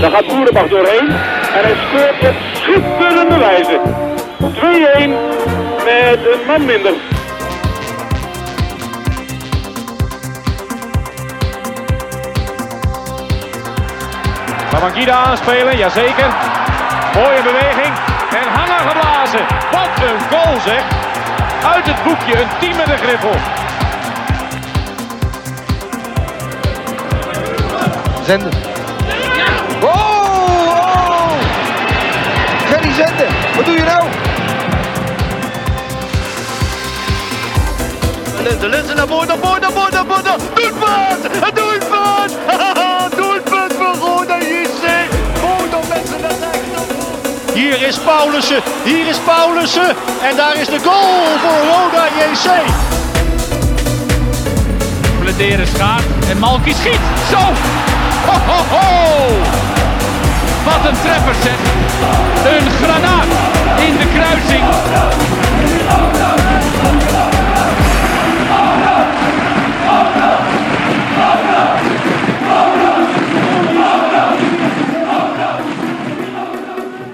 Daar gaat Boerenbach doorheen. En hij scoort op schitterende wijze. 2-1 met een man minder. Babangida aanspelen, jazeker. Mooie beweging. En hangen geblazen. Wat een goal zeg. Uit het boekje, een team met een griffel. Zenden. Wat doe je nou? Linzen, Linzen naar voren, naar voren, naar voren, naar voren. Doelpunt! Een doelpunt! voor Roda JC. Roda mensen naar rechts. Hier is Paulussen, hier is Paulussen. En daar is de goal voor Roda JC. Bladeren schaart en Malky schiet. Zo! Ho, ho, ho! Wat een treffer zeg. Een granaat in de kruising.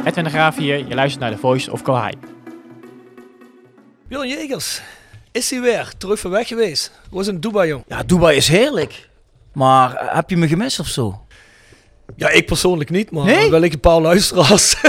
Edwin de Graaf hier, je luistert naar The Voice of Calais. Björn Jegers, is hij weer terug van weg geweest? Hoe was in Dubai, jong? Ja, Dubai is heerlijk. Maar eh, heb je me gemist of zo? Ja, ik persoonlijk niet, maar Nee? wel ik een paar luisteraars.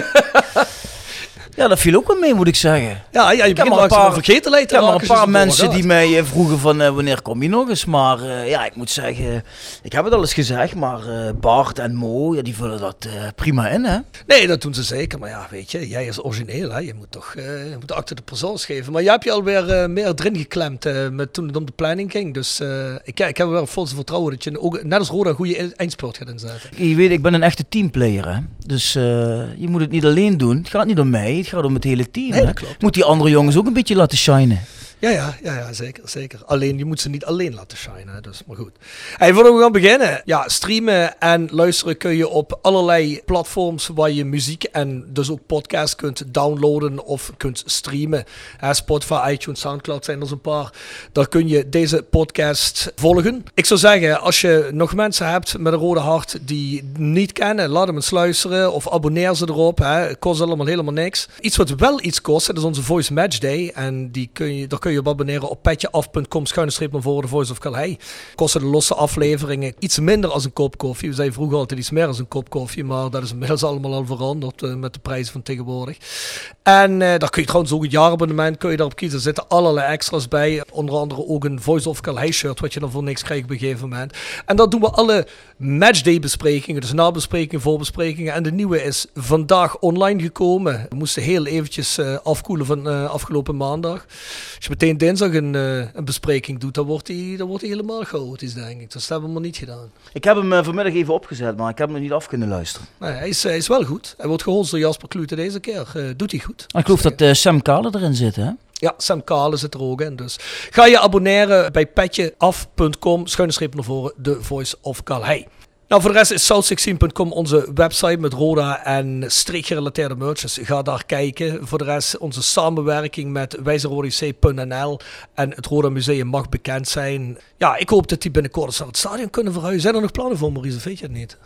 Ja, dat viel ook wel mee, moet ik zeggen. ja, ja, je heb begint maar een paar- vergetenheid Ik te maar een paar zoals het mensen die mij eh, vroegen van eh, wanneer kom je nog eens. Maar eh, ja, ik moet zeggen, ik heb het al eens gezegd, maar Bart en Mo, ja, die vullen dat prima in, hè? Nee, dat doen ze zeker. Maar ja, weet je, jij is origineel, hè. Je moet toch je moet achter de persoons geven. Maar jij hebt je alweer meer erin geklemd met, toen het om de planning ging. Dus ik, ik heb wel volste vertrouwen dat je ook, net als Roda een goede eindspurt gaat inzetten. Je weet, ik ben een echte teamplayer, hè? Dus je moet het niet alleen doen. Het gaat niet om mij, het gaat om het hele team. Nee, hè? Moet die andere jongens ook een beetje laten shinen. Ja, ja, ja, ja zeker, zeker. Alleen, je moet ze niet alleen laten shinen, dus maar goed. Hey, voordat we gaan beginnen. Ja, streamen en luisteren kun je op allerlei platforms waar je muziek en dus ook podcasts kunt downloaden of kunt streamen. Spotify, iTunes, Soundcloud zijn er zo'n paar. Daar kun je deze podcast volgen. Ik zou zeggen, als je nog mensen hebt met een rode hart die niet kennen, laat hem eens luisteren of abonneer ze erop. Hè. Kost allemaal helemaal niks. Iets wat wel iets kost, dat is onze Voice Match Day. En die kun je, daar kun je op abonneren op petjeaf.com schuine naar voren de Voice of Calais. Kosten de losse afleveringen iets minder als een kop koffie. We zeiden vroeger altijd iets meer als een kop koffie, maar dat is inmiddels allemaal al veranderd eh, met de prijzen van tegenwoordig. En eh, daar kun je trouwens ook het jaarabonnement kun je daarop kiezen. Er zitten allerlei extra's bij. Onder andere ook een Voice of Calais shirt, wat je dan voor niks krijgt op een gegeven moment. En dan doen we alle matchday besprekingen, dus nabesprekingen, voorbesprekingen. En de nieuwe is vandaag online gekomen. We moesten heel eventjes eh, afkoelen van afgelopen maandag. Als je dinsdag een, eh, een bespreking doet, dan wordt dan wordt die helemaal chaotisch, denk ik. Dus dat hebben we maar niet gedaan. Ik heb hem eh, vanmiddag even opgezet, maar ik heb hem nog niet af kunnen luisteren. Nee, hij, is, hij is wel goed. Hij wordt geholst door Jasper Klute deze keer. Eh, doet hij goed. Ik geloof dat eh, Sam Kale erin zit, hè? Ja, Sam Kale zit er ook in. Dus ga je abonneren bij petjeaf.com, schuine streep naar voren, The Voice of Calais. Nou, voor de rest is south16.com onze website met Roda en streekgerelateerde merches. Ga daar kijken. Voor de rest onze samenwerking met wijzerodec.nl en het Roda Museum mag bekend zijn. Ja, ik hoop dat die binnenkort het stadion kunnen verhuizen. Zijn er nog plannen voor, Maurice? Weet je het niet?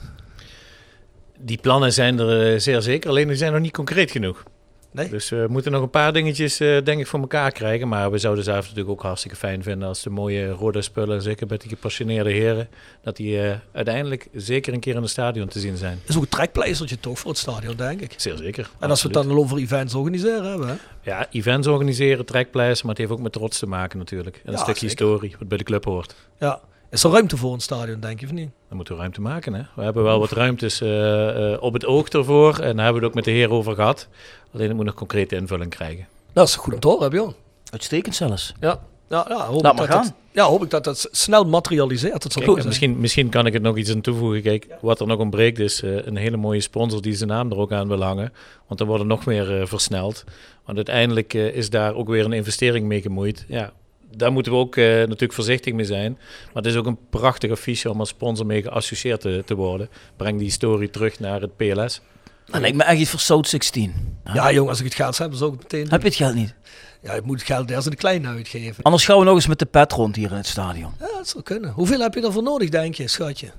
Die plannen zijn er eh, zeer zeker, alleen die zijn nog niet concreet genoeg. Nee? Dus we moeten nog een paar dingetjes, eh, denk ik, voor elkaar krijgen. Maar we zouden zelf natuurlijk ook hartstikke fijn vinden als de mooie rode spullen, zeker met die gepassioneerde heren, dat die eh, uiteindelijk zeker een keer in het stadion te zien zijn. Dat is ook een trekpleistertje toch voor het stadion, denk ik. Zeer zeker. En als we het dan over events organiseren hebben, hè? Ja, events organiseren, trekpleisters, maar het heeft ook met trots te maken natuurlijk. En een Ja, stukje zeker. historie, wat bij de club hoort. Ja. Is er ruimte voor een stadion, denk je, of niet? Dan moeten we ruimte maken. Hè? We hebben wel wat ruimtes eh, eh, op het oog ervoor. En daar hebben we het ook met de heer over gehad. Alleen het moet nog concrete invulling krijgen. Dat is goed om te horen, Bjorn. Uitstekend zelfs. Ja. Ja, ja, hoop Laat ik maar dat gaan. het- ja, hoop ik dat dat snel materialiseert. Dat zal Kijk, goed en zijn. misschien, misschien kan ik het nog iets aan toevoegen. Kijk, wat er nog ontbreekt is eh, een hele mooie sponsor die zijn naam er ook aan wil hangen. Want dan wordt het nog meer eh, versneld. Want uiteindelijk eh, is daar ook weer een investering mee gemoeid. Ja, daar moeten we ook eh, natuurlijk voorzichtig mee zijn. Maar het is ook een prachtig affiche om als sponsor mee geassocieerd te, te worden. Breng die historie terug naar het PLS. Dat lijkt me echt iets voor South 16. Ja, jong, als ik het geld heb, zou ik het meteen Heb je het geld niet? Ja, ik moet het geld eerst in de kleine uitgeven. Anders gaan we nog eens met de pet rond hier in het stadion. Ja, dat zou kunnen. Hoeveel heb je daarvoor nodig, denk je, schatje?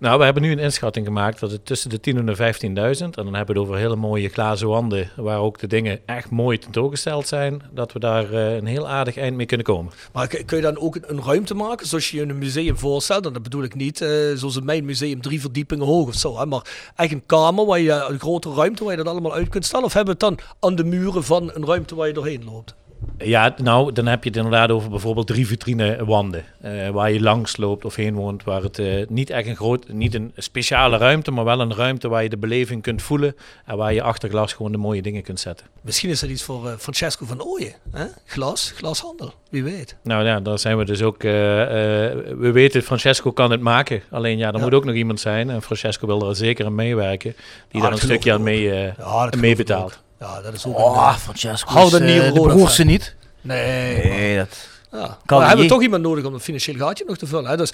Nou, we hebben nu een inschatting gemaakt dat het tussen de 10.000 en de 15.000, en dan hebben we het over hele mooie glazen wanden, waar ook de dingen echt mooi tentoongesteld zijn, dat we daar eh, een heel aardig eind mee kunnen komen. Maar kun je dan ook een, ruimte maken, zoals je je een museum voorstelt? En dat bedoel ik niet eh, zoals in mijn museum drie verdiepingen hoog of zo. Hè? Maar echt een kamer, waar je, een grote ruimte waar je dat allemaal uit kunt stellen? Of hebben we het dan aan de muren van een ruimte waar je doorheen loopt? Ja, nou, dan heb je het inderdaad over bijvoorbeeld drie vitrine wanden, eh, waar je langs loopt of heen woont, waar het eh, niet echt een groot, niet een speciale ruimte, maar wel een ruimte waar je de beleving kunt voelen en waar je achter glas gewoon de mooie dingen kunt zetten. Misschien is dat iets voor eh, Francesco van Ooyen. Hè? Glas, glashandel, wie weet. Nou ja, daar zijn we dus ook. we weten, Francesco kan het maken. Alleen ja, er Ja. moet ook nog iemand zijn. En Francesco wil er zeker aan meewerken. Die daar dat een stukje aan mee, Ja, mee betaalt. Ja, dat is ook een, Oh, eh, Francesco Hou niet eh, een de rode broerste fan. niet. Nee, Nee, dat... Ja. Kan maar we hebben niet. toch iemand nodig om het financiële gaatje nog te vullen. Hè? Dus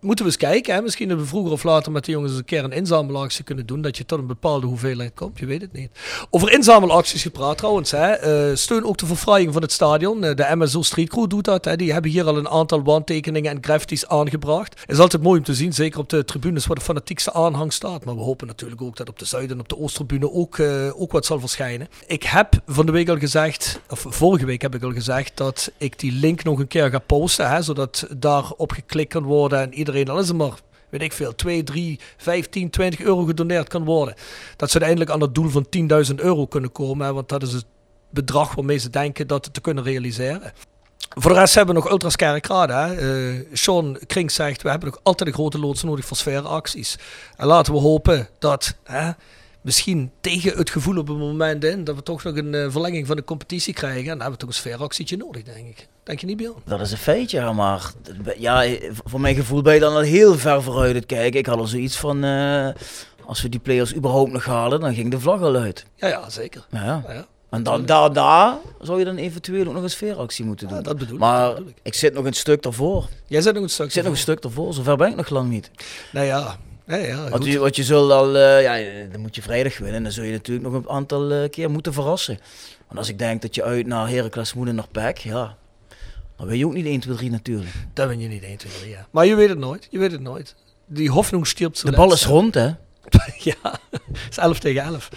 moeten we eens kijken. Hè? Misschien hebben we vroeger of later met de jongens een keer een inzamelactie kunnen doen. Dat je tot een bepaalde hoeveelheid komt. Je weet het niet. Over inzamelacties gepraat trouwens. Hè? Eh, steun ook de verfraaiing van het stadion. Eh, de MSO Street Crew doet dat. Hè? Die hebben hier al een aantal wandtekeningen en graffitis aangebracht. Het is altijd mooi om te zien. Zeker op de tribunes waar de fanatiekste aanhang staat. Maar we hopen natuurlijk ook dat op de Zuid- en op de Oosttribune ook, eh, ook wat zal verschijnen. Ik heb van de week al gezegd, of vorige week heb ik al gezegd, dat ik die link nog een keer ga posten. Hè, zodat daarop geklikt kan worden en iedereen, al is het maar, weet ik veel, 2, 3, 15, 20 euro gedoneerd kan worden. Dat ze uiteindelijk aan het doel van 10.000 euro kunnen komen. Want dat is het bedrag waarmee ze denken dat te kunnen realiseren. Voor de rest hebben we nog Ultras Kerkrade. Eh, Sean Kring zegt, we hebben nog altijd een grote loods nodig voor sfeeracties. En laten we hopen dat, hè, misschien tegen het gevoel op een moment in, dat we toch nog een eh, verlenging van de competitie krijgen. En dan hebben we toch een sfeeractietje nodig, denk ik. Denk je niet, Björn? Dat is een feitje, maar ja, voor mijn gevoel ben je dan al heel ver vooruit het kijken. Ik had al zoiets van, eh, als we die players überhaupt nog halen, dan ging de vlag al uit. Ja, ja, zeker. Ja. Ja, ja. En dan, daar, daar zou je dan eventueel ook nog een sfeeractie moeten doen. Ja, dat bedoel ik, maar dat bedoel ik. ik zit nog een stuk daarvoor. Jij zit nog een stuk Ik zit nog een stuk daarvoor, zover ben ik nog lang niet. Nou ja, ja, ja Want je, wat je zult al, eh, ja, dan moet je vrijdag winnen. Dan zul je natuurlijk nog een aantal eh, keer moeten verrassen. Want als ik denk dat je uit naar Heracles moet en naar PEC, ja, dan weet je ook niet 1, 2, 3 natuurlijk. Dat ben je niet 1, 2, 3, ja. Maar je weet het nooit, je weet het nooit. Die Hoffnung stirbt De bal is rond, hè? Ja, het is 11 tegen 11.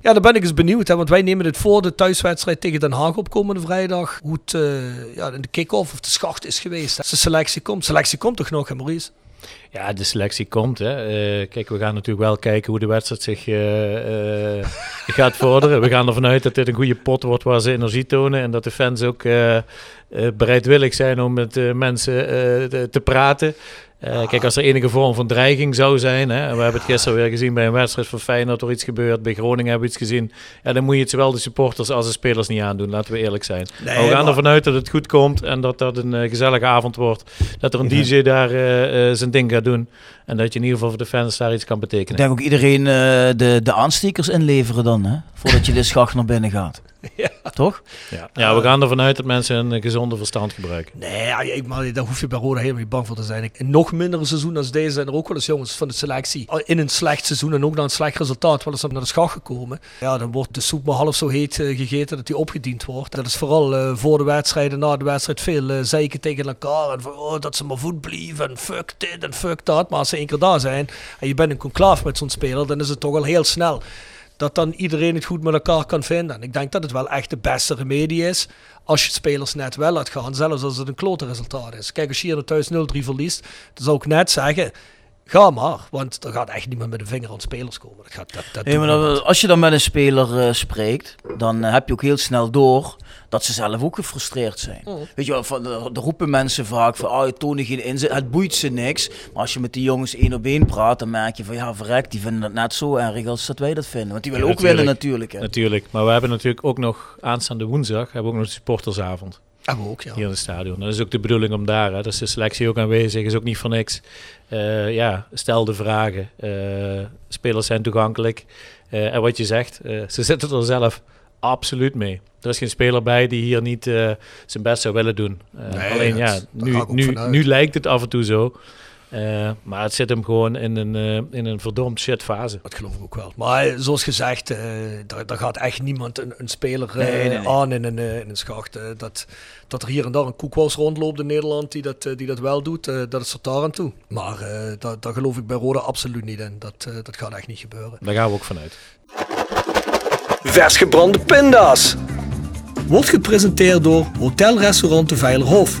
Ja, dan ben ik eens benieuwd, hè, want wij nemen dit voor de thuiswedstrijd tegen Den Haag op komende vrijdag. Hoe het eh, ja, in de kick-off of de schacht is geweest. Als de selectie komt. Selectie komt toch nog, hè, Maurice? Ja, de selectie komt. Hè. Eh, kijk, we gaan natuurlijk wel kijken hoe de wedstrijd zich eh, eh, gaat vorderen. We gaan ervan uit dat dit een goede pot wordt waar ze energie tonen. En dat de fans ook bereidwillig zijn om met mensen te praten. Eh, Kijk, als er enige vorm van dreiging zou zijn, hè, en we hebben het gisteren weer gezien bij een wedstrijd van Feyenoord, er iets gebeurt, bij Groningen hebben we iets gezien, ja, dan moet je het zowel de supporters als de spelers niet aandoen, laten we eerlijk zijn. Nee, we gaan ervan uit dat het goed komt en dat dat een eh, gezellige avond wordt, dat er een DJ daar eh, zijn ding gaat doen en dat je in ieder geval voor de fans daar iets kan Ik betekenen. denk ook iedereen de, de aanstekers inleveren dan, hè? Voordat je de schacht naar binnen gaat. Ja. Toch? Ja. ja, we gaan ervan uit dat mensen een eh, gezonde verstand gebruiken. Nee, ja, ik- maar daar hoef je bij Roda helemaal niet bang voor te zijn. In nog minder seizoen als deze zijn er ook wel eens jongens van de selectie in een slecht seizoen en ook na een slecht resultaat wel eens naar de schacht gekomen. Ja, dan wordt de soep maar half zo heet eh, gegeten dat die opgediend wordt. Dat is vooral eh, voor de wedstrijd en na de wedstrijd veel eh, zeiken tegen elkaar. En van, oh, dat ze maar voet blieven en fuck dit en fuck dat. Maar als ze één keer daar zijn en je bent in conclave met zo'n speler, dan is het toch al heel snel dat dan iedereen het goed met elkaar kan vinden. En ik denk dat het wel echt de beste remedie is als je spelers net wel laat gaan, zelfs als het een klote resultaat is. Kijk, als je hier naar thuis 0-3 verliest, dan zou ik net zeggen, ga maar. Want er gaat echt niemand met de vinger aan spelers komen. Dat gaat, dat, dat Nee, maar als je dan met een speler eh, spreekt, dan eh, heb je ook heel snel door dat ze zelf ook gefrustreerd zijn. Mm. Weet je wel, van, er er roepen mensen vaak van, ah, je toont geen inzet, het boeit ze niks. Maar als je met die jongens één op één praat, dan merk je van, ja, verrek, die vinden het net zo erg als dat wij dat vinden. Want die willen Ja, ook winnen natuurlijk. natuurlijk. Hè. Natuurlijk, maar we hebben natuurlijk ook nog aanstaande woensdag hebben we ook nog de supportersavond. We ook, ja. hier in het stadion. Dat is ook de bedoeling om daar, hè. dus de selectie ook aanwezig, is ook niet voor niks. Eh, ja, stel de vragen. Eh, spelers zijn toegankelijk. Eh, en wat je zegt, ze zitten er zelf absoluut mee. Er is geen speler bij die hier niet zijn best zou willen doen. Nee, alleen ja, nu, nu, nu lijkt het af en toe zo. Eh, maar het zit hem gewoon in een, eh, in een verdomd shit fase. Dat geloof ik ook wel. Maar eh, zoals gezegd, eh, daar, daar gaat echt niemand een, een speler Nee, nee, nee. aan in een, eh, in een schacht. Dat, dat er hier en daar een koekwas rondloopt in Nederland die dat, die dat wel doet, eh, dat is er daar aan toe. Maar eh daar, daar geloof ik bij Roda absoluut niet in. Dat, eh, dat gaat echt niet gebeuren. Daar gaan we ook vanuit. Vers gebrande pinda's. Wordt gepresenteerd door Hotel Restaurant de Veilerhof.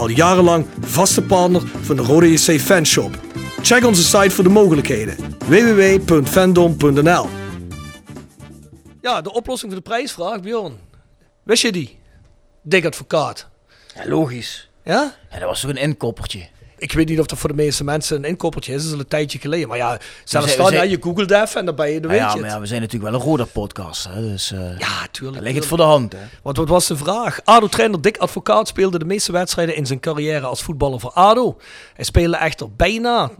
Al jarenlang vaste partner van de Rode JC Fanshop. Check onze site voor de mogelijkheden. www.fandom.nl Ja, de oplossing voor de prijsvraag, Bjorn. Wist je die? Dik advocaat. Ja, logisch. Ja? Ja, dat was toch een inkoppertje. Ik weet niet of dat voor de meeste mensen een inkoppertje is. Dat is al een tijdje geleden. Maar ja, zelfs dan, zijn- je googelt even en dan ben je, dan Ja, weet ja, je maar ja, we zijn natuurlijk wel een rode podcast. Hè, dus eh Ja, tuurlijk. dan ligt het voor de hand. Hè. Want wat was de vraag? ADO-trainer Dick Advocaat speelde de meeste wedstrijden in zijn carrière als voetballer voor ADO. Hij speelde echter bijna,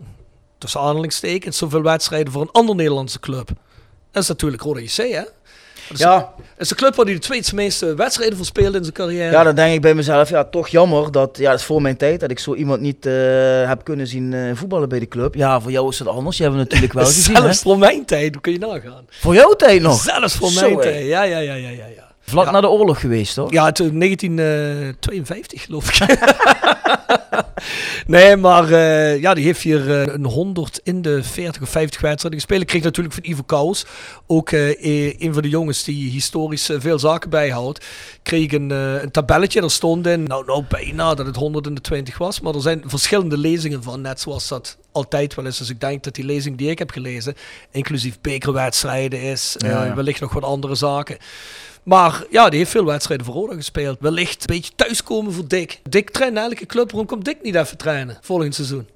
tussen aanhalingstekens, zoveel wedstrijden voor een ander Nederlandse club. Dat is natuurlijk Roda JC, hè? Dat is, Ja, is de club waar hij de tweede meeste wedstrijden voor speelde in zijn carrière. ja, dan denk ik bij mezelf, ja, toch jammer dat, ja, dat is voor mijn tijd, dat ik zo iemand niet eh, heb kunnen zien eh, voetballen bij de club. Ja, voor jou is het anders. Je hebt natuurlijk wel gezien. hè. Zelfs voor mijn tijd, hoe kun je nagaan? Voor jouw tijd nog. Zelfs voor Zo, mijn tijd, ja, ja, ja, ja, ja. ja. Vlak Ja. na de oorlog geweest, toch? Ja, toen 1952 geloof ik. nee, maar eh, ja, die heeft hier eh, een 100 in de 40 of 50 wedstrijden gespeeld. Ik kreeg natuurlijk van Ivo Kous, ook eh, eh, een van de jongens die historisch eh, veel zaken bijhoudt, kreeg een, eh, een tabelletje. Er stond in, nou, nou bijna dat het 120 was, maar er zijn verschillende lezingen van, net zoals dat altijd wel is. Dus ik denk dat die lezing die ik heb gelezen, inclusief bekerwedstrijden is, eh, Ja, ja. wellicht nog wat andere zaken. Maar ja, die heeft veel wedstrijden voor Roda gespeeld. Wellicht een beetje thuiskomen voor Dick. Dick traint elke club. Waarom komt Dick niet even trainen volgend seizoen?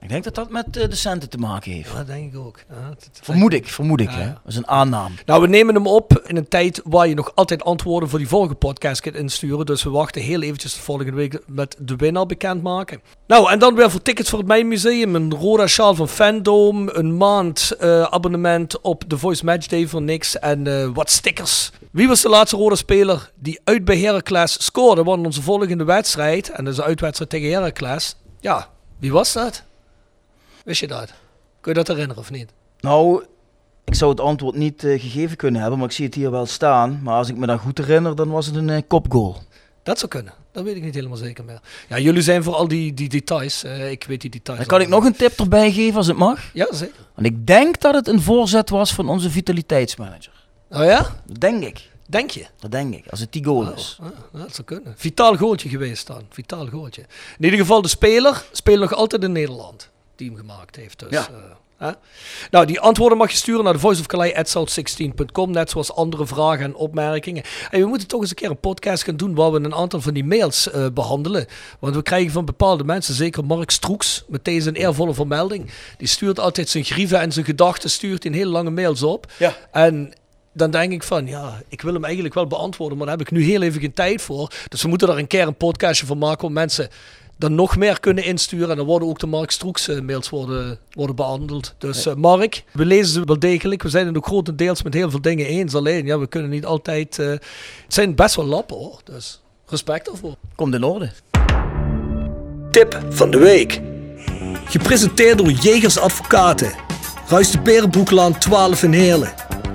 Ik denk dat dat met eh, de centen te maken heeft. Ja, dat denk ik ook. Ja, Vermoed ik, vermoed ik. Ja, Hè? Dat is een aanname. Nou, we nemen hem op in een tijd waar je nog altijd antwoorden voor die vorige podcast kunt insturen. Dus we wachten heel eventjes tot volgende week met de winnaar bekendmaken. Nou, en dan weer voor tickets voor het Mijn Museum. Een Roda sjaal van Fandom. Een maand eh, abonnement op The Voice Matchday voor niks. En eh, wat stickers. Wie was de laatste Roda speler die uit bij Heracles scoorde? Want onze volgende wedstrijd, en dat is een uitwedstrijd tegen Heracles. Ja, wie was dat? Wist je dat? Kun je dat herinneren of niet? Nou, ik zou het antwoord niet eh, gegeven kunnen hebben, maar ik zie het hier wel staan. Maar als ik me dan goed herinner, dan was het een eh, kopgoal. Dat zou kunnen. Dat weet ik niet helemaal zeker meer. Ja, jullie zijn voor al die, die details. eh, ik weet die details. Dan kan ik nog een tip erbij geven als het mag. Ja, zeker. Want ik denk dat het een voorzet was van onze vitaliteitsmanager. Oh ja? Dat denk ik. Denk je? Dat denk ik, als het die goal is. Oh, ah, dat zou kunnen. Vitaal goaltje geweest dan. Vitaal goaltje. In ieder geval, de speler speelt nog altijd in Nederland. Die hem gemaakt heeft. Dus, Ja. eh, hè? Nou, die antwoorden mag je sturen naar de voiceofcalais.south16.com. Net zoals andere vragen en opmerkingen. En we moeten toch eens een keer een podcast gaan doen waar we een aantal van die mails eh, behandelen. Want we krijgen van bepaalde mensen, zeker Mark Stroeks, met deze een eervolle vermelding. Die stuurt altijd zijn grieven en zijn gedachten, stuurt in hele lange mails op. Ja. En dan denk ik van, ja, ik wil hem eigenlijk wel beantwoorden, maar daar heb ik nu heel even geen tijd voor. Dus we moeten daar een keer een podcastje van maken, om mensen dan nog meer kunnen insturen. En dan worden ook de Mark Stroeks eh, mails worden, worden behandeld. Dus eh, Mark, we lezen ze wel degelijk. We zijn het ook grotendeels met heel veel dingen eens. Alleen, ja, we kunnen niet altijd... eh, het zijn best wel lappen, hoor. Dus respect daarvoor. Komt in orde. Tip van de week. Gepresenteerd door Jegers Advocaten. Ruist de Berenbroeklaan 12 in Heerlen.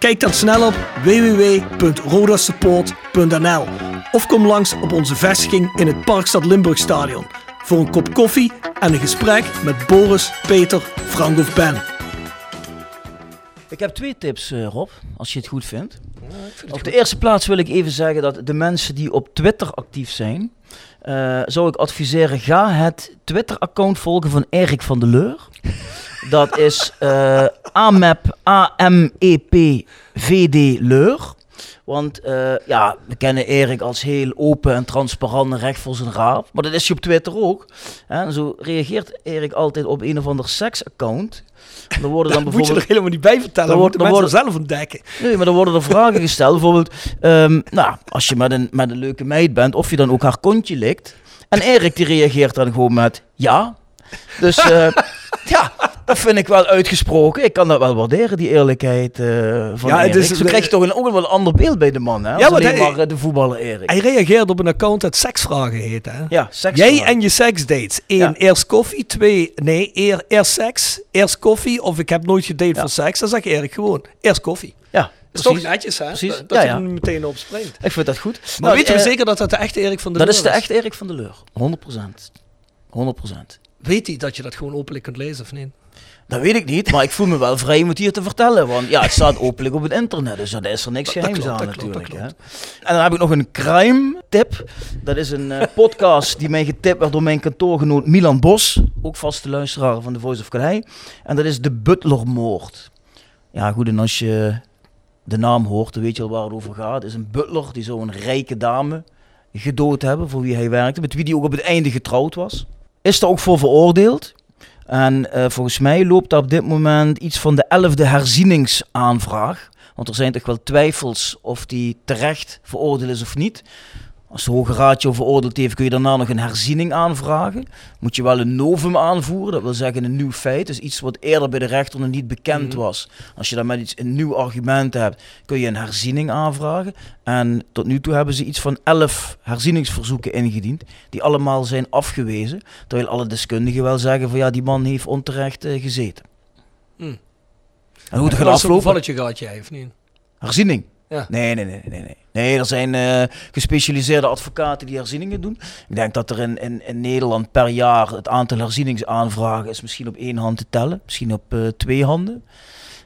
Kijk dan snel op www.rodasupport.nl of kom langs op onze vestiging in het Parkstad Limburgstadion voor een kop koffie en een gesprek met Boris, Peter, Frank of Ben. Ik heb twee tips, eh, Rob, als je het goed vindt. Op de eerste plaats wil ik even zeggen dat de mensen die op Twitter actief zijn, eh, zou ik adviseren, ga het Twitter-account volgen van Erik van der Leur. Dat is eh AMEP, A-M-E-P, V-D Leur. Want eh, ja, we kennen Erik als heel open en transparant en recht voor zijn raap. Maar dat is hij op Twitter ook. Hè? En zo reageert Erik altijd op een of ander seksaccount. Dan worden dan Dat moet je er bijvoorbeeld... helemaal niet bij vertellen. Dan wordt- dan wordt- zelf ontdekken. Nee, maar dan worden er vragen gesteld. Bijvoorbeeld, ehm, nou, als je met een, met een leuke meid bent, of je dan ook haar kontje likt. En Erik die reageert dan gewoon met ja. Dus eh, ja, dat vind ik wel uitgesproken. Ik kan dat wel waarderen, die eerlijkheid eh, van Ja, het Erik. is- Zo krijg je toch een, ook wel een ander beeld bij de man, hè? Ja, maar alleen hij- maar eh, de voetballer Erik. Hij reageert op een account dat seksvragen heet. Hè? Ja, seks. Jij en je seksdates. Eén, Ja. eerst koffie. Twee, nee, eer, eerst seks. Eerst koffie. Of ik heb nooit gedate Ja. voor seks. Dan zeg Erik gewoon, eerst koffie. Ja, Dat is toch netjes, hè? Precies. Dat, dat Ja, je er meteen op springt. Ik vind dat goed. Maar Nou, weten we eh, zeker dat dat de echte Erik van de Dat Leur is de echte Erik van der Leur. 100%. 100%. Weet hij dat je dat gewoon openlijk kunt lezen of niet? Dat weet ik niet, maar ik voel me wel vrij om het hier te vertellen. Want ja, het staat openlijk op het internet, dus daar is er niks Dat- dat geheims klopt, aan dat klopt, dat natuurlijk. hè. En dan heb ik nog een crime tip. Dat is een eh, podcast die mij getipt werd door mijn kantoorgenoot Milan Bos. Ook vaste luisteraar van The Voice of Calais. En dat is de Butlermoord. Ja goed, en als je de naam hoort, dan weet je al waar het over gaat. Het is een butler die zou een rijke dame gedood hebben voor wie hij werkte. Met wie hij ook op het einde getrouwd was. Is er ook voor veroordeeld. En eh, volgens mij loopt daar op dit moment iets van de elfde herzieningsaanvraag. Want er zijn toch wel twijfels of die terecht veroordeeld is of niet. Als de Hoge Raad jou veroordeeld heeft, kun je daarna nog een herziening aanvragen. Moet je wel een novum aanvoeren, dat wil zeggen een nieuw feit. Dus iets wat eerder bij de rechter nog niet bekend was. Als je dan met iets een nieuw argument hebt, kun je een herziening aanvragen. En tot nu toe hebben ze iets van elf herzieningsverzoeken ingediend, die allemaal zijn afgewezen. Terwijl alle deskundigen wel zeggen van ja, die man heeft onterecht eh, gezeten. Hmm. En hoe het gaat aflopen? gevalletje gehad jij, of niet? Herziening? Ja. Nee, nee, nee, nee, nee. Nee, er zijn eh, gespecialiseerde advocaten die herzieningen doen. Ik denk dat er in, in, in Nederland per jaar het aantal herzieningsaanvragen is misschien op één hand te tellen. Misschien op eh, twee handen.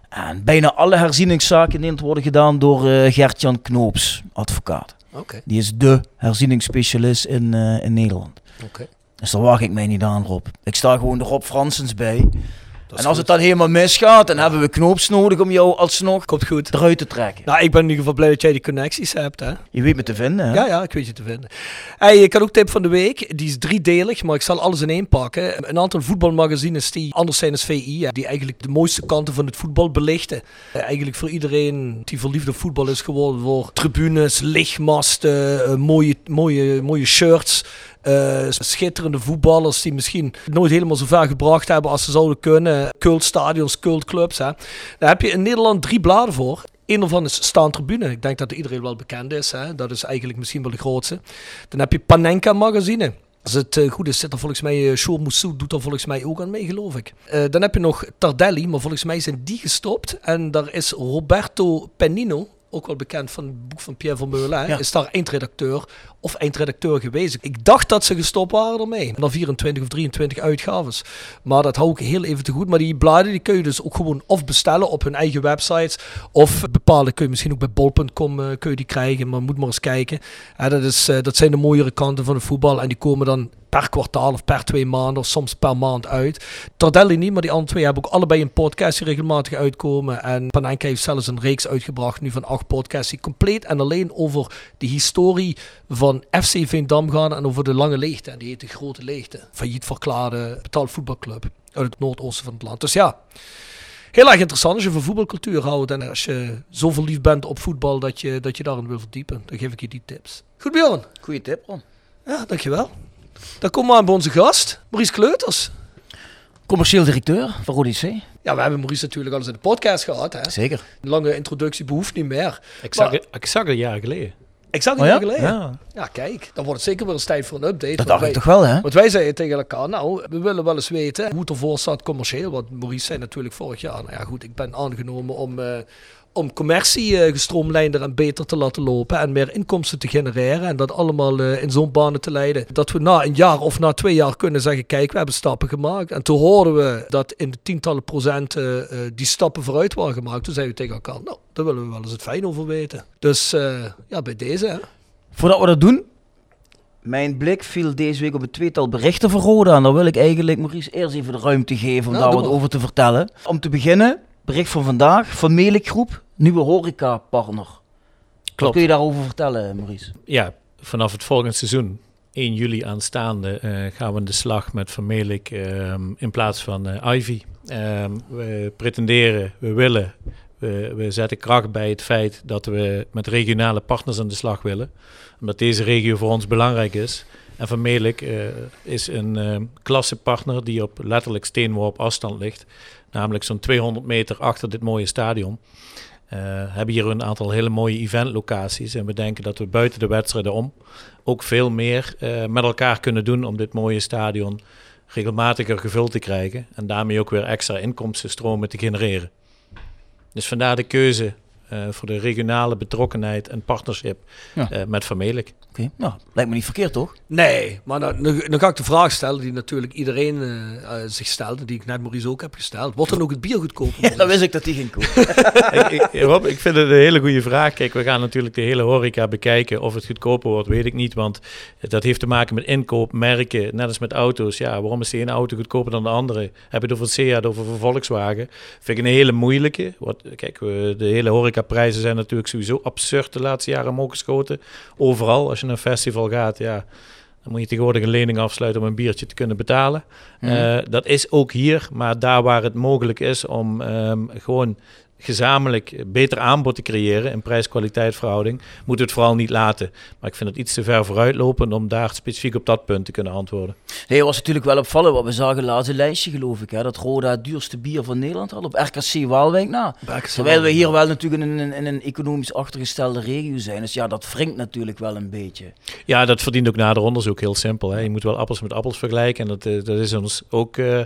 En bijna alle herzieningszaken in Nederland worden gedaan door eh Gert-Jan Knoops, advocaat. Oké. Die is de herzieningsspecialist in, in Nederland. Oké. Dus daar waag ik mij niet aan, Rob. Ik sta gewoon de Rob Fransens bij. En als het dan helemaal misgaat, dan hebben we Knoops nodig om jou alsnog Komt goed. eruit te trekken. Nou, ik ben in ieder geval blij dat jij die connecties hebt, hè? Je weet me te vinden, hè? Ja, ja, ik weet je te vinden. Hey, ik had ook tip van de week. Die is driedelig, maar ik zal alles in één pakken. Een aantal voetbalmagazines die anders zijn dan VI. Die eigenlijk de mooiste kanten van het voetbal belichten. Eh, Eigenlijk voor iedereen die verliefd op voetbal is geworden. Voor tribunes, lichtmasten, eh, mooie, mooie, mooie shirts. Eh, schitterende voetballers die misschien nooit helemaal zo ver gebracht hebben als ze zouden kunnen. Cultstadions, cultclubs. Hè. Daar heb je in Nederland drie bladen voor. Een daarvan is Staan Tribune. Ik denk dat iedereen wel bekend is. Hè. Dat is eigenlijk misschien wel de grootste. Dan heb je Panenka Magazine. Als het eh, goed is, zit er volgens mij, uh, Show Moussou doet er volgens mij ook aan mee, geloof ik. Eh, dan heb je nog Tardelli, maar volgens mij zijn die gestopt. En daar is Roberto Pennino, ook wel bekend van het boek van Pierre Vermeulen, Ja. is daar eindredacteur of eindredacteur geweest. Ik dacht dat ze gestopt waren ermee. Na 24 of 23 uitgaves. Maar dat hou ik heel even te goed. Maar die bladen die kun je dus ook gewoon of bestellen op hun eigen websites. Of bepaalde kun je misschien ook bij bol.com eh, kun je die krijgen. Maar moet maar eens kijken. Dat, is, eh, dat zijn de mooiere kanten van het voetbal. En die komen dan per kwartaal of per twee maanden of soms per maand uit. Tardelli niet, maar die andere twee hebben ook allebei een podcast die regelmatig uitkomen. En Panenka heeft zelfs een reeks uitgebracht nu van acht podcasts die compleet en alleen over de historie van FC Veendam gaan en over de lange leegte. En die heet de Grote Leegte. Failliet verklaarde betaald voetbalclub uit het noordoosten van het land. Dus ja, heel erg interessant als je van voetbalcultuur houdt en als je zo verliefd bent op voetbal dat je, dat je daarin wil verdiepen. Dan geef ik je die tips. Goed Bjorn. Goeie tip, Ron. Ja, dankjewel. Dan komen we aan bij onze gast, Maurice Kleuters. Commercieel directeur van Rode C. Ja, we hebben Maurice natuurlijk al eens in de podcast gehad. Hè? Zeker. Een lange introductie behoeft niet meer. Ik zag, Maar- het- ik zag het een jaar geleden. Ik zag het Oh ja? geleden. Ja. Ja. kijk, dan wordt het zeker wel eens tijd voor een update. Dat dacht wij- ik toch wel, hè? Want wij zeiden tegen elkaar, nou, we willen wel eens weten hoe het ervoor staat commercieel. Want Maurice zei natuurlijk vorig jaar, nou ja goed, ik ben aangenomen om, eh, om commercie eh, gestroomlijnder en beter te laten lopen. En meer inkomsten te genereren. En dat allemaal eh, in zo'n banen te leiden. Dat we na een jaar of na twee jaar kunnen zeggen, kijk, we hebben stappen gemaakt. En toen hoorden we dat in de tientallen procenten eh, die stappen vooruit waren gemaakt. Toen zeiden we tegen elkaar, nou, daar willen we wel eens het fijn over weten. Dus eh, ja, bij deze hè. Voordat we dat doen, mijn blik viel deze week op een tweetal berichten van Roda. En daar wil ik eigenlijk Maurice eerst even de ruimte geven om Nou, daar wat over te vertellen. Om te beginnen, bericht van vandaag, Van Melik Groep, nieuwe horecapartner. Wat Klopt. kun je daarover vertellen, Maurice? Ja, vanaf het volgende seizoen, 1 juli aanstaande, eh, gaan we aan de slag met Vermelik ehm in plaats van eh, Ivy. Ehm, we pretenderen, we willen, we, we zetten kracht bij het feit dat we met regionale partners aan de slag willen. Omdat deze regio voor ons belangrijk is. En Vermelik eh, is een eh, klassepartner die op letterlijk steenworp afstand ligt. Namelijk zo'n 200 meter achter dit mooie stadion. Eh hebben hier een aantal hele mooie eventlocaties. En we denken dat we buiten de wedstrijden om ook veel meer eh, met elkaar kunnen doen om dit mooie stadion regelmatiger gevuld te krijgen. En daarmee ook weer extra inkomstenstromen te genereren. Dus vandaar de keuze eh, voor de regionale betrokkenheid en partnership Ja. eh, met Vermelik. Oké, nou, lijkt me niet verkeerd, toch? Nee, maar dan, ga ik de vraag stellen die natuurlijk iedereen eh, zich stelde, die ik net Maurice ook heb gesteld. Wordt dan ook het bier goedkoper? Ja, dan wist ik dat die ging komen. ik, ik, Rob, ik vind het een hele goede vraag. Kijk, we gaan natuurlijk de hele horeca bekijken. Of het goedkoper wordt, weet ik niet. Want dat heeft te maken met inkoop, merken, net als met auto's. Ja, waarom is de ene auto goedkoper dan de andere? Heb je het over een Seat of over een Volkswagen? Vind ik een hele moeilijke. Wat, kijk, we- de hele horecaprijzen zijn natuurlijk sowieso absurd de laatste jaren omhoog geschoten. Overal, als je naar een festival gaat, ja... Dan moet je tegenwoordig een lening afsluiten om een biertje te kunnen betalen. Eh, dat is ook hier, maar daar waar het mogelijk is om ehm, gewoon gezamenlijk beter aanbod te creëren in prijs-kwaliteit verhouding, moeten we het vooral niet laten. Maar ik vind het iets te ver vooruitlopen om daar specifiek op dat punt te kunnen antwoorden. Nee, het was natuurlijk wel opvallend wat we zagen laatst een lijstje, geloof ik. Hè, dat Roda het duurste bier van Nederland had op RKC Waalwijk na. Terwijl we hier wel natuurlijk in een, in een economisch achtergestelde regio zijn. Dus ja, dat wringt natuurlijk wel een beetje. Ja, dat verdient ook nader onderzoek, heel simpel. Hè. Je moet wel appels met appels vergelijken en dat, eh, dat is ons ook eh,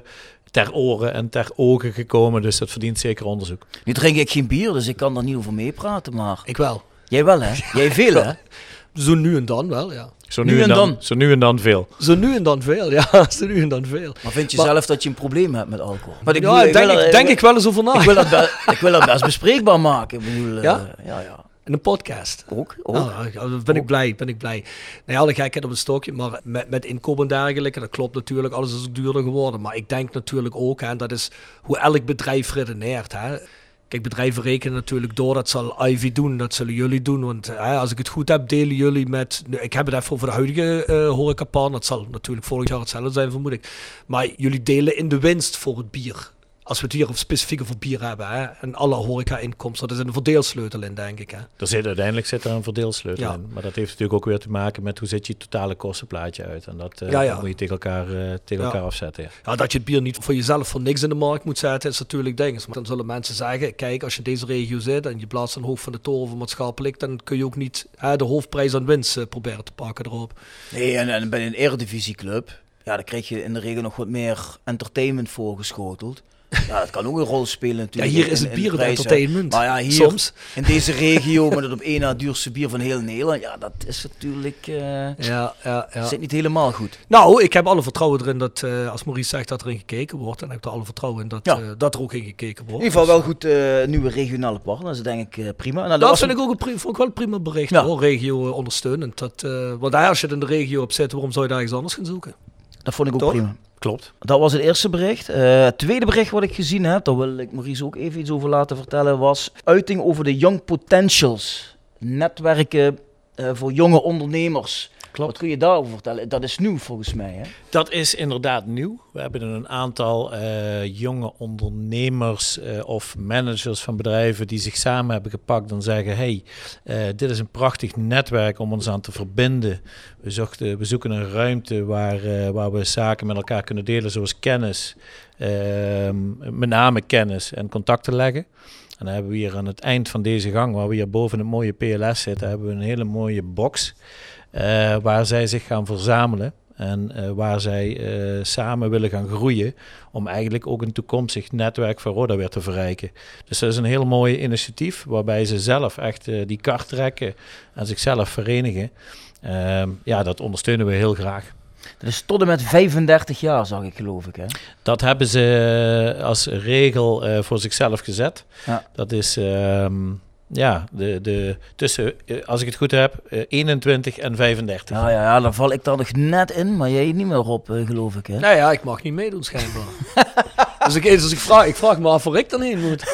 ter oren en ter ogen gekomen, dus dat verdient zeker onderzoek. Nu drink ik geen bier, dus ik kan daar niet over meepraten, maar... Ik wel. Jij wel, hè? Jij veel, hè? Zo nu en dan wel, ja. Zo Nu en dan. Zo nu en dan veel. Zo nu en dan veel, ja. Zo nu en dan veel. Maar vind je Maar- zelf dat je een probleem hebt met alcohol? Maar ik ja, bedoel, ik denk, wil ik, er- denk ik wel eens over na. Ik wil, dat be- ik wil dat best bespreekbaar maken. Ik bedoel, eh, Ja? ja, ja. Een podcast. Ook, ook. Nou, dan ben ik blij, ben ik blij. Nou ja, de gekheid op het stokje, maar met, met inkomen en dergelijke, dat klopt natuurlijk, alles is ook duurder geworden. Maar ik denk natuurlijk ook, en dat is hoe elk bedrijf redeneert. Hè. Kijk, bedrijven rekenen natuurlijk door, dat zal Ivy doen, dat zullen jullie doen. Want hè, als ik het goed heb, delen jullie met, ik heb het even over de huidige horecapan, dat zal natuurlijk volgend jaar hetzelfde zijn, vermoed ik. Maar jullie delen in de winst voor het bier. Als we het hier op specifiek over bier hebben, hè, en alle horeca-inkomsten, dat is een verdeelsleutel in, denk ik. Hè. Er zit, uiteindelijk zit er een verdeelsleutel Ja. in. Maar dat heeft natuurlijk ook weer te maken met hoe zit je totale kostenplaatje uit. En dat, eh, Ja, ja. dat moet je tegen elkaar, eh, tegen Ja. elkaar afzetten. Ja. Ja, dat je het bier niet voor jezelf voor niks in de markt moet zetten, is natuurlijk ding. Maar dan zullen mensen zeggen, kijk, als je in deze regio zit en je plaatst een hoofd van de toren voor maatschappelijk, dan kun je ook niet hè, de hoofdprijs aan winst eh, proberen te pakken erop. Nee, en, en bij een eredivisieclub, ja, dan krijg je in de regel nog wat meer entertainment voorgeschoteld. Ja, dat kan ook een rol spelen Ja, natuurlijk. hier in- is in het bier het entertainment. Maar ja, hier Soms. in deze regio met het op één na duurste bier van heel Nederland, ja, dat is natuurlijk eh, Ja, ja, ja. zit niet helemaal goed. Nou, ik heb alle vertrouwen erin dat, eh, als Maurice zegt dat erin gekeken wordt, dan heb ik er alle vertrouwen in dat, Ja. eh, dat er ook in gekeken In wordt. ieder geval wel goed nieuwe regionale partners, dat denk ik prima. Dat was vind een- ik ook een, wel een prima bericht Ja. hoor, regio ondersteunend. Dat, want ja, als je het in de regio op zit, waarom zou je daar ergens anders gaan zoeken? Dat vond ik ook Toch? prima. Klopt. Dat was het eerste bericht. Eh, het tweede bericht wat ik gezien heb, daar wil ik Maurice ook even iets over laten vertellen, was uiting over de Young Potentials. Netwerken eh, voor jonge ondernemers. Klopt. Wat kun je daarover vertellen? Dat is nieuw volgens mij. Hè? Dat is inderdaad nieuw. We hebben een aantal eh, jonge ondernemers eh, of managers van bedrijven die zich samen hebben gepakt en zeggen: hey, eh, dit is een prachtig netwerk om ons aan te verbinden. We, zochten, we zoeken een ruimte waar, waar we zaken met elkaar kunnen delen, zoals kennis, ehm, met name kennis en contacten leggen. En dan hebben we hier aan het eind van deze gang, waar we hier boven het mooie PLS zitten, hebben we een hele mooie box. Eh, waar zij zich gaan verzamelen. En eh, waar zij eh, samen willen gaan groeien. Om eigenlijk ook een toekomstig netwerk van Roda weer te verrijken. Dus dat is een heel mooi initiatief. Waarbij ze zelf echt die kar trekken. En zichzelf verenigen. Ehm, ja, dat ondersteunen we heel graag. Dat is tot en met 35 jaar, zag ik geloof ik. Hè? Dat hebben ze als regel voor zichzelf gezet. Ja. Dat is ehm, ja, de, de, tussen, eh, als ik het goed heb, eh, 21 en 35. Ja, ja, ja, dan val ik daar nog net in, maar jij niet meer op, eh, geloof ik. Hè? Nou ja, ik mag niet meedoen schijnbaar. dus ik, dus ik, vraag, ik vraag me af waar ik dan heen moet.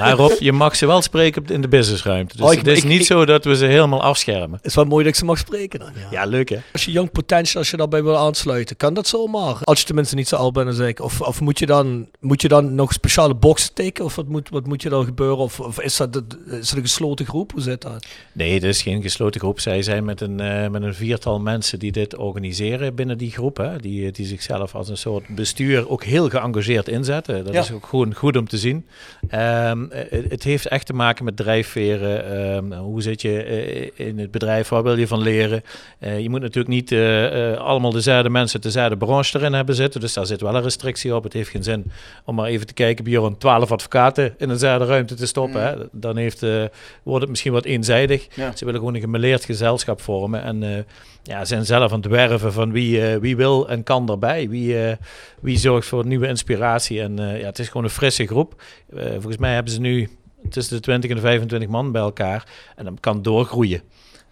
Maar Rob, je mag ze wel spreken in de businessruimte. Dus Oh, ik- het is ik- niet ik- zo dat we ze helemaal afschermen. Het is wel mooi dat ik ze mag spreken dan. Ja. Ja, leuk hè? Als je young potential, als je daarbij wil aansluiten, kan dat zomaar. Als je tenminste niet zo oud bent als ik. Of, of moet, je dan, moet je dan nog speciale boxen tekenen? Of wat moet, wat moet je dan gebeuren? Of, of is, dat, is dat een gesloten groep? Hoe zit dat? Nee, het is geen gesloten groep. Zij zijn met een, eh, met een viertal mensen die dit organiseren binnen die groep. Hè? Die, die zichzelf als een soort bestuur ook heel geëngageerd inzetten. Dat Ja. is ook gewoon goed om te zien. Ehm, eh, het heeft echt te maken met drijfveren. Ehm, hoe zit je eh, in het bedrijf? Waar wil je van leren? Eh, je moet natuurlijk niet eh, eh, allemaal dezelfde mensen dezelfde branche erin hebben zitten. Dus daar zit wel een restrictie op. Het heeft geen zin om maar even te kijken, Bjorn, 12 advocaten in dezelfde ruimte te stoppen. Hè? Dan heeft, eh, wordt het misschien wat eenzijdig. Ja. Ze willen gewoon een gemeleerd gezelschap vormen. En eh, ja, zijn zelf aan het werven van wie, eh, wie wil en kan erbij. Wie, eh, wie zorgt voor nieuwe inspiratie. En eh, ja, het is gewoon een frisse groep. Volgens mij hebben ze nu tussen de 20 en de 25 man bij elkaar. En dat kan doorgroeien.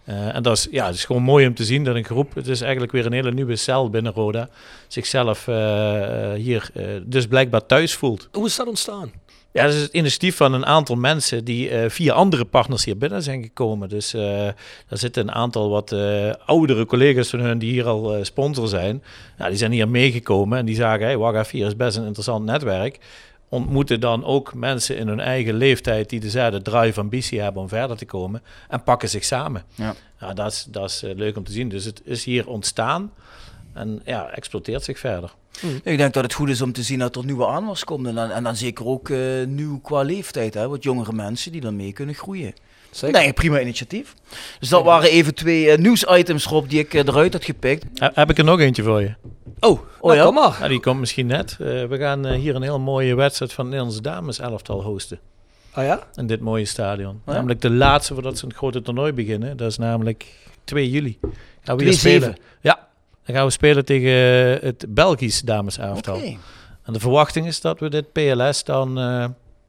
En dat is, ja, het is gewoon mooi om te zien dat een groep, het is eigenlijk weer een hele nieuwe cel binnen Roda, zichzelf hier dus blijkbaar thuis voelt. Hoe is dat ontstaan? Ja, dat is het initiatief van een aantal mensen die eh, via andere partners hier binnen zijn gekomen. Dus eh daar zitten een aantal wat eh, oudere collega's van hun die hier al sponsor zijn. Nou, die zijn hier meegekomen en die zagen, hey, wacht even, hier is best een interessant netwerk. Ontmoeten dan ook mensen in hun eigen leeftijd die dezelfde drive ambitie hebben om verder te komen. En pakken zich samen. Ja. Nou, dat is, dat is leuk om te zien. Dus het is hier ontstaan en ja, exploiteert zich verder. Ik denk dat het goed is om te zien dat er nieuwe aanwas komt. En dan, en dan zeker ook eh, nieuw qua leeftijd. Hè? Wat jongere mensen die dan mee kunnen groeien. Zeker. Nee, prima initiatief. Dus dat waren even twee eh, nieuwsitems, Rob, die ik eh, eruit had gepikt. He- heb ik er nog eentje voor je? Oh, Oh ja? kom maar. Ja, die komt misschien net. Eh, we gaan hier een heel mooie wedstrijd van het Nederlandse dames elftal hosten. Ah ja? In dit mooie stadion. Ja? Namelijk de laatste voordat ze een grote toernooi beginnen. Dat is namelijk 2 juli. Gaan we 2-7. hier spelen. Ja, dan gaan we spelen tegen eh, het Belgisch dames elftal. Oké. En de verwachting is dat we dit PLS dan eh,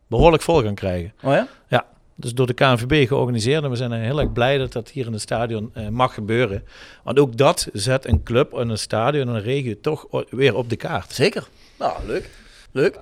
behoorlijk vol gaan krijgen. Oh ja? Dus door de KNVB georganiseerd. En we zijn heel erg blij dat dat hier in het stadion eh, mag gebeuren. Want ook dat zet een club en een stadion en een regio toch weer op de kaart. Zeker. Nou, leuk. Leuk.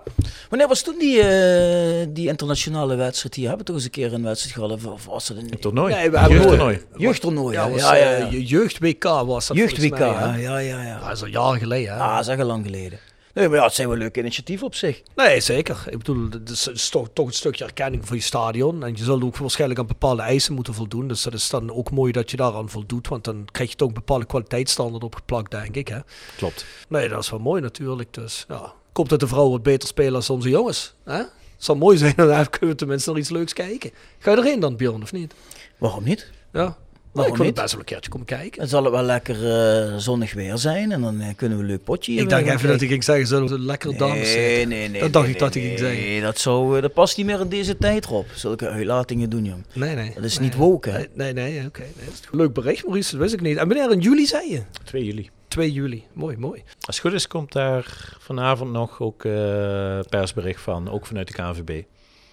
Wanneer was toen die, eh, die internationale wedstrijd hier? Hebben we toch eens een keer een wedstrijd gehad? Of- Of was het een Een toernooi. Nee, we hebben Jeugdtoernooi. jeugdtoernooi? Ja, Ja, was, ja, ja. eh, je- jeugd WK was dat Jeugd WK. volgens mij, Ja, ja, ja. Ja, ja. dat is al jaren geleden. Hè? Ah, dat is echt al lang geleden. Nee, maar ja, het zijn wel leuke initiatieven op zich. Nee, zeker. Ik bedoel, het is, het is toch, toch een stukje erkenning voor je stadion. En je zult ook waarschijnlijk aan bepaalde eisen moeten voldoen. Dus dat is dan ook mooi dat je daaraan voldoet. Want dan krijg je toch een bepaalde kwaliteitsstandaard opgeplakt, denk ik. Hè? Klopt. Nee, dat is wel mooi natuurlijk. Dus ja, ik hoop dat de vrouwen wat beter spelen als onze jongens. Hè? Het zou mooi zijn, dan kunnen we tenminste naar iets leuks kijken. Ga je erheen dan, Bjorn, of niet? Waarom niet? Ja. Waarom ik wil niet? best wel een keertje komen kijken. Dan zal het wel lekker eh, zonnig weer zijn en dan eh, kunnen we een leuk potje hier Ik dacht even dat hij ging zeggen, zullen we lekker dames Nee, nee, nee. Dat dacht nee, ik dat nee, ging zeggen. Nee, dat, zou, eh, dat past niet meer in deze tijd, Rob. Zulke uitlatingen doen, jong. Nee, nee. Dat is nee. niet woke, hè? Nee, nee, nee oké. nee, dat is goed. Leuk bericht, Maurice, dat wist ik niet. En wanneer in juli zei je? 2 juli. 2 juli. Mooi, mooi. Als het goed is, komt daar vanavond nog ook eh, persbericht van, ook vanuit de KNVB.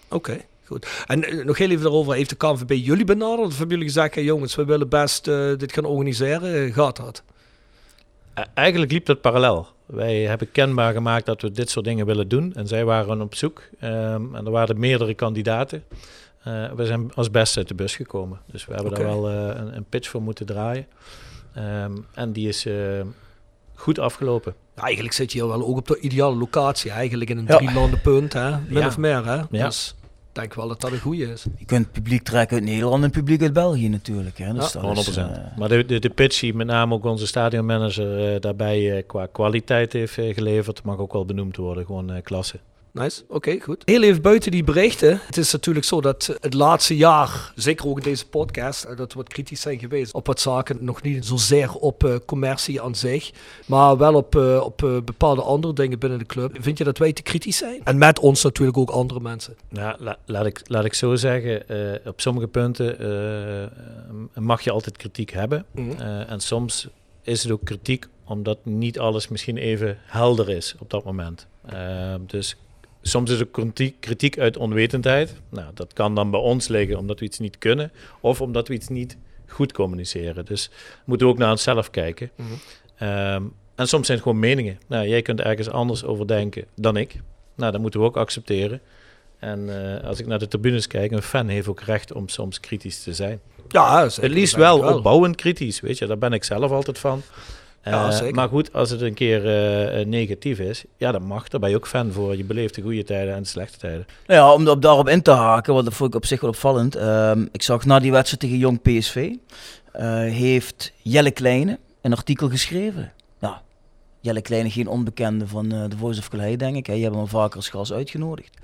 Oké, goed. En eh, nog heel even daarover. Heeft de KNVB jullie benaderd? Of hebben jullie gezegd, hey, jongens, we willen best eh, dit gaan organiseren? Gaat dat? Eigenlijk liep dat parallel. Wij hebben kenbaar gemaakt dat we dit soort dingen willen doen. En zij waren op zoek. Ehm, en er waren meerdere kandidaten. We zijn als beste uit de bus gekomen. Dus we hebben daar wel een, een pitch voor moeten draaien. Ehm, en die is eh, goed afgelopen. Eigenlijk zit je hier wel ook op de ideale locatie. Eigenlijk in een Ja. drie landen punt, hè? Min Ja. of meer, hè? Ja. Dus ik denk wel dat dat een goede is. Je kunt publiek trekken uit Nederland en publiek uit België natuurlijk. Hè? Dus Ja, dat is, 100%. eh, maar de, de, de pitch die met name ook onze stadionmanager eh, daarbij eh, qua kwaliteit heeft geleverd, mag ook wel benoemd worden. Gewoon eh, klasse. Nice. Oké, goed. Heel even buiten die berichten. Het is natuurlijk zo dat het laatste jaar, zeker ook in deze podcast, eh, dat we wat kritisch zijn geweest op wat zaken. Nog niet zozeer op uh, commercie aan zich, maar wel op, uh, op uh, bepaalde andere dingen binnen de club. Vind je dat wij te kritisch zijn? En met ons natuurlijk ook andere mensen. Ja, la, laat, ik, laat ik zo zeggen. op sommige punten mag je altijd kritiek hebben. Mm -hmm. en soms is het ook kritiek omdat niet alles misschien even helder is op dat moment. Uh, dus soms is het kritiek, kritiek uit onwetendheid. Nou, dat kan dan bij ons liggen omdat we iets niet kunnen of omdat we iets niet goed communiceren. Dus moeten we ook naar onszelf kijken. Mm -hmm. um, en soms zijn het gewoon meningen. Nou, jij kunt ergens anders over denken dan ik. Nou, dat moeten we ook accepteren. En uh, als ik naar de tribunes kijk, een fan heeft ook recht om soms kritisch te zijn. Ja, het liefst wel, wel opbouwend kritisch, weet je. Daar ben ik zelf altijd van. Ja, uh, maar goed, als het een keer uh, negatief is, ja, dat mag. Daar ben je ook fan voor. Je beleeft de goede tijden en de slechte tijden. Nou ja, om op daarop in te haken, want dat vond ik op zich wel opvallend. Uh, ik zag na die wedstrijd tegen Jong PSV, heeft Jelle Kleine een artikel geschreven. Ja, Jelle Kleine, geen onbekende van de Voice of Calais, denk ik. Hè. Je hebt hem al vaker als gast uitgenodigd.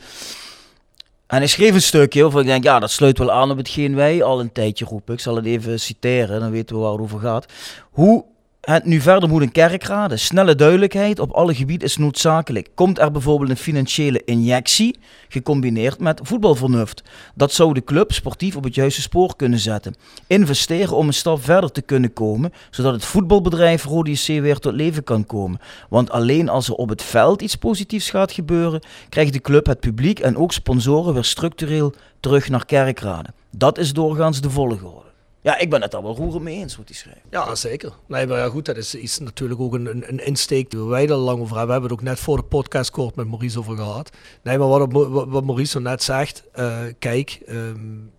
En hij schreef een stukje waarvan ik denk, ja, dat sluit wel aan op hetgeen wij al een tijdje roepen. Ik zal het even citeren, dan weten we waar het over gaat. Hoe het nu verder moet in kerkraden. Snelle duidelijkheid op alle gebieden is noodzakelijk. Komt er bijvoorbeeld een financiële injectie, gecombineerd met voetbalvernuft? Dat zou de club sportief op het juiste spoor kunnen zetten. Investeren om een stap verder te kunnen komen, zodat het voetbalbedrijf Rode JC weer tot leven kan komen. Want alleen als er op het veld iets positiefs gaat gebeuren, krijgt de club het publiek en ook sponsoren weer structureel terug naar kerkraden. Dat is doorgaans de volgorde. Ja, ik ben het daar wel roerend mee eens wat hij schrijft. Ja, zeker. Nee, maar ja, goed, dat is, is natuurlijk ook een, een, insteek die wij er lang over hebben. We hebben het ook net voor de podcast kort met Maurice over gehad. Nee, maar wat, wat, Maurice net zegt, uh, kijk, um,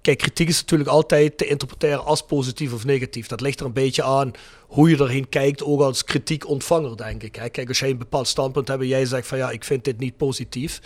kijk, kritiek is natuurlijk altijd te interpreteren als positief of negatief. Dat ligt er een beetje aan hoe je erheen kijkt, ook als kritiek-ontvanger, denk ik. Kijk, als jij een bepaald standpunt hebt en jij zegt van ja, ik vind dit niet positief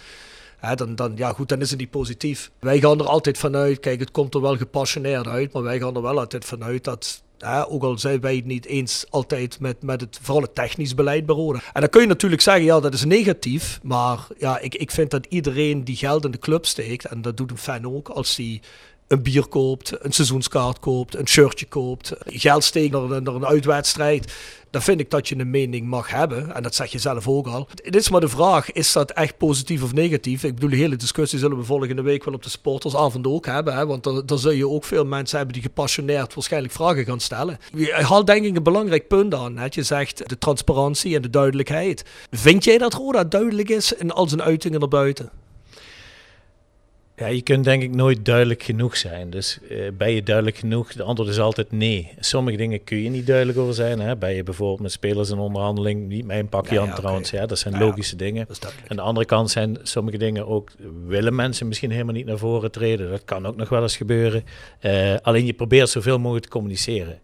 Hè, dan, dan, ja, goed, dan is het niet positief. Wij gaan er altijd vanuit, kijk, het komt er wel gepassioneerd uit, maar wij gaan er wel altijd vanuit dat ook al zijn wij het niet eens altijd met, met het, vooral het technisch beleid beroeren. En dan kun je natuurlijk zeggen, ja, dat is negatief. Maar ja, ik, ik vind dat iedereen die geld in de club steekt, en dat doet een fan ook, als hij een bier koopt, een seizoenskaart koopt, een shirtje koopt, geld steekt naar, een uitwedstrijd. Dan vind ik dat je een mening mag hebben. En dat zeg je zelf ook al. Het is maar de vraag, is dat echt positief of negatief? Ik bedoel, de hele discussie zullen we volgende week wel op de supportersavond ook hebben. Hè? Want daar zul je ook veel mensen hebben die gepassioneerd waarschijnlijk vragen gaan stellen. Je haalt denk ik een belangrijk punt aan. Hè? Je zegt de transparantie en de duidelijkheid. Vind jij dat Roda duidelijk is in al zijn uitingen naar buiten? Ja, je kunt denk ik nooit duidelijk genoeg zijn. Dus uh, ben je duidelijk genoeg? De antwoord is altijd nee. Sommige dingen kun je niet duidelijk over zijn. Hè? Ben je bijvoorbeeld met spelers in onderhandeling, niet mijn pakje ja, ja, aan trouwens. Okay. Ja, dat zijn ja, logische dingen. Aan de andere kant zijn sommige dingen ook, willen mensen misschien helemaal niet naar voren treden. Dat kan ook nog wel eens gebeuren. Uh, alleen je probeert zoveel mogelijk te communiceren.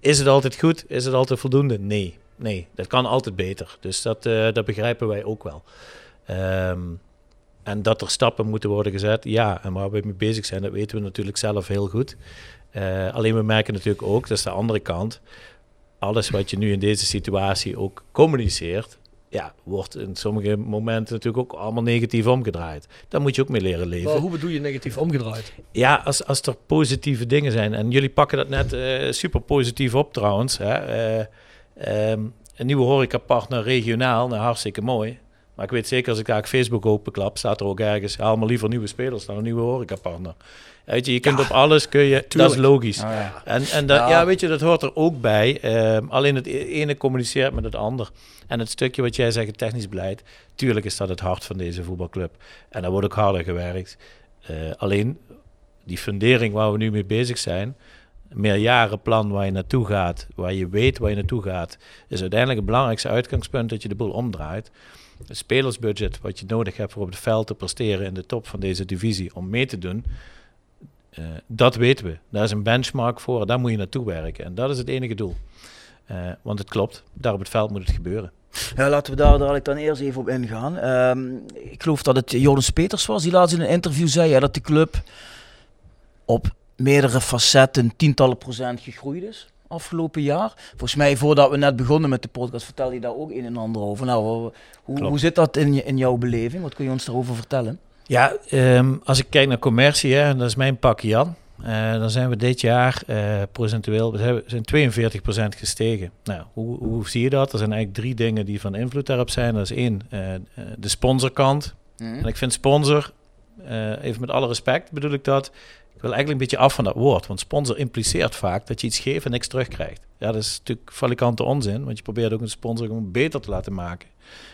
Is het altijd goed? Is het altijd voldoende? Nee. Nee, dat kan altijd beter. Dus dat, uh, dat begrijpen wij ook wel. Um, en dat er stappen moeten worden gezet, ja. En waar we mee bezig zijn, dat weten we natuurlijk zelf heel goed. Uh, alleen we merken natuurlijk ook, dat is de andere kant, alles wat je nu in deze situatie ook communiceert, ja, wordt in sommige momenten natuurlijk ook allemaal negatief omgedraaid. Daar moet je ook mee leren leven. Maar hoe bedoel je negatief omgedraaid? Ja, als, als er positieve dingen zijn. En jullie pakken dat net uh, super positief op trouwens. Hè? Uh, um, een nieuwe horecapartner regionaal, nou, hartstikke mooi. Maar ik weet zeker, als ik daar Facebook openklap, staat er ook ergens, haal maar liever nieuwe spelers dan een nieuwe horecapartner. Weet je, je kunt ja, op alles, kun je, tuurlijk. dat is logisch. Oh, ja. En, en dat, ja. ja. weet je, dat hoort er ook bij. Uh, alleen het ene communiceert met het ander. En het stukje wat jij zegt, technisch beleid, tuurlijk is dat het hart van deze voetbalclub. En daar wordt ook harder gewerkt. Uh, alleen, die fundering waar we nu mee bezig zijn, meerjarenplan waar je naartoe gaat, waar je weet waar je naartoe gaat, is uiteindelijk het belangrijkste uitgangspunt dat je de boel omdraait het spelersbudget wat je nodig hebt voor op het veld te presteren in de top van deze divisie om mee te doen, uh, dat weten we. Daar is een benchmark voor, daar moet je naartoe werken. En dat is het enige doel. Uh, want het klopt, daar op het veld moet het gebeuren. Ja, laten we daar dadelijk dan eerst even op ingaan. Um, ik geloof dat het Jonas Peters was die laatst in een interview zei dat de club op meerdere facetten tientallen procent gegroeid is afgelopen jaar? Volgens mij, voordat we net begonnen met de podcast, vertelde je daar ook een en ander over. Nou, hoe, hoe zit dat in, je, in jouw beleving? Wat kun je ons daarover vertellen? Ja, ehm, als ik kijk naar commercie, hè, en dat is mijn pakje Jan. eh, dan zijn we dit jaar eh, procentueel we zijn- we zijn 42% gestegen. Nou, hoe, hoe zie je dat? Er zijn eigenlijk drie dingen die van invloed daarop zijn. Dat is één, eh, de sponsorkant. En ik vind sponsor, even met alle respect bedoel ik dat, ik wil eigenlijk een beetje af van dat woord. Want sponsor impliceert vaak dat je iets geeft en niks terugkrijgt. Ja, dat is natuurlijk valikante onzin, want je probeert ook een sponsor gewoon beter te laten maken.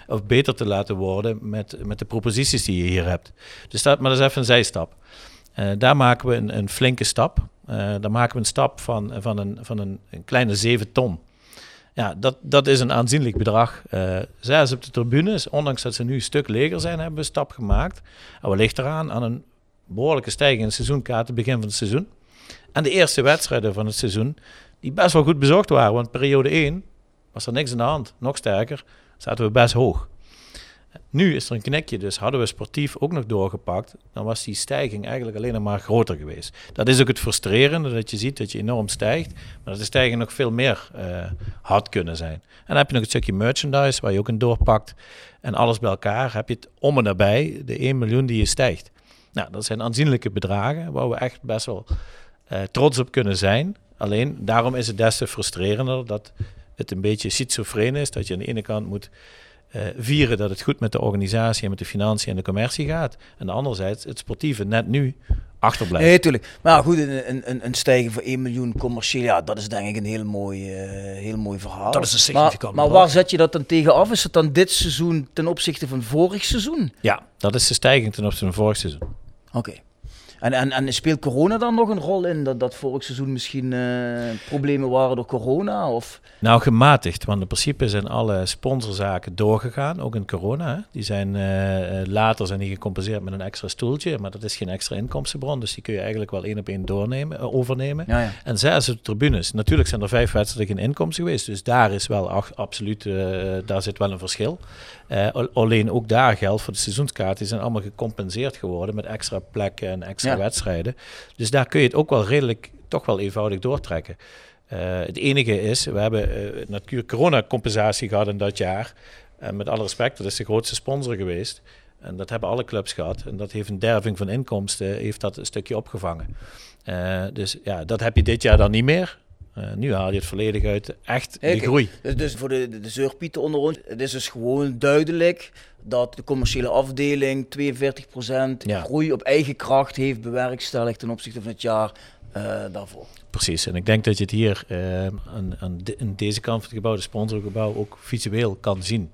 Of beter te laten worden met, met de proposities die je hier hebt. Dus dat, maar dat is even een zijstap. Eh, daar maken we een, een flinke stap. Eh daar maken we een stap van, van, een, van een, een kleine 7 ton. Ja, dat, dat is een aanzienlijk bedrag. Eh zelfs op de tribunes, ondanks dat ze nu een stuk leger zijn, hebben we een stap gemaakt. En wat ligt eraan? Aan een behoorlijke stijging in de seizoenkaarten begin van het seizoen. En de eerste wedstrijden van het seizoen, die best wel goed bezocht waren. Want periode 1 was er niks aan de hand. Nog sterker, zaten we best hoog. Nu is er een knikje, dus hadden we sportief ook nog doorgepakt, dan was die stijging eigenlijk alleen maar groter geweest. Dat is ook het frustrerende, dat je ziet dat je enorm stijgt, maar dat de stijging nog veel meer eh, had kunnen zijn. En dan heb je nog het stukje merchandise, waar je ook in doorpakt. En alles bij elkaar heb je het om en nabij, de 1 miljoen die je stijgt. Nou, dat zijn aanzienlijke bedragen, waar we echt best wel eh, trots op kunnen zijn. Alleen, daarom is het des te frustrerender dat het een beetje schizofreen is, dat je aan de ene kant moet eh, vieren dat het goed met de organisatie en met de financiën en de commercie gaat. En anderzijds het sportieve net nu achterblijft. Nee, tuurlijk. Maar goed, een, een, een- stijging van 1 miljoen commercieel, ja, dat is denk ik een heel mooi, eh, heel mooi verhaal. Dat is een maar, significant maar bedrag. waar zet je dat dan tegen af? Is het dan dit seizoen ten opzichte van vorig seizoen? Ja, dat is de stijging ten opzichte van vorig seizoen. Oké. En, en, en speelt corona dan nog een rol in? Dat, dat vorig seizoen misschien eh, problemen waren door corona? Of? Nou, gematigd, want in principe zijn alle sponsorzaken doorgegaan, ook in corona. Hè. Die zijn eh, eh, later zijn die gecompenseerd met een extra stoeltje, maar dat is geen extra inkomstenbron, dus die kun je eigenlijk wel één op één doornemen, overnemen. Ja, ja. En op de tribunes. Natuurlijk zijn er vijf wedstrijden geen inkomsten geweest. Dus daar is wel ach- absoluut, daar zit wel een verschil. Eh, al- alleen ook daar geldt voor de seizoenskaarten. Die zijn allemaal gecompenseerd geworden met extra plekken en extra Ja. wedstrijden. Dus daar kun je het ook wel redelijk, toch wel eenvoudig doortrekken. Eh, het enige is, we hebben eh, natuurlijk corona-compensatie gehad in dat jaar. En met alle respect, dat is de grootste sponsor geweest. En dat hebben alle clubs gehad. En dat heeft een derving van inkomsten, heeft dat een stukje opgevangen. Dus ja, dat heb je dit jaar dan niet meer. Eh, nu haal je het volledig uit echt de groei. Dus, dus voor de, de, de zeurpieten onder ons, het is dus gewoon duidelijk dat de commerciële afdeling 42% Ja. groei op eigen kracht heeft bewerkstelligd ten opzichte van het jaar eh, daarvoor. Precies. En ik denk dat je het hier eh, aan, aan, de- aan deze kant van het gebouw, de sponsorgebouw, ook visueel kan zien.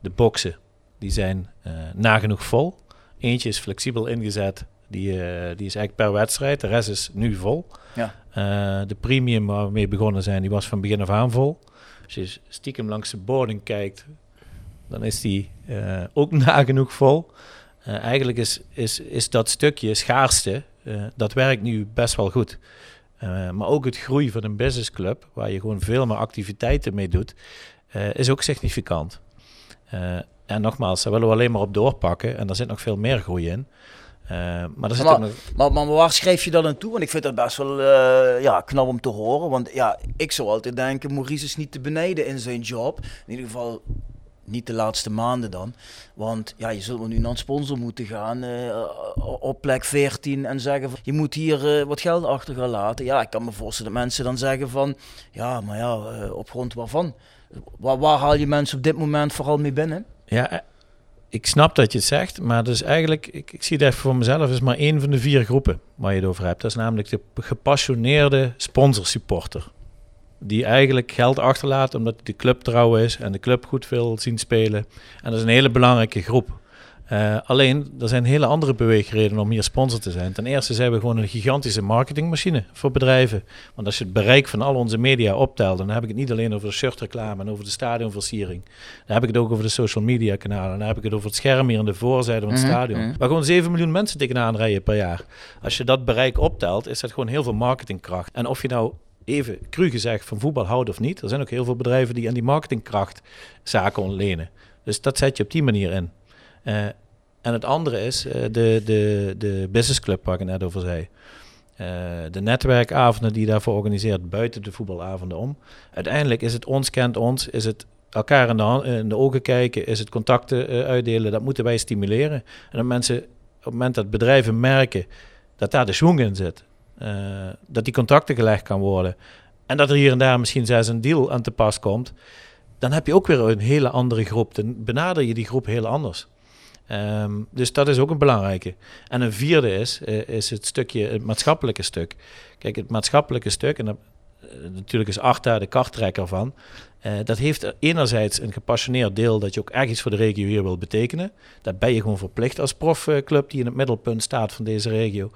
De boxen, die zijn eh, nagenoeg vol. Eentje is flexibel ingezet. Die, eh, die is eigenlijk per wedstrijd. De rest is nu vol. Ja. Eh, de premium waar we mee begonnen zijn, die was van begin af aan vol. Als je stiekem langs de boarding kijkt, dan is die eh, ook nagenoeg vol. Eh, eigenlijk is, is, is dat stukje schaarste, dat werkt nu best wel goed. Maar ook het groei van een businessclub, waar je gewoon veel meer activiteiten mee doet, is ook significant. En nogmaals, daar willen we alleen maar op doorpakken. En daar zit nog veel meer groei in. Eh, maar er zit Maar- nog... Maar, maar waar schrijf je dat aan toe? Want ik vind dat best wel eh, ja, knap om te horen. Want ja, ik zou altijd denken, Maurice is niet te benijden in zijn job. In ieder geval niet de laatste maanden dan. Want ja, je zult wel nu naar een sponsor moeten gaan eh, op plek 14 en zeggen van, je moet hier wat geld achter gaan laten. Ja, ik kan me voorstellen dat mensen dan zeggen van, ja, maar ja, op grond waarvan? Waar, waar haal je mensen op dit moment vooral mee binnen? Ja, ik snap dat je het zegt, maar dus eigenlijk, ik, zie het even voor mezelf, is maar één van de vier groepen waar je het over hebt. Dat is namelijk de gepassioneerde sponsorsupporter. Die eigenlijk geld achterlaat omdat de club trouw is en de club goed wil zien spelen. En dat is een hele belangrijke groep. Eh, alleen, er zijn hele andere beweegredenen om hier sponsor te zijn. Ten eerste zijn we gewoon een gigantische marketingmachine voor bedrijven. Want als je het bereik van al onze media optelt, dan heb ik het niet alleen over de shirtreclame en over de stadionversiering. Dan heb ik het ook over de social media kanalen. Dan heb ik het over het scherm hier aan de voorzijde van het Mhm, stadion. mhm. Waar gewoon 7 miljoen mensen tegenaan rijden per jaar. Als je dat bereik optelt, is dat gewoon heel veel marketingkracht. En of je nou even cru gezegd van voetbal houdt of niet, er zijn ook heel veel bedrijven die aan die marketingkracht zaken ontlenen. Dus dat zet je op die manier in. Eh, en het andere is eh, de, de, de business club waar ik net over zei. eh, de netwerkavonden die daarvoor organiseert buiten de voetbalavonden om. Uiteindelijk is het ons kent ons, is het elkaar in de, in de ogen kijken, is het contacten uitdelen. Dat moeten wij stimuleren. En dat mensen, op het moment dat bedrijven merken dat daar de schwung in zit, dat die contacten gelegd kan worden en dat er hier en daar misschien zelfs een deal aan te pas komt, dan heb je ook weer een hele andere groep. Dan benader je die groep heel anders. Ehm, dus dat is ook een belangrijke. En een vierde is, eh, is het stukje, het maatschappelijke stuk. Kijk, het maatschappelijke stuk, en eh, natuurlijk is Arta de karttrekker van, eh, dat heeft enerzijds een gepassioneerd deel dat je ook iets voor de regio hier wil betekenen. Dat ben je gewoon verplicht als profclub die in het middelpunt staat van deze regio.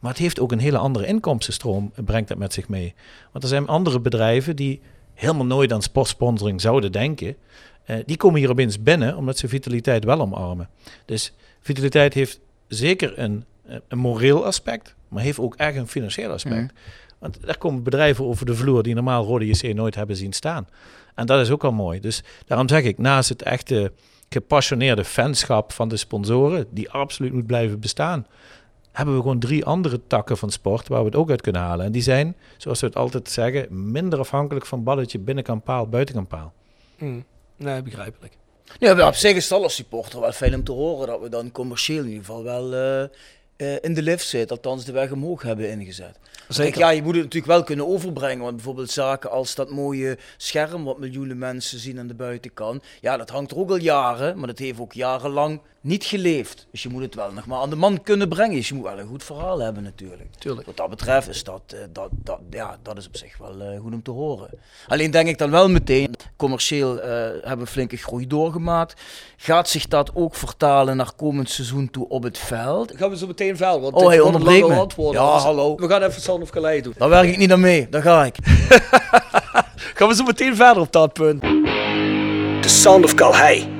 Maar het heeft ook een hele andere inkomstenstroom, brengt dat met zich mee. Want er zijn andere bedrijven die helemaal nooit aan sportsponsoring zouden denken. Eh, die komen hier opeens binnen omdat ze vitaliteit wel omarmen. Dus vitaliteit heeft zeker een, eh, een moreel aspect, maar heeft ook echt een financieel aspect. Want daar komen bedrijven over de vloer die normaal Rode JC nooit hebben zien staan. En dat is ook al mooi. Dus daarom zeg ik, naast het echte gepassioneerde fanschap van de sponsoren, die absoluut moet blijven bestaan, hebben we gewoon drie andere takken van sport waar we het ook uit kunnen halen. En die zijn, zoals we het altijd zeggen, minder afhankelijk van balletje binnenkant paal, buitenkant paal. Mm. Nee, begrijpelijk. Ja, op zich is het al als supporter wel fijn om te horen dat we dan commercieel in ieder geval wel eh, eh, in de lift zitten. Althans de weg omhoog hebben ingezet. Kijk, ja, je moet het natuurlijk wel kunnen overbrengen. Want bijvoorbeeld zaken als dat mooie scherm wat miljoenen mensen zien aan de buitenkant. Ja, dat hangt er ook al jaren, maar dat heeft ook jarenlang niet geleefd. Dus je moet het wel nog maar aan de man kunnen brengen. Dus je moet wel een goed verhaal hebben natuurlijk. Tuurlijk. Wat dat betreft is dat, eh, dat, dat, ja, dat is op zich wel eh, goed om te horen. Alleen denk ik dan wel meteen, commercieel eh, hebben we flinke groei doorgemaakt. Gaat zich dat ook vertalen naar komend seizoen toe op het veld? Gaan we zo meteen verder, want Oh, dit hij wordt een onderbreekt lange antwoord. Ja, Dus hallo. We gaan even Sound of Calais doen. Daar werk ik niet aan mee, daar ga ik. Gaan we zo meteen verder op dat punt. The Sound of Calais.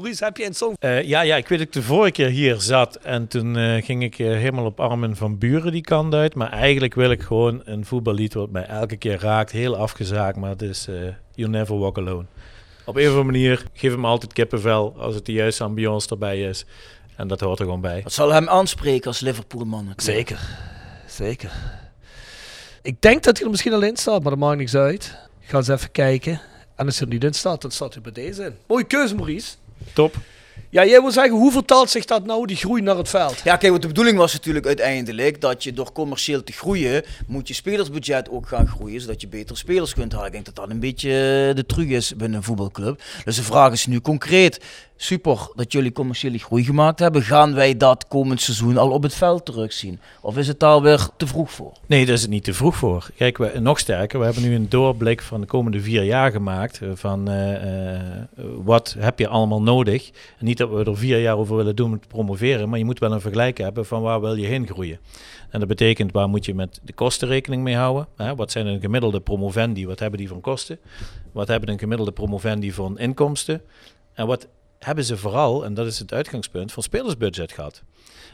Maurice, heb je een song? Eh, ja, ja, ik weet dat ik de vorige keer hier zat en toen eh, ging ik eh, helemaal op armen van buren die kant uit. Maar eigenlijk wil ik gewoon een voetballied wat mij elke keer raakt, heel afgezaakt, maar het is eh, You Never Walk Alone. Op een of andere manier geef hem altijd kippenvel als het de juiste ambiance erbij is. En dat hoort er gewoon bij. Dat zal hem aanspreken als Liverpoolman. natuurlijk. Zeker, zeker. Ik denk dat hij er misschien al in staat, maar dat maakt niks uit. Ik ga eens even kijken. En als hij er niet in staat, dan staat hij bij deze in. Mooie keuze, Maurice. Top. Ja, jij wil zeggen, hoe vertaalt zich dat nou, die groei naar het veld? Ja, kijk, wat de bedoeling was natuurlijk uiteindelijk dat je door commercieel te groeien, moet je spelersbudget ook gaan groeien, zodat je betere spelers kunt halen. Ik denk dat dat een beetje de truc is binnen een voetbalclub. Dus de vraag is nu concreet, super dat jullie commerciële groei gemaakt hebben. Gaan wij dat komend seizoen al op het veld terugzien? Of is het daar weer te vroeg voor? Nee, daar is het niet te vroeg voor. Kijk, we, nog sterker, we hebben nu een doorblik van de komende vier jaar gemaakt. eh, Van eh, eh, wat heb je allemaal nodig? Niet dat we er vier jaar over willen doen met promoveren, maar je moet wel een vergelijk hebben van waar wil je heen groeien. En dat betekent waar moet je met de kosten rekening mee houden? Hè? Wat zijn een gemiddelde promovendi? Wat hebben die van kosten? Wat hebben een gemiddelde promovendi van inkomsten? En wat hebben ze vooral, en dat is het uitgangspunt, van spelersbudget gehad?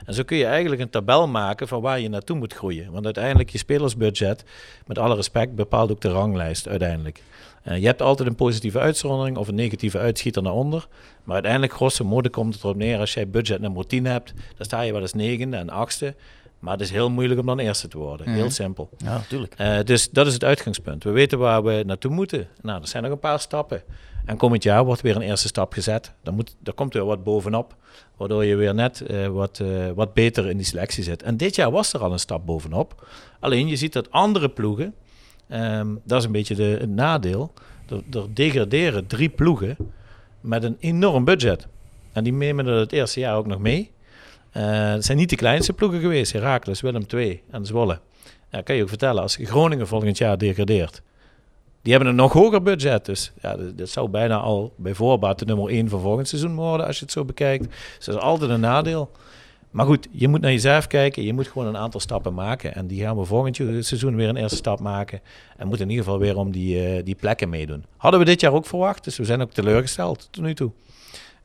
En zo kun je eigenlijk een tabel maken van waar je naartoe moet groeien. Want uiteindelijk je spelersbudget, met alle respect, bepaalt ook de ranglijst uiteindelijk. Eh, je hebt altijd een positieve uitzondering of een negatieve uitschieter naar onder. Maar uiteindelijk, grosso modo, komt het erop neer als jij budget nummer 10 hebt, dan sta je wel eens negende en achtste. Maar het is heel moeilijk om dan eerste te worden. Heel simpel. Ja, natuurlijk. Eh, dus dat is het uitgangspunt. We weten waar we naartoe moeten. Nou, er zijn nog een paar stappen. En komend jaar wordt weer een eerste stap gezet. Dan moet, komt weer wat bovenop. Waardoor je weer net eh, wat, eh, wat beter in die selectie zit. En dit jaar was er al een stap bovenop. Alleen je ziet dat andere ploegen, ehm, dat is een beetje de, het nadeel. Er, er degraderen drie ploegen met een enorm budget. En die nemen er het eerste jaar ook nog mee. Eh, het zijn niet de kleinste ploegen geweest. Heracles, Willem II en Zwolle. Ja, kan je ook vertellen, als Groningen volgend jaar degradeert. Die hebben een nog hoger budget. Dus ja, dat, zou bijna al bij voorbaat de nummer 1 van volgend seizoen worden, als je het zo bekijkt. Dus dat is altijd een nadeel. Maar goed, je moet naar jezelf kijken. Je moet gewoon een aantal stappen maken. En die gaan we volgend seizoen weer een eerste stap maken. En moeten in ieder geval weer om die, uh, die plekken meedoen. Hadden we dit jaar ook verwacht. Dus we zijn ook teleurgesteld tot nu toe.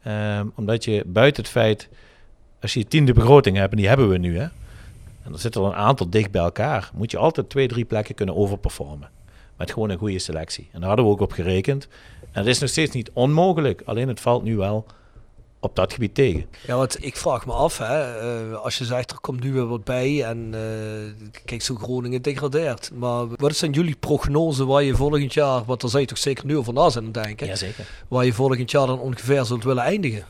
Um, omdat je buiten het feit, als je tiende begroting hebt, en die hebben we nu, hè, en er zitten er een aantal dicht bij elkaar, moet je altijd twee, drie plekken kunnen overperformen. Met gewoon een goede selectie. En daar hadden we ook op gerekend. En het is nog steeds niet onmogelijk, alleen het valt nu wel op dat gebied tegen. Ja, want ik vraag me af, hè, uh, als je zegt er komt nu weer wat bij en uh, kijk, zo Groningen degradeert. Maar wat zijn jullie prognose waar je volgend jaar, wat er zou je toch zeker nu over na zijn denken, Jazeker. waar je volgend jaar dan ongeveer zult willen eindigen?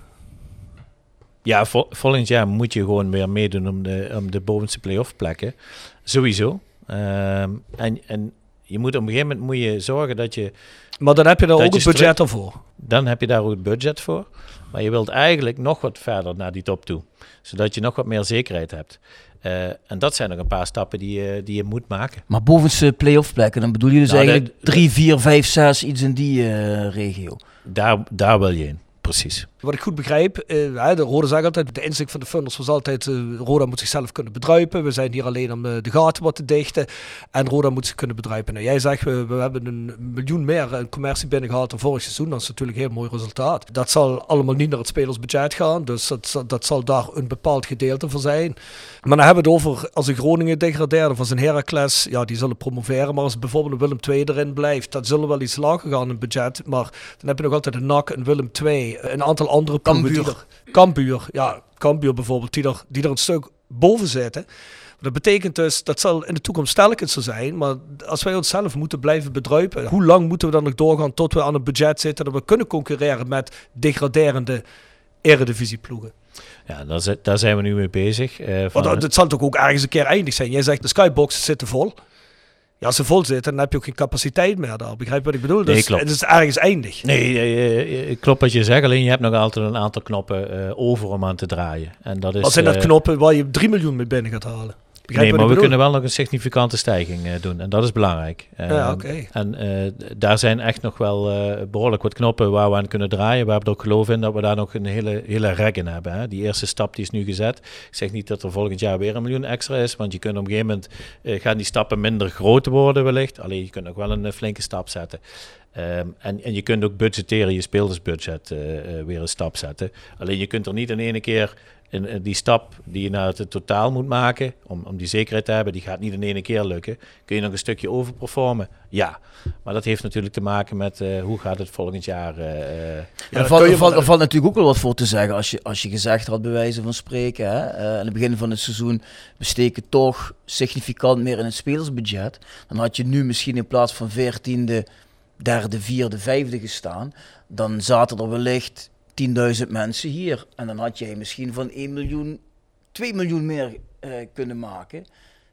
Ja, vol volgend jaar moet je gewoon weer meedoen om de, om de bovenste play-off plekken. Sowieso. Um, en, en je moet op een gegeven moment moet je zorgen dat je. Maar dan heb je daar ook een budget voor. Dan heb je daar ook het budget voor. Maar je wilt eigenlijk nog wat verder naar die top toe. Zodat je nog wat meer zekerheid hebt. Uh, en dat zijn nog een paar stappen die je, die je moet maken. Maar bovenste play-off plekken, dan bedoel je dus nou, eigenlijk 3, 4, 5, 6, iets in die uh, regio. Daar, daar wil je in precies. Wat ik goed begrijp, uh, de Roda zegt altijd, de inzicht van de funders was altijd, uh, Roda moet zichzelf kunnen bedruipen. We zijn hier alleen om uh, de gaten wat te dichten. En Roda moet zich kunnen bedruipen. Nou, jij zegt, we, we hebben een miljoen meer een commercie binnengehaald dan vorig seizoen. Dat is natuurlijk een heel mooi resultaat. Dat zal allemaal niet naar het spelersbudget gaan. Dus dat, dat zal daar een bepaald gedeelte voor zijn. Maar dan hebben we het over, als een Groningen degradeert of als een Heracles, ja, die zullen promoveren. Maar als bijvoorbeeld Willem II erin blijft, dat zullen wel iets lager gaan in het budget. Maar dan heb je nog altijd een NAC, een Willem II, een aantal andere Kambuur. Kambuur, ja, Kambuur bijvoorbeeld, die er, die er een stuk boven zitten. Dat betekent dus, dat zal in de toekomst stelkend zo zijn, maar als wij onszelf moeten blijven bedruipen, hoe lang moeten we dan nog doorgaan tot we aan een budget zitten dat we kunnen concurreren met degraderende eredivisieploegen? Ja, daar, daar zijn we nu mee bezig. Uh, van dat, dat zal toch ook ergens een keer eindig zijn? Jij zegt de skyboxen zitten vol. Ja, als ze vol zitten, dan heb je ook geen capaciteit meer daar. Begrijp wat ik bedoel? Dus nee, klopt. Het is ergens eindig. Nee, klopt wat je zegt. Alleen je hebt nog altijd een aantal knoppen over om aan te draaien. En dat is, wat zijn dat knoppen waar je 3 miljoen mee binnen gaat halen? Nee, maar we kunnen wel nog een significante stijging uh, doen. En dat is belangrijk. ja, okay. En uh, daar zijn echt nog wel uh, behoorlijk wat knoppen waar we aan kunnen draaien. We hebben er ook geloof in dat we daar nog een hele, hele rek in hebben. Hè. Die eerste stap die is nu gezet. Ik zeg niet dat er volgend jaar weer een miljoen extra is. Want je kunt op een gegeven moment gaan die stappen minder groot worden wellicht. Alleen je kunt nog wel een flinke stap zetten. Um, en, en je kunt ook budgetteren, je speeldersbudget weer een stap zetten. Alleen je kunt er niet in ene keer en die stap die je naar het totaal moet maken, om, om die zekerheid te hebben, die gaat niet in één keer lukken. Kun je nog een stukje overperformen? Ja. Maar dat heeft natuurlijk te maken met uh, hoe gaat het volgend jaar. Uh, ja, er, valt, valt, valt, natuurlijk ook wel wat voor te zeggen. Als je, als je gezegd had, bij wijze van spreken, hè, uh, aan het begin van het seizoen, we steken toch significant meer in het spelersbudget. Dan had je nu misschien in plaats van veertiende, derde, vierde, vijfde gestaan. Dan zaten er wellicht 10.000 mensen hier. En dan had jij misschien van 1 miljoen, 2 miljoen meer uh, kunnen maken.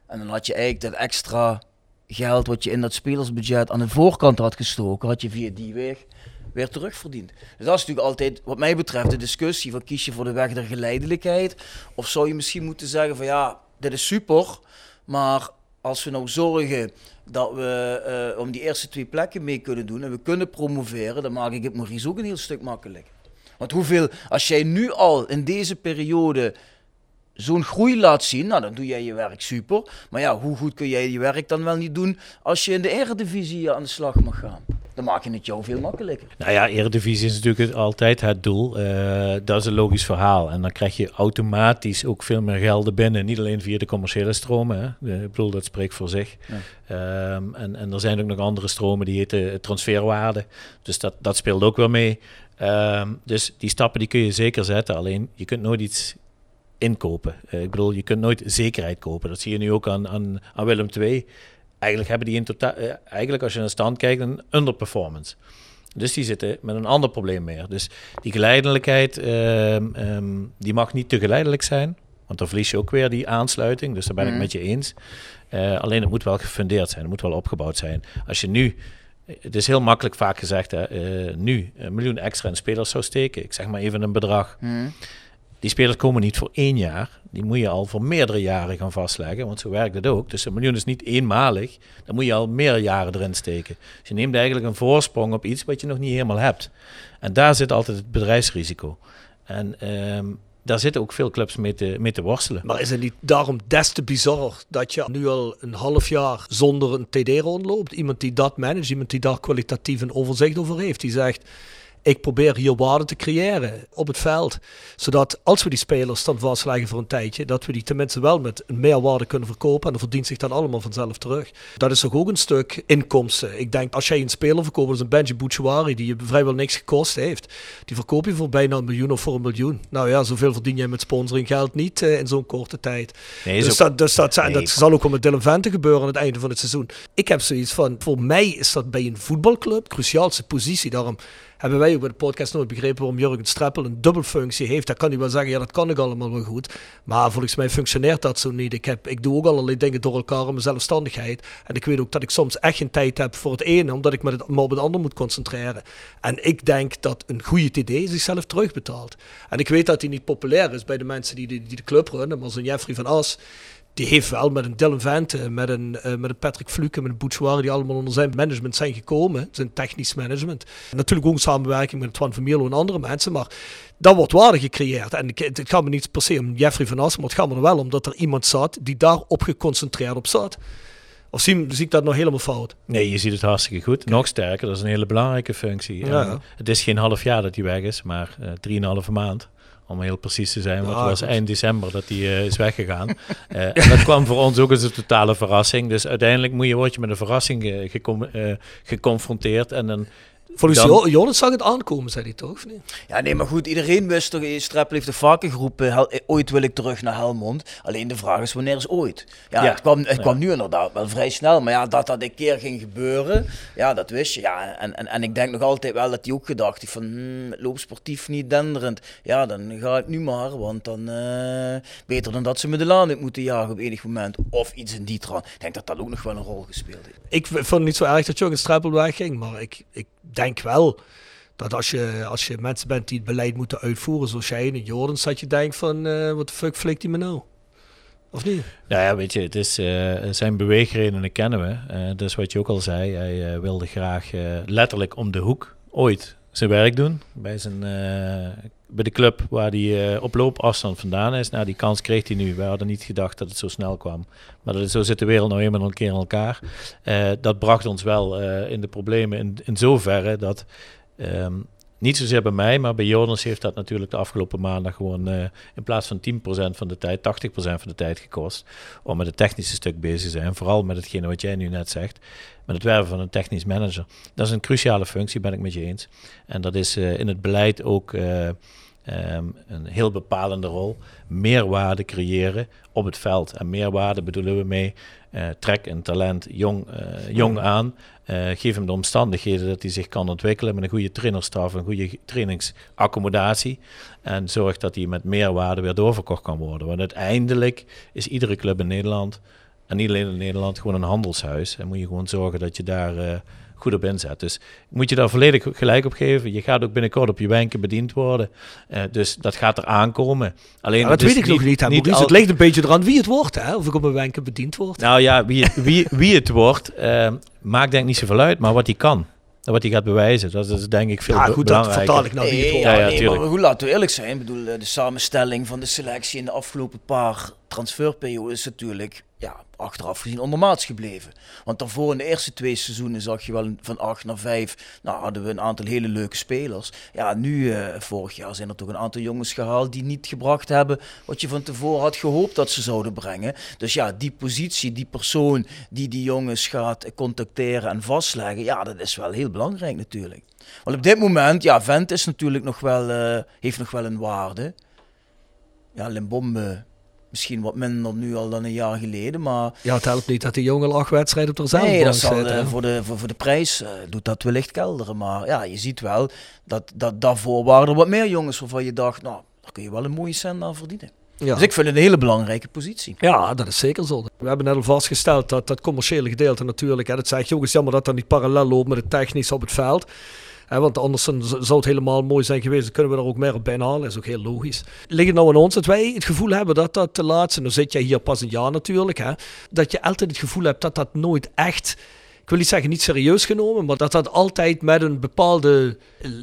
En dan had je eigenlijk dat extra geld wat je in dat spelersbudget aan de voorkant had gestoken, had je via die weg weer terugverdiend. Dus dat is natuurlijk altijd, wat mij betreft, de discussie van kies je voor de weg der geleidelijkheid. Of zou je misschien moeten zeggen van ja, dit is super, maar als we nou zorgen dat we uh, om die eerste twee plekken mee kunnen doen en we kunnen promoveren, dan maak ik het Maurice ook een heel stuk makkelijker. Want hoeveel, als jij nu al in deze periode zo'n groei laat zien, nou dan doe jij je werk super. Maar ja, hoe goed kun jij je werk dan wel niet doen als je in de Eredivisie aan de slag mag gaan? Dan maak je het jou veel makkelijker. Nou ja, Eredivisie is natuurlijk altijd het doel. Uh, dat is een logisch verhaal. En dan krijg je automatisch ook veel meer gelden binnen. Niet alleen via de commerciële stromen. Hè. Ik bedoel, dat spreekt voor zich. Ja. Um, en, en er zijn ook nog andere stromen die heten transferwaarde. Dus dat, dat speelt ook wel mee. Um, dus die stappen die kun je zeker zetten. Alleen je kunt nooit iets inkopen. Uh, ik bedoel, je kunt nooit zekerheid kopen. Dat zie je nu ook aan, aan, aan Willem II. Eigenlijk hebben die in totaal, uh, eigenlijk als je naar stand kijkt, een underperformance. Dus die zitten met een ander probleem meer. Dus die geleidelijkheid, um, um, die mag niet te geleidelijk zijn. Want dan verlies je ook weer die aansluiting. Dus daar ben mm. ik met je eens. Uh, alleen het moet wel gefundeerd zijn. Het moet wel opgebouwd zijn. Als je nu het is heel makkelijk vaak gezegd, hè, uh, nu een miljoen extra in spelers zou steken. Ik zeg maar even een bedrag. Hmm. Die spelers komen niet voor één jaar. Die moet je al voor meerdere jaren gaan vastleggen, want zo werkt het ook. Dus een miljoen is niet eenmalig. Dan moet je al meer jaren erin steken. Dus je neemt eigenlijk een voorsprong op iets wat je nog niet helemaal hebt. En daar zit altijd het bedrijfsrisico. En um, daar zitten ook veel clubs mee te, mee te worstelen. Maar is het niet daarom des te bizar dat je nu al een half jaar zonder een TD rondloopt? Iemand die dat managt, iemand die daar kwalitatief een overzicht over heeft. Die zegt, ik probeer hier waarde te creëren op het veld. Zodat als we die spelers dan vastleggen voor een tijdje, dat we die tenminste wel met een meerwaarde kunnen verkopen. En dan verdient zich dan allemaal vanzelf terug. Dat is toch ook een stuk inkomsten. Ik denk, als jij een speler verkoopt, als een Benji Bouchouari, die je vrijwel niks gekost heeft, die verkoop je voor bijna een miljoen of voor een miljoen. Nou ja, zoveel verdien jij met sponsoring geld niet uh, in zo'n korte tijd. Nee, dus, dat, dus dat, nee, dat zal ook wel met Dylan Vente gebeuren aan het einde van het seizoen. Ik heb zoiets van, voor mij is dat bij een voetbalclub cruciaalste positie. Daarom hebben wij ook bij de podcast nooit begrepen waarom Jurgen Streppel een dubbelfunctie heeft. Dat kan hij wel zeggen, ja dat kan ik allemaal wel goed. Maar volgens mij functioneert dat zo niet. Ik, heb, ik doe ook allerlei dingen door elkaar in mijn zelfstandigheid. En ik weet ook dat ik soms echt geen tijd heb voor het ene, omdat ik me, op het ander moet concentreren. En ik denk dat een goede TD zichzelf terugbetaalt. En ik weet dat hij niet populair is bij de mensen die, die, die de club runnen, maar zo'n Jeffrey van As die heeft wel met een Dylan Vente, met een, uh, met een Patrick Fluke, met een Bouchouari, die allemaal onder zijn management zijn gekomen, zijn technisch management. Natuurlijk ook een samenwerking met Twan van Mierlo en andere mensen, maar dat wordt waarde gecreëerd. En het gaat me niet per se om Jeffrey van As, maar het gaat me er wel om dat er iemand zat die daarop geconcentreerd op zat. Of zie, zie, ik dat nog helemaal fout? Nee, je ziet het hartstikke goed. Nog sterker, dat is een hele belangrijke functie. Ja, ja. Het is geen half jaar dat hij weg is, maar uh, drieënhalve maand om heel precies te zijn. Want het was eind december dat hij eh, is weggegaan. Eh, en dat kwam voor ons ook als een totale verrassing. Dus uiteindelijk moet je, word je met een verrassing eh, eh, geconfronteerd. En dan, Volgens Dan- Jonas zag het aankomen, zei hij toch? Of niet? Ja, nee, maar goed, iedereen wist toch, eh, Streppel heeft toch vaker geroepen, Hel- eh, ooit wil ik terug naar Helmond. Alleen de vraag is, wanneer is ooit? Ja, Ja. het, kwam, het Ja. kwam nu inderdaad wel vrij snel, maar ja, dat dat een keer ging gebeuren, ja, dat wist je. Ja, en, en, en ik denk nog altijd wel dat hij ook gedacht heeft van, hmm, het loopt sportief niet denderend. Ja, dan ga ik nu maar, want dan eh, beter dan dat ze me de laan uit moeten jagen op enig moment. Of iets in die trant. Ik denk dat dat ook nog wel een rol gespeeld heeft. Ik vond het niet zo erg dat Jurgen Streppel wegging, maar ik, ik denk wel dat als je, als je mensen bent die het beleid moeten uitvoeren, zoals jij en Jordans, dat je denkt van, eh wat de fuck flikt hij me nou? Of niet? nou ja, weet je, het is, eh, zijn beweegredenen kennen we. Eh dus wat je ook al zei, hij wilde graag letterlijk om de hoek ooit zijn werk doen. Bij, zijn, bij de club waar hij eh, op loopafstand vandaan is. Nou, die kans kreeg hij nu. Wij hadden niet gedacht dat het zo snel kwam. Maar dat zo zit de wereld nou eenmaal een keer in elkaar. Eh, dat bracht ons wel eh, in de problemen in, in zoverre dat... ehm, niet zozeer bij mij, maar bij Jonas heeft dat natuurlijk de afgelopen maanden gewoon eh, in plaats van 10% van de tijd, 80% van de tijd gekost. Om met het technische stuk bezig te zijn. Vooral met hetgene wat jij nu net zegt. Met het werven van een technisch manager. Dat is een cruciale functie, ben ik met je eens. En dat is eh, in het beleid ook eh, ehm, een heel bepalende rol. Meerwaarde creëren op het veld. En meerwaarde bedoelen we mee. Eh, trek een talent jong, eh, jong aan. Eh, geef hem de omstandigheden dat hij zich kan ontwikkelen met een goede trainerstaf, een goede trainingsaccommodatie. En zorg dat hij met meerwaarde weer doorverkocht kan worden. Want uiteindelijk is iedere club in Nederland, en niet alleen in Nederland, gewoon een handelshuis. En moet je gewoon zorgen dat je daar goed op inzet. Dus moet je daar volledig gelijk op geven. Je gaat ook binnenkort op je wenken bediend worden. Eh, dus dat gaat er aankomen. Alleen dat weet ik nog niet, hè, Maurice. al- Het ligt een beetje eraan wie het wordt, hè? Of ik op mijn wenken bediend word. nou ja, wie, wie, wie het wordt, eh, maakt denk ik niet zoveel uit, maar wat hij kan. En wat hij gaat bewijzen, dat is denk ik veel Ja, goed, dat belangrijker. vertaal ik nou wie het Nee, wordt. Ja, ja, nee, maar goed, laten we eerlijk zijn. Ik bedoel, eh, de samenstelling van de selectie in de afgelopen paar transferperioden is natuurlijk achteraf gezien ondermaats gebleven. Want daarvoor in de eerste twee seizoenen zag je wel van 8 naar 5. Nou, hadden we een aantal hele leuke spelers. Ja, nu, eh, vorig jaar, zijn er toch een aantal jongens gehaald die niet gebracht hebben wat je van tevoren had gehoopt dat ze zouden brengen. Dus ja, die positie, die persoon die die jongens gaat contacteren en vastleggen, ja, dat is wel heel belangrijk natuurlijk. Want op dit moment, ja, Vent is natuurlijk nog wel, eh, heeft nog wel een waarde. Ja, Limbombe misschien wat minder nu al dan een jaar geleden, maar Ja, het helpt niet dat die jongen acht wedstrijden op de nee, dat zal, eh, voor, de, voor, voor de prijs eh, doet dat wellicht kelderen. Maar ja, je ziet wel dat, dat daarvoor waren er wat meer jongens waarvan je dacht, nou, daar kun je wel een mooie cent aan verdienen. Ja. Dus ik vind het een hele belangrijke positie. Ja, dat is zeker zo. We hebben net al vastgesteld dat dat commerciële gedeelte natuurlijk, hè, dat zeg je ook, is jammer dat dat niet parallel loopt met het technisch op het veld. Want anders dan zou het helemaal mooi zijn geweest. Dan kunnen we er ook meer op inhalen. is ook heel logisch. Ligt het nou aan ons dat wij het gevoel hebben dat dat de laatste, nou zit jij hier pas een jaar natuurlijk, dat je altijd het gevoel hebt dat dat nooit echt ik wil niet zeggen niet serieus genomen, maar dat dat altijd met een bepaalde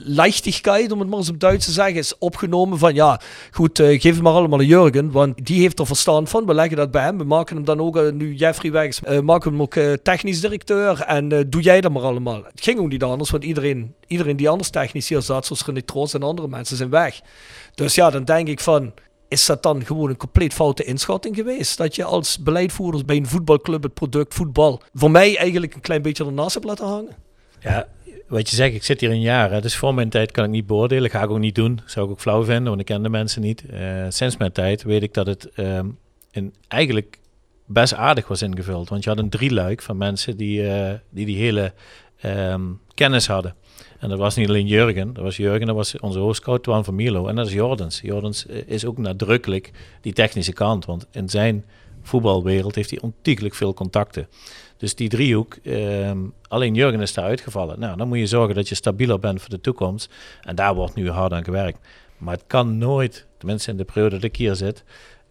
leichtigheid, om het maar eens op Duits te zeggen, is opgenomen van ja, goed, uh, geef het maar allemaal aan Jurgen, want die heeft er verstand van. We leggen dat bij hem. We maken hem dan ook, uh, nu Jeffrey weg is, uh, maken hem ook technisch directeur en doe jij dat maar allemaal. Het ging ook niet anders, want iedereen, iedereen die anders technisch hier zat, zoals René en andere mensen, zijn weg. Dus ja, dan denk ik van, is dat dan gewoon een compleet foute inschatting geweest? Dat je als beleidvoerder bij een voetbalclub het product voetbal voor mij eigenlijk een klein beetje ernaast hebt laten hangen? Ja, wat je zegt, ik zit hier een jaar. Dus voor mijn tijd kan ik niet beoordelen. Ga ik ook niet doen. Zou ik ook flauw vinden, want ik ken de mensen niet. Uh, sinds mijn tijd weet ik dat het um, eigenlijk best aardig was ingevuld. Want je had een drieluik van mensen die uh, die, die hele um, kennis hadden. En dat was niet alleen Jurgen, dat was Jurgen, dat was onze hoofdscout Twan van Milo. En dat is Jordens. Jordens eh, is ook nadrukkelijk die technische kant, want in zijn voetbalwereld heeft hij ontiegelijk veel contacten. Dus die driehoek, eh, alleen Jurgen is daar uitgevallen. Nou, dan moet je zorgen dat je stabieler bent voor de toekomst. En daar wordt nu hard aan gewerkt. Maar het kan nooit, tenminste in de periode dat ik hier zit,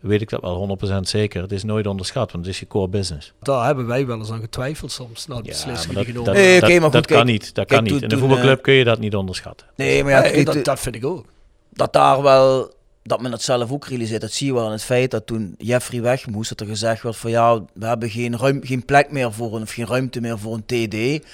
weet ik dat wel 100% zeker. Het is nooit onderschat, want het is je core business. Daar hebben wij wel eens aan getwijfeld soms. Nou, de ja, beslissingen dat, genomen. Dat, nee, okay, dat, dat kan niet. Dat kan niet. In een voetbalclub uh, kun je dat niet onderschatten. Nee, maar ja, dat, dat vind ik ook. Dat daar wel dat men het zelf ook realiseert. Dat zie je wel in het feit dat toen Jeffrey weg moest, dat er gezegd werd van ja, we hebben geen, ruim, geen plek meer voor een, of geen ruimte meer voor een TD.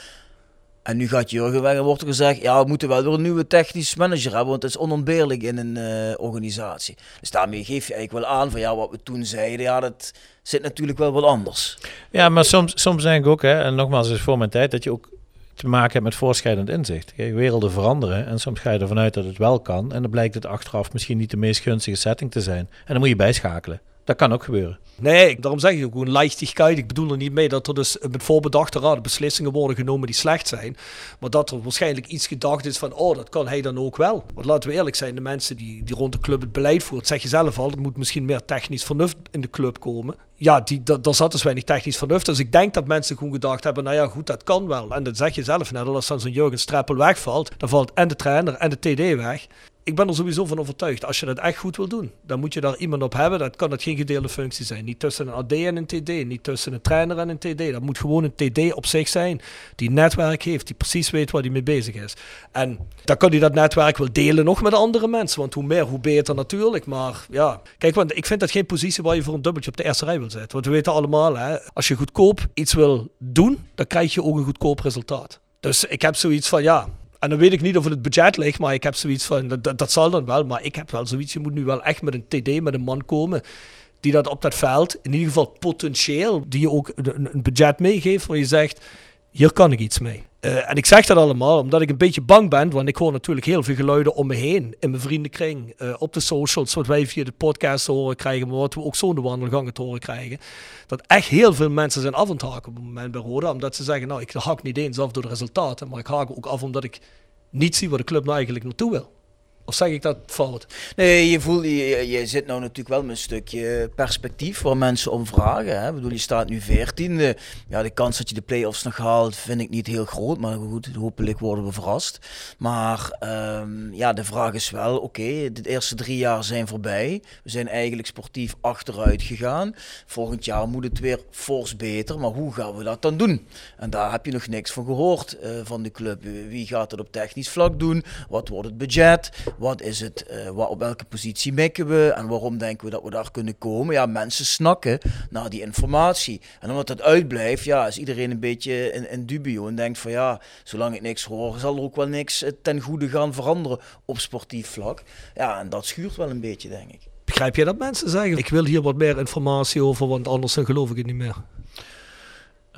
En nu gaat Jurgen weg en wordt er gezegd, ja, we moeten wel weer een nieuwe technisch manager hebben, want het is onontbeerlijk in een uh, organisatie. Dus daarmee geef je eigenlijk wel aan van, ja, wat we toen zeiden, ja, dat zit natuurlijk wel wat anders. Ja, maar soms, soms denk ik ook, hè, en nogmaals, is voor mijn tijd, dat je ook te maken hebt met voorschrijdend inzicht. Werelden veranderen en soms ga je ervan uit dat het wel kan en dan blijkt het achteraf misschien niet de meest gunstige setting te zijn. En dan moet je bijschakelen. Dat kan ook gebeuren. Nee, daarom zeg ik ook gewoon leichtigheid. Ik bedoel er niet mee dat er dus met voorbedachte raad beslissingen worden genomen die slecht zijn. Maar dat er waarschijnlijk iets gedacht is van, oh, dat kan hij dan ook wel. Want laten we eerlijk zijn, de mensen die, die rond de club het beleid voert, zeg je zelf al, er moet misschien meer technisch vernuft in de club komen. Ja, die, dat, daar zat dus weinig technisch vernuft. Dus ik denk dat mensen gewoon gedacht hebben, nou ja, goed, dat kan wel. En dat zeg je zelf net, als dan zo'n Jurgen Streppel wegvalt, dan valt en de trainer en de TD weg ik ben er sowieso van overtuigd. Als je dat echt goed wil doen, dan moet je daar iemand op hebben. Dat kan dat geen gedeelde functie zijn. Niet tussen een AD en een TD. Niet tussen een trainer en een TD. Dat moet gewoon een TD op zich zijn. Die netwerk heeft. Die precies weet waar hij mee bezig is. En dan kan hij dat netwerk wel delen nog met andere mensen. Want hoe meer, hoe beter natuurlijk. Maar ja, kijk, want ik vind dat geen positie waar je voor een dubbeltje op de eerste rij wil zetten. Want we weten allemaal, hè, als je goedkoop iets wil doen, dan krijg je ook een goedkoop resultaat. Dus ik heb zoiets van, ja, en dan weet ik niet of het, budget ligt, maar ik heb zoiets van, dat, dat zal dan wel. Maar ik heb wel zoiets, je moet nu wel echt met een TD, met een man komen die dat op dat veld, in ieder geval potentieel, die je ook een budget meegeeft waar je zegt, hier kan ik iets mee. Uh, en ik zeg dat allemaal omdat ik een beetje bang ben, want ik hoor natuurlijk heel veel geluiden om me heen, in mijn vriendenkring, uh, op de socials, wat wij via de podcast horen krijgen, maar wat we ook zo in de wandelgangen te horen krijgen. Dat echt heel veel mensen zijn af aan het haken op het moment bij Roda, omdat ze zeggen, nou ik hak niet eens af door de resultaten, maar ik haak ook af omdat ik niet zie waar de club nou eigenlijk naartoe wil. Of zeg ik dat fout? Nee, je, voelt, je, je zit nou natuurlijk wel met een stukje perspectief waar mensen om vragen. Hè? Ik bedoel, je staat nu 14. Ja, de kans dat je de play-offs nog haalt vind ik niet heel groot. Maar goed, hopelijk worden we verrast. Maar um, ja, de vraag is wel, oké, de eerste drie jaar zijn voorbij. We zijn eigenlijk sportief achteruit gegaan. Volgend jaar moet het weer fors beter. Maar hoe gaan we dat dan doen? En daar heb je nog niks van gehoord uh, van de club. Wie gaat het op technisch vlak doen? Wat wordt het budget? Wat is het, uh, wat, op welke positie mikken we en waarom denken we dat we daar kunnen komen? Ja, mensen snakken naar die informatie. En omdat dat uitblijft, ja, is iedereen een beetje in, dubio en denkt van ja, zolang ik niks hoor, zal er ook wel niks eh, ten goede gaan veranderen op sportief vlak. Ja, en dat schuurt wel een beetje, denk ik. Begrijp je dat mensen zeggen, ik wil hier wat meer informatie over, want anders geloof ik het niet meer?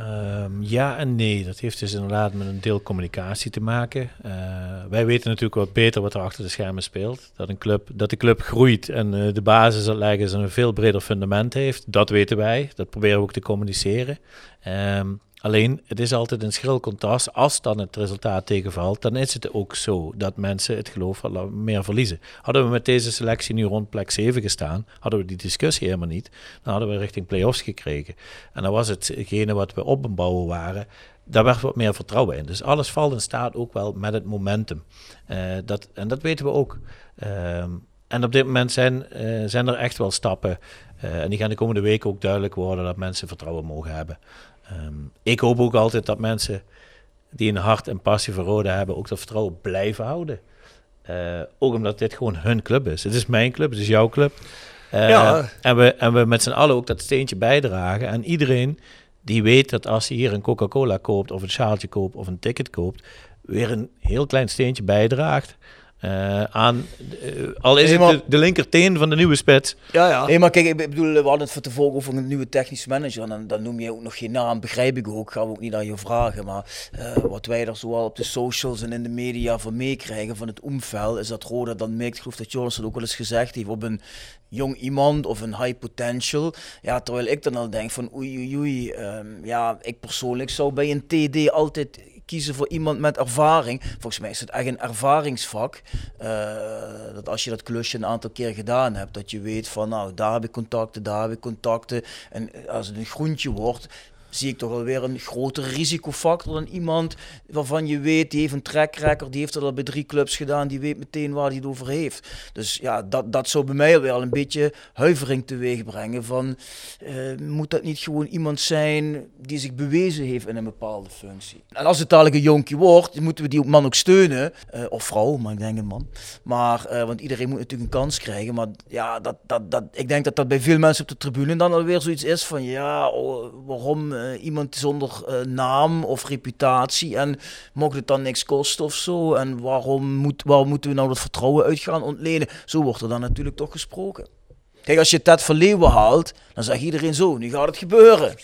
Um, ja en nee. Dat heeft dus inderdaad met een deel communicatie te maken. Uh, wij weten natuurlijk wat beter wat er achter de schermen speelt. Dat, een club, dat de club groeit en uh, de basis zal leggen en een veel breder fundament heeft. Dat weten wij. Dat proberen we ook te communiceren. Um, Alleen, het is altijd een schril contrast. Als dan het resultaat tegenvalt, dan is het ook zo dat mensen het geloof meer verliezen. Hadden we met deze selectie nu rond plek 7 gestaan, hadden we die discussie helemaal niet. Dan hadden we richting play-offs gekregen. En dan was hetgene wat we op bouwen waren, daar werd wat meer vertrouwen in. Dus alles valt in staat ook wel met het momentum. Uh, dat, en dat weten we ook. Uh, en op dit moment zijn, uh, zijn er echt wel stappen. Uh, en die gaan de komende weken ook duidelijk worden dat mensen vertrouwen mogen hebben. Ehm, ik hoop ook altijd dat mensen die een hart en passie voor Roda hebben, ook dat vertrouwen blijven houden. Eh, ook omdat dit gewoon hun club is. Het is mijn club, het is jouw club. Eh, Ja. en, we, en we met z'n allen ook dat steentje bijdragen. En iedereen die weet dat als hij hier een Coca-Cola koopt, of een sjaaltje koopt, of een ticket koopt, weer een heel klein steentje bijdraagt. Eh, aan, eh, al is het de, de linkerteen van de nieuwe spits. Ja, ja. Nee, maar kijk, ik bedoel, we hadden het van tevoren over een nieuwe technische manager. En dan, dan noem je ook nog geen naam, begrijp ik ook. Gaan we ook niet aan je vragen. Maar eh, wat wij er zoal op de socials en in de media van meekrijgen van het omvel, is dat Roda dan mikt. Ik geloof dat Jonas het ook wel eens gezegd heeft, op een jong iemand of een high potential. Ja, terwijl ik dan al denk van oei oei oei. ehm, ja, ik persoonlijk zou bij een TD altijd kiezen voor iemand met ervaring. Volgens mij is het echt een ervaringsvak. Eh, dat als je dat klusje een aantal keer gedaan hebt, dat je weet van nou, daar heb ik contacten, daar heb ik contacten. En als het een groentje wordt, zie ik toch alweer een grotere risicofactor dan iemand waarvan je weet, die heeft een track record, die heeft dat al bij drie clubs gedaan, die weet meteen waar hij het over heeft. Dus ja, dat, dat zou bij mij wel een beetje huivering teweeg brengen van, eh, moet dat niet gewoon iemand zijn die zich bewezen heeft in een bepaalde functie. En als het dadelijk een jonkje wordt, moeten we die man ook steunen, eh, of vrouw, maar ik denk een man. Maar, eh, want iedereen moet natuurlijk een kans krijgen, maar ja, dat, dat, dat, ik denk dat dat bij veel mensen op de tribune dan alweer zoiets is van, ja, oh, waarom eh, iemand zonder eh, naam of reputatie en mocht het dan niks kosten of zo? En waarom, moet, waarom moeten we nou dat vertrouwen uit gaan ontlenen? Zo wordt er dan natuurlijk toch gesproken. Kijk, als je Ted van Leeuwen haalt, dan zegt iedereen zo, nu gaat het gebeuren.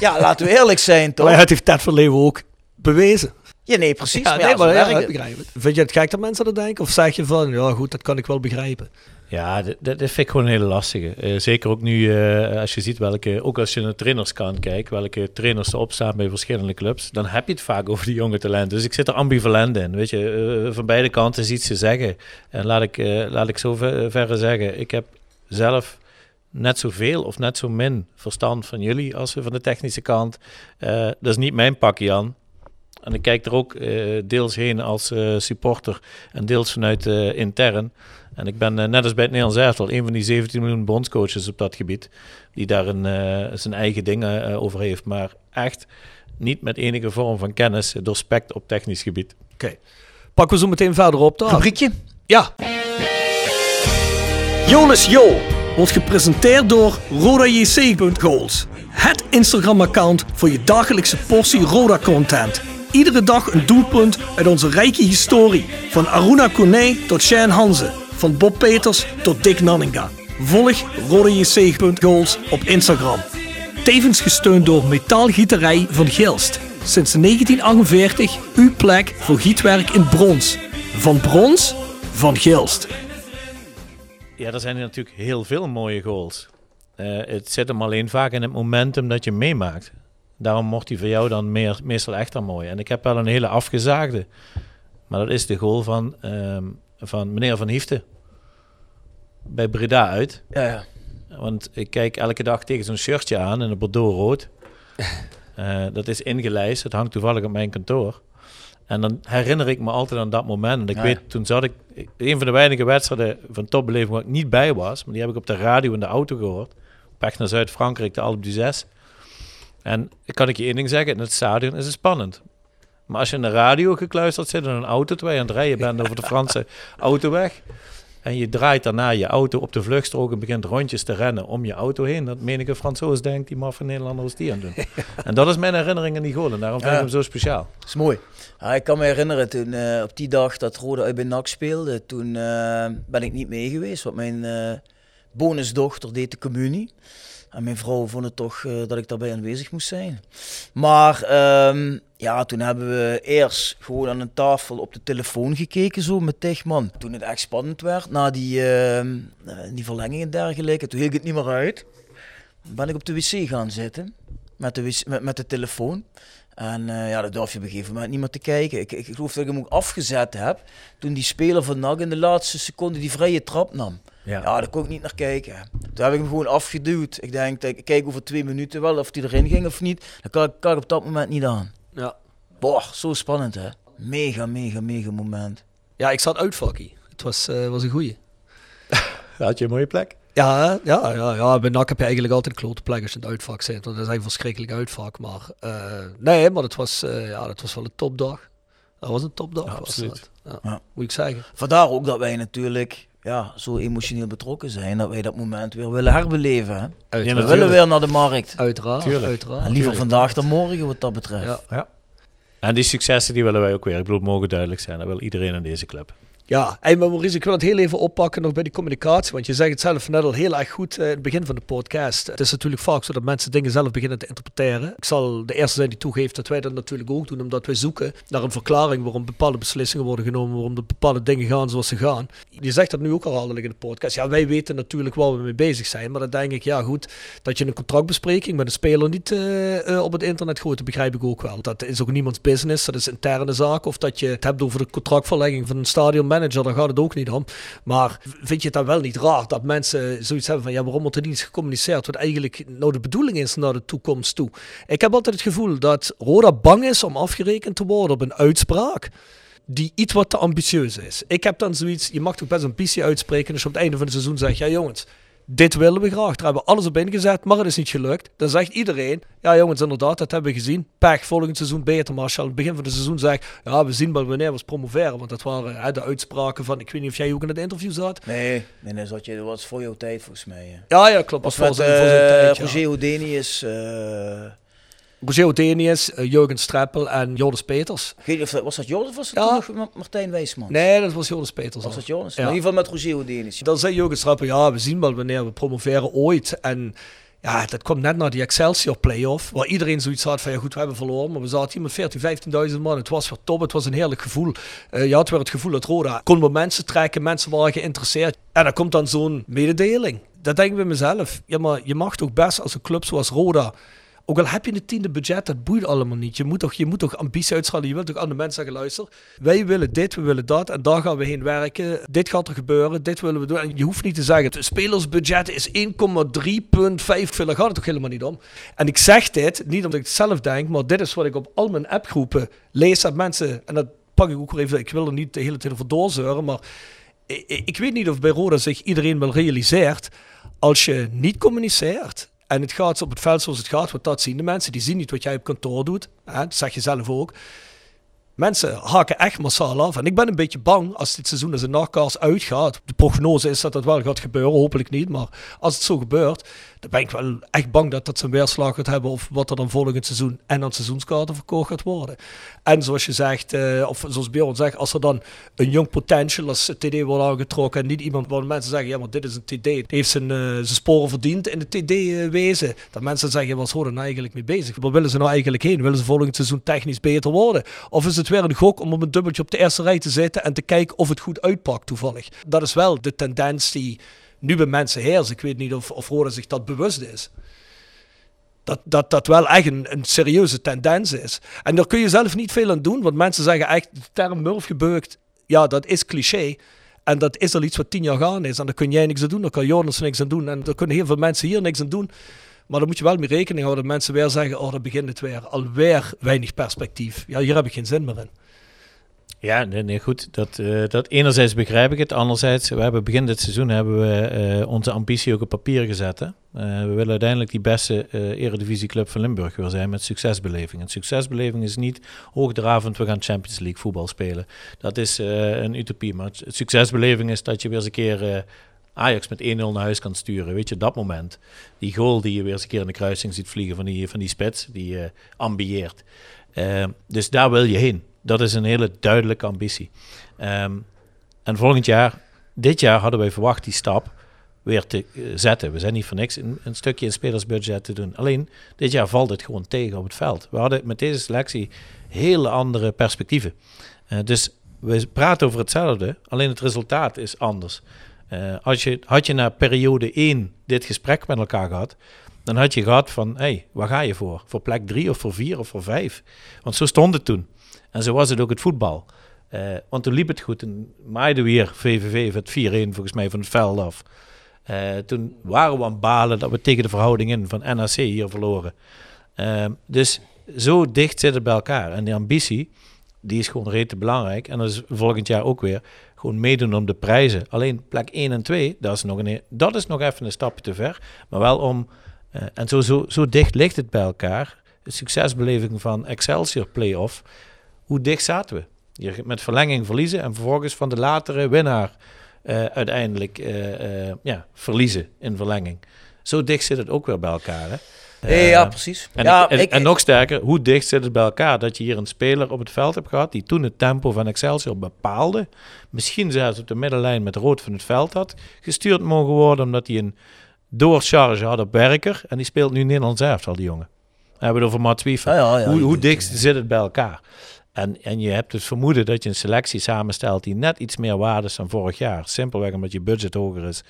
Ja, laten we eerlijk zijn toch? Maar het heeft Ted van Leeuwen ook bewezen. Ja, nee, precies. Ja, maar nee, ja, maar het. het. Vind je het gek dat mensen dat denken? Of zeg je van, ja goed, dat kan ik wel begrijpen. Ja, dat, dat vind ik gewoon een hele lastige. Eh, zeker ook nu, eh, als je ziet welke, ook als je naar trainerskant kijkt, welke trainers er opstaan bij verschillende clubs, dan heb je het vaak over die jonge talenten. Dus ik zit er ambivalent in. Weet je, eh, van beide kanten is iets te zeggen. En laat ik, laat ik zo ver, zeggen, ik heb zelf net zoveel of net zo min verstand van jullie als van de technische kant. Dat is niet mijn pakje aan. En ik kijk er ook deels heen als supporter en deels vanuit intern. En ik ben eh, net als bij het Nederlands elftal een van die 17 miljoen bondscoaches op dat gebied. Die daar een, eh, zijn eigen dingen eh, over heeft. Maar echt niet met enige vorm van kennis, doorspekt op technisch gebied. Pakken we zo meteen verder op. Dan. Rubriekje? Ja. Jonas Jo wordt gepresenteerd door RodaJC.goals. Het Instagram-account voor je dagelijkse portie Roda-content. Iedere dag een doelpunt uit onze rijke historie. Van Aruna Kone tot Shane Hanze. Van Bob Peters tot Dick Nanninga. Volg RodaJC.goals op Instagram. Tevens gesteund door Metaalgieterij van Gilst. Sinds 1948 uw plek voor gietwerk in brons. Van brons, van Gilst. Ja, er zijn natuurlijk heel veel mooie goals. Eh, het zit hem alleen vaak in het momentum dat je meemaakt. Daarom mocht hij voor jou dan meer, meestal extra mooi. En ik heb wel een hele afgezaagde. Maar dat is de goal van, ehm, van meneer Van Hiefte. Bij Breda uit. Ja, ja. Want ik kijk elke dag tegen zo'n shirtje aan in het bordeaux-rood. Eh, dat is ingelijst. Het hangt toevallig op mijn kantoor. En dan herinner ik me altijd aan dat moment. En ik Ja, weet, toen zat ik... Een van de weinige wedstrijden van topbeleving waar ik niet bij was. Maar die heb ik op de radio in de auto gehoord. Weg naar Zuid-Frankrijk, de Alpe d'Huez. En kan ik je één ding zeggen. In het stadion is het spannend. Maar als je in de radio gekluisterd zit in een auto... terwijl je aan het rijden bent over de Franse autoweg... En je draait daarna je auto op de vluchtstrook en begint rondjes te rennen om je auto heen. Dat menige Fransoos denkt, die maffe Nederlander is die aan doen. En dat is mijn herinnering aan die goal. En daarom vind ik Ja. hem zo speciaal. Dat is mooi. Ja, ik kan me herinneren toen eh, op die dag dat Rode uit bij NAC speelde, toen eh, ben ik niet mee geweest, want mijn eh, bonusdochter deed de communie. En mijn vrouw vond het toch eh, dat ik daarbij aanwezig moest zijn. Maar ehm, ja, toen hebben we eerst gewoon aan een tafel op de telefoon gekeken, zo met Tegman. Toen het echt spannend werd, na die, ehm, eh, die verlenging en dergelijke, toen hield ik het niet meer uit. Ben ik op de wc gaan zitten, met de, met, de telefoon. En eh, ja, dat durf je op een gegeven moment niet meer te kijken. Ik, ik geloof dat ik hem ook afgezet heb toen die speler van NAC in de laatste seconde die vrije trap nam. Ja, daar kon ik niet naar kijken. Toen heb ik hem gewoon afgeduwd. Ik denk, dat ik kijk over twee minuten wel of hij erin ging of niet. Dat kan, ik- kan ik op dat moment niet aan. Ja. Boah, zo spannend hè. Mega, mega, mega moment. Ja, ik zat uit, Fakkie. Het was, eh, was een goeie. Had je een mooie plek? Ja, ja, ja, ja. Bij NAC heb je eigenlijk altijd een klote plek als je in het uitvak zit. Dat is eigenlijk een verschrikkelijk uitvak. Maar uh, nee, maar dat was, uh, ja, dat was wel een topdag. Dat was een topdag. Ja, absoluut. Ja, ja. Moet ik zeggen. Vandaar ook dat wij natuurlijk ja, zo emotioneel betrokken zijn. Dat wij dat moment weer willen herbeleven. Hè? we willen weer naar de markt. Uiteraard. uiteraard. En liever vandaag dan morgen wat dat betreft. Ja. En die successen die willen wij ook weer. Ik bedoel, mogen duidelijk zijn. Dat wil iedereen in deze club. Ja, hey, maar Maurice, ik wil het heel even oppakken nog bij die communicatie. Want je zegt het zelf net al heel erg goed uh, in het begin van de podcast. Het is natuurlijk vaak zo dat mensen dingen zelf beginnen te interpreteren. Ik zal de eerste zijn die toegeeft dat wij dat natuurlijk ook doen. Omdat wij zoeken naar een verklaring waarom bepaalde beslissingen worden genomen. Waarom de bepaalde dingen gaan zoals ze gaan. Je zegt dat nu ook al in de podcast. Ja, wij weten natuurlijk waar we mee bezig zijn. Maar dan denk ik, ja goed, dat je een contractbespreking met een speler niet uh, uh, op het internet gooit, dat begrijp ik ook wel. Dat is ook niemands business. Dat is interne zaak. Of dat je het hebt over de contractverlegging van een stadion manager, daar gaat het ook niet om. Maar vind je het dan wel niet raar dat mensen zoiets hebben van ja, waarom wordt er niet gecommuniceerd wat eigenlijk nou de bedoeling is naar de toekomst toe? Ik heb altijd het gevoel dat Roda bang is om afgerekend te worden op een uitspraak die iets wat te ambitieus is. Ik heb dan zoiets, je mag toch best ambitie uitspreken als je op het einde van het seizoen zegt, ja jongens, dit willen we graag. Daar hebben we alles op ingezet, maar het is niet gelukt. Dan zegt iedereen, ja jongens, inderdaad, dat hebben we gezien. Pech, volgend seizoen beter. Maar als je aan het begin van het seizoen zegt, ja, we zien wel wanneer we promoveren. Want dat waren hè, de uitspraken van, ik weet niet of jij ook in het interview zat. Nee, nee, nee zat je, dat was voor jouw tijd volgens mij. Ja, ja, klopt. Was, was met, voor uh, tijd, ja. Roger Houdini is... Uh... Roger Odenius, uh, Jurgen Streppel en Joris Peters. Was dat Joris of was ja. Martijn Wijsman? Nee, dat was Joris Peters. Was dat Joris? Ja. in ieder geval met Roger Odenius. Dan zei Jurgen Streppel, ja, we zien wel wanneer we promoveren ooit. En ja, dat komt net na die Excelsior playoff, waar iedereen zoiets had van, ja goed, we hebben verloren, maar we zaten hier met 14, 15.000 man. Het was weer top, het was een heerlijk gevoel. Uh, je had weer het gevoel dat Roda kon we mensen trekken, mensen waren geïnteresseerd. En dan komt dan zo'n mededeling. Dat denk ik bij mezelf. Ja, maar je mag toch best als een club zoals Roda ook al heb je een tiende budget, dat boeit allemaal niet. Je moet toch, je moet toch ambitie uitschalen. Je wilt toch aan de mensen zeggen, luister, wij willen dit, we willen dat en daar gaan we heen werken. Dit gaat er gebeuren, dit willen we doen. En je hoeft niet te zeggen, het spelersbudget is 1,3,5. Veel, daar gaat het toch helemaal niet om. En ik zeg dit, niet omdat ik het zelf denk, maar dit is wat ik op al mijn appgroepen lees dat mensen, en dat pak ik ook weer even, ik wil er niet de hele tijd over doorzeuren, maar ik, ik weet niet of bij Roda zich iedereen wel realiseert, als je niet communiceert en het gaat op het veld zoals het gaat, want dat zien de mensen. Die zien niet wat jij op kantoor doet. Hè? Dat zeg je zelf ook. Mensen haken echt massaal af. En ik ben een beetje bang als dit seizoen als een nachtkast uitgaat. De prognose is dat dat wel gaat gebeuren, hopelijk niet. Maar als het zo gebeurt, dan ben ik wel echt bang dat dat zijn weerslag gaat hebben. Of wat er dan volgend seizoen en aan seizoenskaarten verkocht gaat worden. En zoals je zegt, uh, of zoals Bjorn zegt, als er dan een jong potential als TD wordt aangetrokken. En niet iemand waar mensen zeggen, ja maar dit is een TD. Heeft zijn, uh, zijn sporen verdiend in de TD-wezen. dat mensen zeggen, wat horen nou eigenlijk mee bezig? Waar willen ze nou eigenlijk heen? Willen ze volgend seizoen technisch beter worden? Of is het weer een gok om op een dubbeltje op de eerste rij te zitten en te kijken of het goed uitpakt toevallig? Dat is wel de tendens die nu bij mensen heerst. Ik weet niet of, of Roda zich dat bewust is. Dat dat, dat wel echt een, een serieuze tendens is. En daar kun je zelf niet veel aan doen, want mensen zeggen echt de term Murf gebeukt, ja, dat is cliché. En dat is al iets wat tien jaar gaan is. En daar kun jij niks aan doen, daar kan Jonas niks aan doen. En daar kunnen heel veel mensen hier niks aan doen. Maar dan moet je wel mee rekening houden dat mensen weer zeggen: Oh, dan begint het weer. Alweer weinig perspectief. Ja, hier heb ik geen zin meer in. Ja, nee, nee goed. Dat, uh, dat enerzijds begrijp ik het. Anderzijds, we hebben begin dit seizoen hebben we uh, onze ambitie ook op papier gezet. Hè? Uh, we willen uiteindelijk die beste eredivisieclub van Limburg weer zijn met succesbeleving. En succesbeleving is niet hoogdravend, we gaan Champions League voetbal spelen. Dat is een utopie. Maar succesbeleving is dat je weer eens een keer Ajax met 1-0 naar huis kan sturen. Weet je, dat moment. Die goal die je weer eens een keer in de kruising ziet vliegen van die, van die spits, die ambieert. dus daar wil je heen. Dat is een hele duidelijke ambitie. Um, en volgend jaar, dit jaar hadden wij verwacht die stap weer te uh, zetten. We zijn niet voor niks een, een, stukje in spelersbudget te doen. Alleen, dit jaar valt het gewoon tegen op het veld. We hadden met deze selectie hele andere perspectieven. Uh, dus we praten over hetzelfde, alleen het resultaat is anders. Uh, als je, had je na periode 1 dit gesprek met elkaar gehad, dan had je gehad van, hé, hey, waar ga je voor? Voor plek 3 of voor 4 of voor 5? Want zo stond het toen. En zo was het ook het voetbal. Uh, want toen liep het goed en maaide weer VVV het 4-1 volgens mij van het veld af. Uh, toen waren we aan balen dat we tegen de verhouding in van NAC hier verloren. Uh, dus zo dicht zit het bij elkaar. En die ambitie, die is gewoon rete belangrijk. En dat is volgend jaar ook weer gewoon meedoen om de prijzen. Alleen plek 1 en 2, dat is nog, een, dat is nog even een stapje te ver. Maar wel om, uh, en zo, zo, zo dicht ligt het bij elkaar. De succesbeleving van Excelsior Playoff. Hoe dicht zaten we? Je met verlenging verliezen en vervolgens van de latere winnaar uh, uiteindelijk uh, ja, verliezen in verlenging. Zo dicht zit het ook weer bij elkaar. Hè? Ja, precies. En, ja, en, ik, en, nog sterker, hoe dicht zit het bij elkaar dat je hier een speler op het veld hebt gehad die toen het tempo van Excelsior bepaalde, misschien zelfs op de middenlijn met rood van het veld had, gestuurd mogen worden omdat hij een doorcharge had op Berker en die speelt nu Nederlands elftal, die jongen. We hebben het over Mats Wiefer. Ja, ja, hoe, dicht zit het bij elkaar? En, en je hebt het vermoeden dat je een selectie samenstelt die net iets meer waarde is dan vorig jaar. Simpelweg omdat je budget hoger is.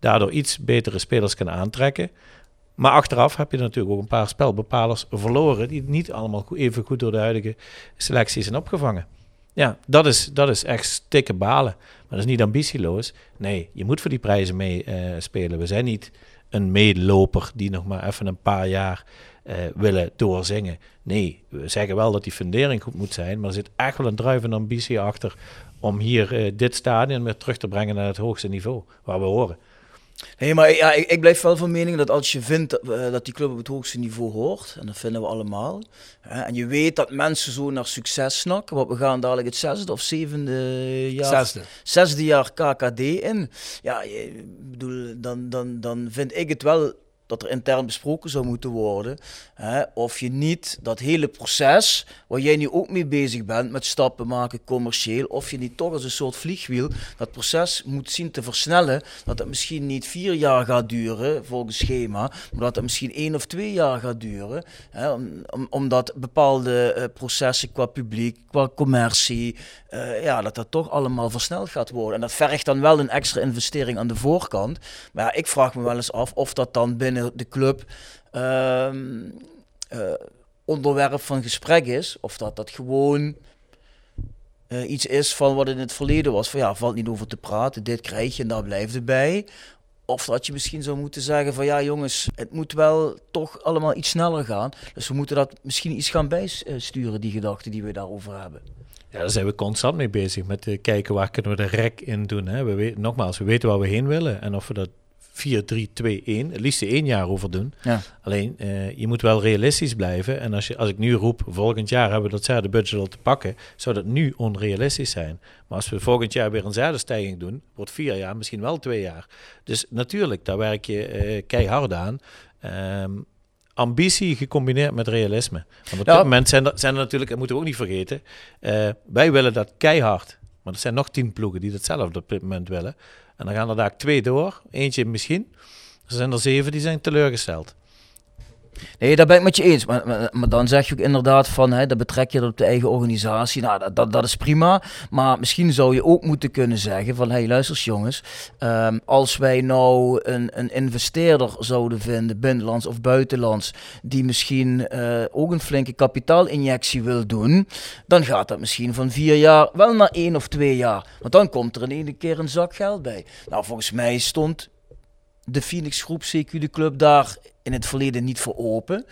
Daardoor iets betere spelers kan aantrekken. Maar achteraf heb je natuurlijk ook een paar spelbepalers verloren die niet allemaal even goed door de huidige selectie zijn opgevangen. Ja, dat is, dat is echt stikke balen. Maar dat is niet ambitieloos. Nee, je moet voor die prijzen mee eh, spelen. We zijn niet een meeloper die nog maar even een paar jaar willen doorzingen. Nee, we zeggen wel dat die fundering goed moet zijn, maar er zit echt wel een drijvende ambitie achter om hier eh, dit stadion weer terug te brengen naar het hoogste niveau waar we horen. Nee, maar ja, ik, ik blijf wel van mening dat als je vindt dat, eh, dat die club op het hoogste niveau hoort, en dat vinden we allemaal, hè, en je weet dat mensen zo naar succes snakken, want we gaan dadelijk het zesde of zevende jaar, Zesde. zesde jaar KKD in, ja, je, bedoel, dan, dan, dan vind ik het wel dat er intern besproken zou moeten worden. Hè, of je niet dat hele proces, waar jij nu ook mee bezig bent, met stappen maken commercieel, of je niet toch als een soort vliegwiel dat proces moet zien te versnellen. Dat het misschien niet vier jaar gaat duren volgens schema, maar dat het misschien één of twee jaar gaat duren. Hè, om, om- omdat bepaalde eh, processen qua publiek, qua commercie, eh, ja, dat dat toch allemaal versneld gaat worden. En dat vergt dan wel een extra investering aan de voorkant. Maar ik vraag me wel eens af of dat dan binnen de club ehm, eh, onderwerp van gesprek is. Of dat dat gewoon eh, iets is van wat in het verleden was. Van ja, valt niet over te praten, dit krijg je en daar blijft het bij. Of dat je misschien zou moeten zeggen van ja jongens, het moet wel toch allemaal iets sneller gaan. Dus we moeten dat misschien iets gaan bijsturen, die gedachten die we daarover hebben. Ja, daar zijn we constant mee bezig met kijken waar kunnen we de rek in doen. Hè. We weten, nogmaals, we weten waar we heen willen en of we dat 4, 3, 2, 1, het liefst één jaar over doen. Ja. Alleen, eh, je moet wel realistisch blijven. En als, je, als ik nu roep, volgend jaar hebben we datzelfde budget al te pakken, zou dat nu onrealistisch zijn. Maar als we volgend jaar weer eenzelfde stijging doen, wordt vier jaar, misschien wel twee jaar. Dus natuurlijk, daar werk je eh, keihard aan. Ehm, ambitie gecombineerd met realisme. Want op Ja. dit moment zijn er, zijn er natuurlijk, dat moeten we ook niet vergeten, eh, wij willen dat keihard. Maar er zijn nog tien ploegen die datzelfde op dit moment willen. En dan gaan er daar twee door, eentje misschien. Er zijn er zeven die zijn teleurgesteld. Nee, daar ben ik met je eens. Maar, maar, dan zeg je ook inderdaad van, hè, dat betrek je dat op de eigen organisatie. Nou, dat, dat, dat is prima. Maar misschien zou je ook moeten kunnen zeggen van, hé, hey, luister eens, jongens. ehm, als wij nou een, een investeerder zouden vinden, binnenlands of buitenlands, die misschien eh, ook een flinke kapitaalinjectie wil doen, dan gaat dat misschien van vier jaar wel naar één of twee jaar. Want dan komt er in één keer een zak geld bij. Nou, volgens mij stond de Phoenix Groep, CQ de club, daar in het verleden niet voor open.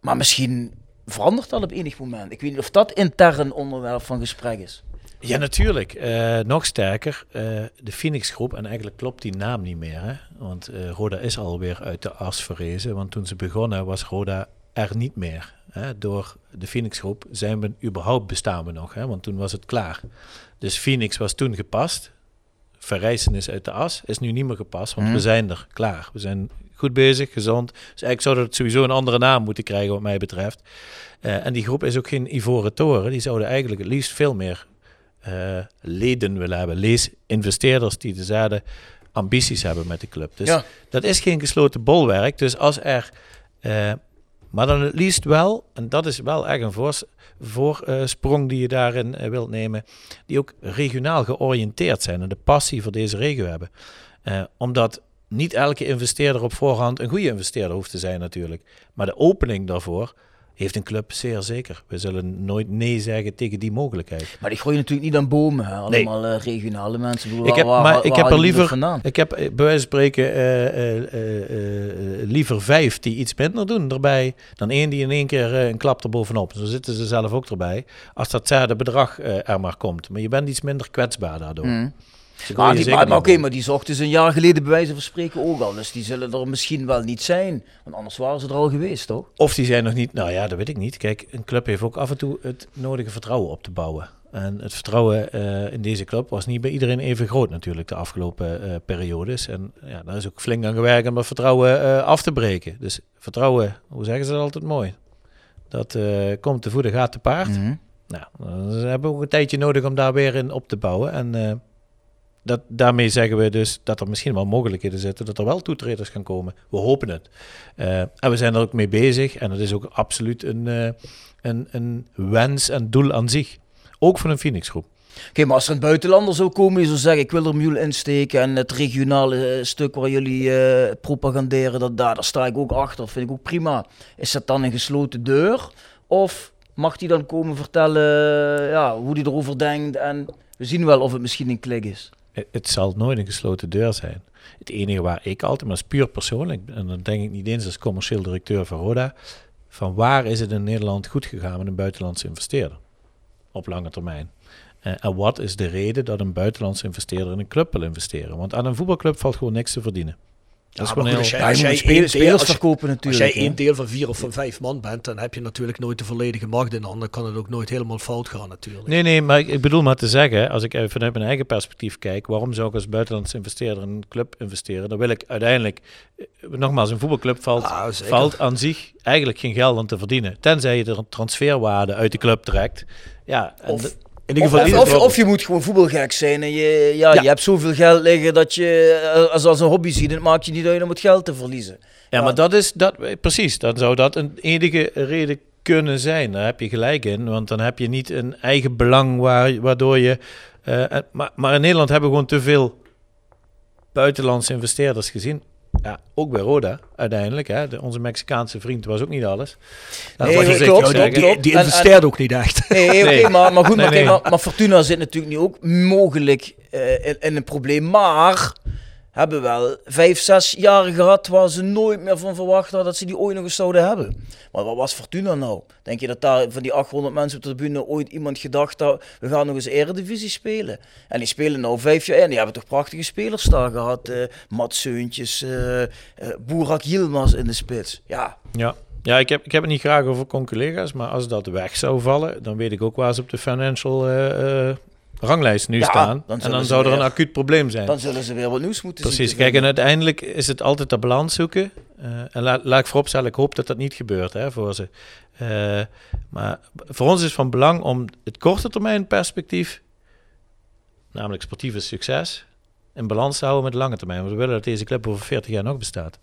Maar misschien verandert dat op enig moment. Ik weet niet of dat intern onderwerp van gesprek is. Ja, natuurlijk. Eh, nog sterker, eh, de Phoenix Groep, en eigenlijk klopt die naam niet meer. Hè? Want eh, Roda is alweer uit de as verrezen. Want toen ze begonnen was Roda er niet meer. Hè? Door de Phoenix Groep zijn we überhaupt bestaan we nog. Hè? Want toen was het klaar. Dus Phoenix was toen gepast. Verrijzen is uit de as, is nu niet meer gepast. Want we zijn er klaar. We zijn goed bezig, gezond. Dus eigenlijk zou het sowieso een andere naam moeten krijgen wat mij betreft. Eh, en die groep is ook geen ivoren toren. Die zouden eigenlijk het liefst veel meer eh, leden willen hebben. Lees investeerders die dezelfde ambities hebben met de club. Dus Ja. dat is geen gesloten bolwerk. Dus als er... eh, maar dan het liefst wel, en dat is wel echt een voorsprong die je daarin eh, wilt nemen, die ook regionaal georiënteerd zijn en de passie voor deze regio hebben. Eh, omdat niet elke investeerder op voorhand een goede investeerder hoeft te zijn natuurlijk. Maar de opening daarvoor heeft een club zeer zeker. We zullen nooit nee zeggen tegen die mogelijkheid. Maar die groeien natuurlijk niet aan bomen. Hè? Allemaal eh, regionale mensen. Ik, bedoel, Ik heb, waar- maar waar- ik waar heb er die liever, vandaan? ik heb eh, bij wijze van spreken eh, eh, eh, eh, liever vijf die iets minder doen erbij, dan één die in één keer eh, een klap erbovenop. Zo zitten ze zelf ook erbij. Als datzelfde bedrag eh, er maar komt. Maar je bent iets minder kwetsbaar daardoor. Mm. Ze Maar, die, maar, maar oké, maar die zochten ze een jaar geleden bij wijze van spreken ook al. Dus die zullen er misschien wel niet zijn. Want anders waren ze er al geweest, toch? Of die zijn nog niet, nou ja, dat weet ik niet. Kijk, een club heeft ook af en toe het nodige vertrouwen op te bouwen. En het vertrouwen eh, in deze club was niet bij iedereen even groot natuurlijk de afgelopen eh, periodes. En ja, daar is ook flink aan gewerkt om dat vertrouwen eh, af te breken. Dus vertrouwen, hoe zeggen ze dat altijd mooi? Dat komt te voeten, gaat te paard. Mhm. Nou, dan hebben we ook een tijdje nodig om daar weer in op te bouwen. En dat, daarmee zeggen we dus dat er misschien wel mogelijkheden zitten dat er wel toetreders gaan komen. We hopen het. Eh, en we zijn er ook mee bezig. En dat is ook absoluut een, eh, een, een wens en doel aan zich. Ook voor een Phoenix groep. Oké, maar als er een buitenlander zou komen die zou zeggen... ik wil er miljoen insteken en het regionale eh, stuk waar jullie propaganderen... Dat, daar, daar sta ik ook achter, dat vind ik ook prima. Is dat dan een gesloten deur? Of mag die dan komen vertellen ja, hoe hij erover denkt... en we zien wel of het misschien een klik is. Het, het zal nooit een gesloten deur zijn. Het enige waar ik altijd, maar is puur persoonlijk... en dan denk ik niet eens als commercieel directeur van Roda... van waar is het in Nederland goed gegaan met een buitenlandse investeerder? Op lange termijn. Eh, en wat is de reden dat een buitenlandse investeerder in een club wil investeren? Want aan een voetbalclub valt gewoon niks te verdienen. Dat is Ja, gewoon heel... spelers, deel- spelers als je- verkopen Als natuurlijk. jij hè. één deel van vier of van vijf man bent, dan heb je natuurlijk nooit de volledige macht in handen. Dan kan het ook nooit helemaal fout gaan natuurlijk. Nee, nee, maar ik, ik bedoel maar te zeggen, als ik even vanuit mijn eigen perspectief kijk, waarom zou ik als buitenlandse investeerder in een club investeren? Dan wil ik uiteindelijk, eh, nogmaals, een voetbalclub valt, Ah, valt aan zich eigenlijk geen geld aan te verdienen. Tenzij je er een transferwaarde uit de club trekt. Ja, en Of- de- In ieder Of, geval, of, of, of je moet gewoon voetbalgek zijn en je, ja, Ja. je hebt zoveel geld liggen dat je eh, als, als een hobby ziet, het maakt je niet uit om het geld te verliezen. ja, maar dat is, dat, eh, precies, dan zou dat een enige reden kunnen zijn. Daar heb je gelijk in, want dan heb je niet een eigen belang waar, waardoor je... eh, maar, maar in Nederland hebben we gewoon te veel buitenlandse investeerders gezien. Ja, ook bij Roda uiteindelijk. Hè. De, onze Mexicaanse vriend was ook niet alles. Laten Nee, we klopt, klopt. die, die En- en- investeert ook niet echt. Nee, oké, Nee. maar, maar goed, Nee, maar, kijk, nee. maar, maar Fortuna zit natuurlijk nu ook mogelijk eh, in, in een probleem. Maar hebben wel vijf, zes jaren gehad waar ze nooit meer van verwacht hadden dat ze die ooit nog eens zouden hebben. Maar wat was Fortuna nou? Denk je dat daar van die 800 mensen op de tribune ooit iemand gedacht had, we gaan nog eens Eredivisie spelen? En die spelen nou vijf jaar en die hebben toch prachtige spelers daar gehad. eh Mats Seuntjes, eh eh, Boerak Yilmaz in de spits. Ja, Ja, ja ik, heb, ik heb het niet graag over conculega's, maar als dat weg zou vallen, dan weet ik ook waar ze op de financial ranglijst nu Ja, staan. dan en dan zou er een acuut probleem zijn. dan zullen ze weer wat nieuws moeten zien Precies, te kijk, en uiteindelijk is het altijd de balans zoeken. Eh, en la- laat ik vooropstellen, ik hoop dat dat niet gebeurt hè, voor ze. Eh, maar voor ons is van belang om het korte termijn perspectief, namelijk sportieve succes, in balans te houden met de lange termijn. Want we willen dat deze club over 40 jaar nog bestaat.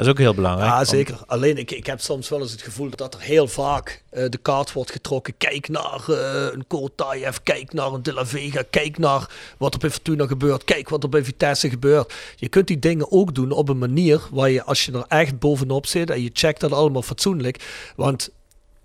Dat is ook heel belangrijk. Ja, want- zeker. Alleen ik, ik heb soms wel eens het gevoel dat er heel vaak eh, de kaart wordt getrokken. Kijk naar eh, een Kortayev, kijk naar een De La Vega, kijk naar wat er bij Fortuna gebeurt, kijk wat er bij Vitesse gebeurt. Je kunt die dingen ook doen op een manier waar je, als je er echt bovenop zit en je checkt dat allemaal fatsoenlijk. Want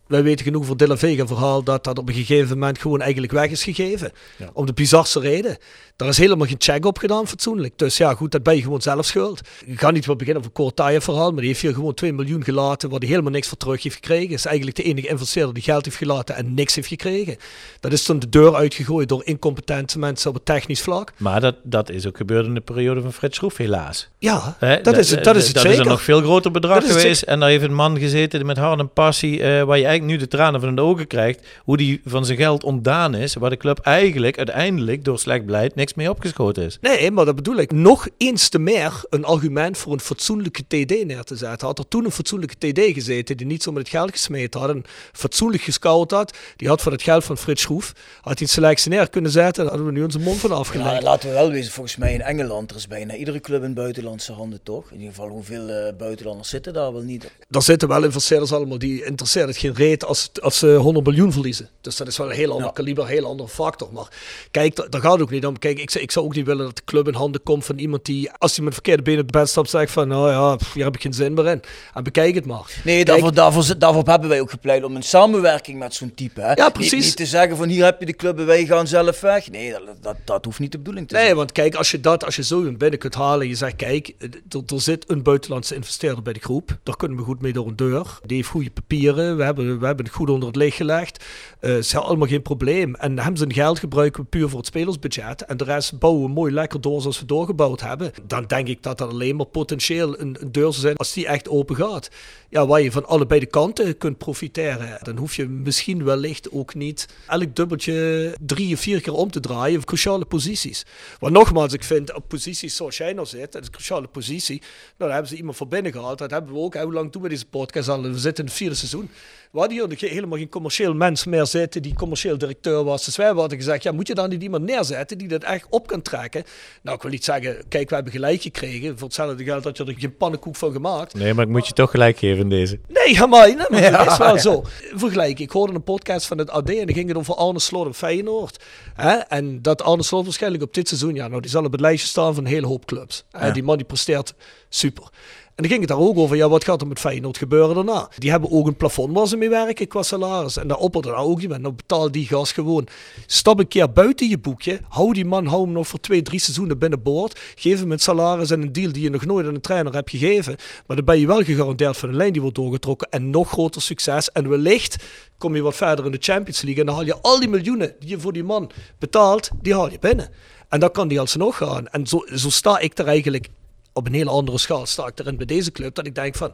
wij weten genoeg voor De La Vega verhaal dat dat op een gegeven moment gewoon eigenlijk weg is gegeven. Ja. Om de bizarste reden. Daar is helemaal geen check op gedaan fatsoenlijk. Dus ja, goed, dat ben je gewoon zelf schuld. Je gaat niet wel beginnen over een Kortayev verhaal, maar die heeft hier gewoon 2 miljoen gelaten waar hij helemaal niks voor terug heeft gekregen. Is eigenlijk de enige investeerder die geld heeft gelaten en niks heeft gekregen. Dat is toen de deur uitgegooid door incompetente mensen op het technisch vlak. Maar dat, dat is ook gebeurd in de periode van Fred Schroef, helaas. Ja, dat is het, dat is het dat zeker. is een nog veel groter bedrag Dat geweest. En daar heeft een man gezeten met hart en passie, eh, waar je eigenlijk nu de tranen van de ogen krijgt. Hoe die van zijn geld ontdaan is, waar de club eigenlijk uiteindelijk door slecht beleid niks mee opgeschoten is. Nee, maar dat bedoel ik. Nog eens te meer een argument voor een fatsoenlijke TD neer te zetten. Had er toen een fatsoenlijke TD gezeten die niet zo met het geld gesmeten had en fatsoenlijk gescout had, die had voor het geld van Frits Schroef, had hij een selectie neer kunnen zetten, daar hadden we nu onze mond van Ja, afgelegd. laten we wel wezen, volgens mij in Engeland er is bijna iedere club in buitenlandse handen, toch? In ieder geval, hoeveel eh, buitenlanders zitten daar wel niet? Daar zitten wel investeerders allemaal die interesseert het geen reet als, als ze 100 miljoen verliezen. Dus dat is wel een heel ander Ja. kaliber, een heel andere factor. Maar kijk, da- daar gaat het ook niet om. Kijk, kijk, ik, ik zou ook niet willen dat de club in handen komt van iemand die, als hij met verkeerde benen op de bed stapt, zegt van, nou ja, pff, hier heb ik geen zin meer in. En bekijk het maar. Nee, Kijk, daarvoor, daarvoor, hebben wij ook gepleit om een samenwerking met zo'n type. Hè? Ja, Niet- precies. Niet, te zeggen van hier heb je de club en wij gaan zelf weg. Nee, dat, dat, dat hoeft niet de bedoeling te zijn. Nee, want kijk, als je dat, als je zo in binnen kunt halen en je zegt, kijk, er, er zit een buitenlandse investeerder bij de groep. Daar kunnen we goed mee door een deur. Die heeft goede papieren. We hebben, we hebben het goed onder het licht gelegd. Eh is allemaal geen probleem. En hem zijn geld gebruiken we puur voor het spelersbudget. En bouwen we mooi lekker door zoals we doorgebouwd hebben. Dan denk ik dat dat alleen maar potentieel een, deur zou zijn als die echt open gaat. Ja, waar je van allebei de kanten kunt profiteren. Dan hoef je misschien wellicht ook niet elk dubbeltje drie of vier keer om te draaien. Cruciale posities. Maar nogmaals, ik vind op posities zoals jij nou zit, dat is een cruciale positie. Nou, daar hebben ze iemand voor binnen gehaald. Dat hebben we ook. Hoe lang doen we deze podcast al? We zitten in het vierde seizoen. We hadden hier helemaal geen commercieel mens meer zitten die commercieel directeur was. Dus wij hadden gezegd, ja, moet je dan niet iemand neerzetten die dat echt op kan trekken? Nou, ik wil niet zeggen, kijk, we hebben gelijk gekregen. Voor hetzelfde geld had je er geen pannenkoek van gemaakt. Nee, maar ik moet je toch gelijk geven in deze. Nee, ja, maar, nee, maar dat is wel zo. Vergelijk, ik hoorde een podcast van het AD en dan ging het over Arne Slot en Feyenoord. Hè? En dat Arne Slot waarschijnlijk op dit seizoen, ja, nou, die zal op het lijstje staan van een hele hoop clubs. Hè? Die man die presteert super. En dan ging het daar ook over, ja, wat gaat er met Feyenoord gebeuren daarna? Die hebben ook een plafond waar ze mee werken qua salaris. En daar opperde daar ook iemand, nou betaal die gas gewoon. Stap een keer buiten je boekje, hou die man, hou hem nog voor twee, drie seizoenen binnenboord. Geef hem een salaris en een deal die je nog nooit aan een trainer hebt gegeven. Maar dan ben je wel gegarandeerd van een lijn die wordt doorgetrokken en nog groter succes. En wellicht kom je wat verder in de Champions League en dan haal je al die miljoenen die je voor die man betaalt, die haal je binnen. En dan kan die alsnog gaan. En zo, zo sta ik er eigenlijk op een hele andere schaal sta ik erin bij deze club. Dat ik denk van,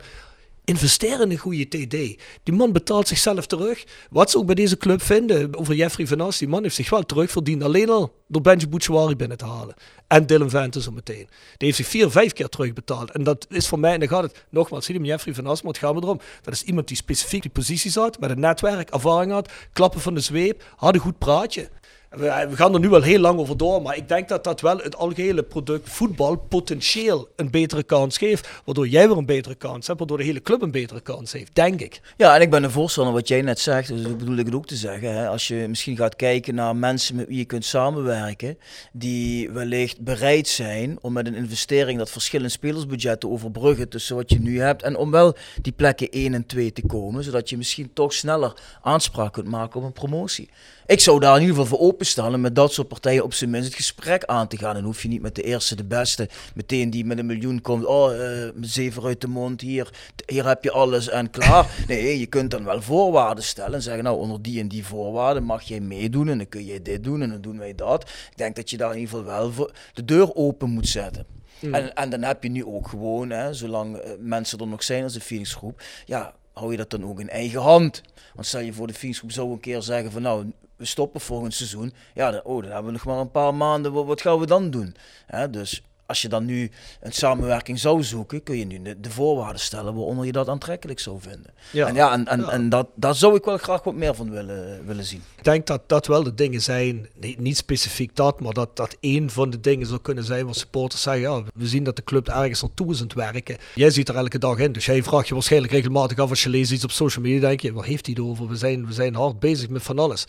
investeer in een goede TD. Die man betaalt zichzelf terug. Wat ze ook bij deze club vinden over Jeffrey Van As, die man heeft zich wel terugverdiend. Alleen al door Benji Bouchouari binnen te halen. En Dylan Vente zo meteen. Die heeft zich vier, vijf keer terugbetaald. En dat is voor mij, en dan gaat het nogmaals, zie je Jeffrey Van As, maar het gaat erom. Dat is iemand die specifiek die positie zat, met een netwerk, ervaring had, klappen van de zweep, had een goed praatje. We, we gaan er nu al heel lang over door, maar ik denk dat dat wel het algehele product voetbal potentieel een betere kans geeft. Waardoor jij weer een betere kans hebt, waardoor de hele club een betere kans heeft, denk ik. Ja, en ik ben een voorstander wat jij net zegt, dus dat bedoel ik het ook te zeggen. Hè. Als je misschien gaat kijken naar mensen met wie je kunt samenwerken, die wellicht bereid zijn om met een investering dat verschillende spelersbudget te overbruggen tussen wat je nu hebt en om wel die plekken 1 en 2 te komen, zodat je misschien toch sneller aanspraak kunt maken op een promotie. Ik zou daar in ieder geval voor openstaan en met dat soort partijen op zijn minst het gesprek aan te gaan. En hoef je niet met de eerste, de beste, meteen die met een miljoen komt. Oh, eh, zeven uit de mond, hier, hier heb je alles en klaar. Nee, je kunt dan wel voorwaarden stellen en zeggen, nou, onder die en die voorwaarden mag jij meedoen en dan kun je dit doen en dan doen wij dat. Ik denk dat je daar in ieder geval wel voor de deur open moet zetten. En, en dan heb je nu ook gewoon, hè, zolang eh, mensen er nog zijn als de Phoenix groep, ja, hou je dat dan ook in eigen hand. Want stel je voor de Phoenix groep zou een keer zeggen van nou, we stoppen volgend seizoen. Ja, dan, oh, dan hebben we nog maar een paar maanden. Wat, wat gaan we dan doen? Hè, dus als je dan nu een samenwerking zou zoeken, kun je nu de, de voorwaarden stellen waaronder je dat aantrekkelijk zou vinden. Ja. En ja, en, en, Ja. en dat, daar zou ik wel graag wat meer van willen, willen zien. Ik denk dat dat wel de dingen zijn, nee, niet specifiek dat, maar dat dat één van de dingen zou kunnen zijn waar supporters zeggen, ja, we zien dat de club ergens naartoe is aan het werken. Jij ziet er elke dag in, dus jij vraagt je waarschijnlijk regelmatig af als je leest iets op social media, denk je, waar heeft hij het over? We zijn, we zijn hard bezig met van alles.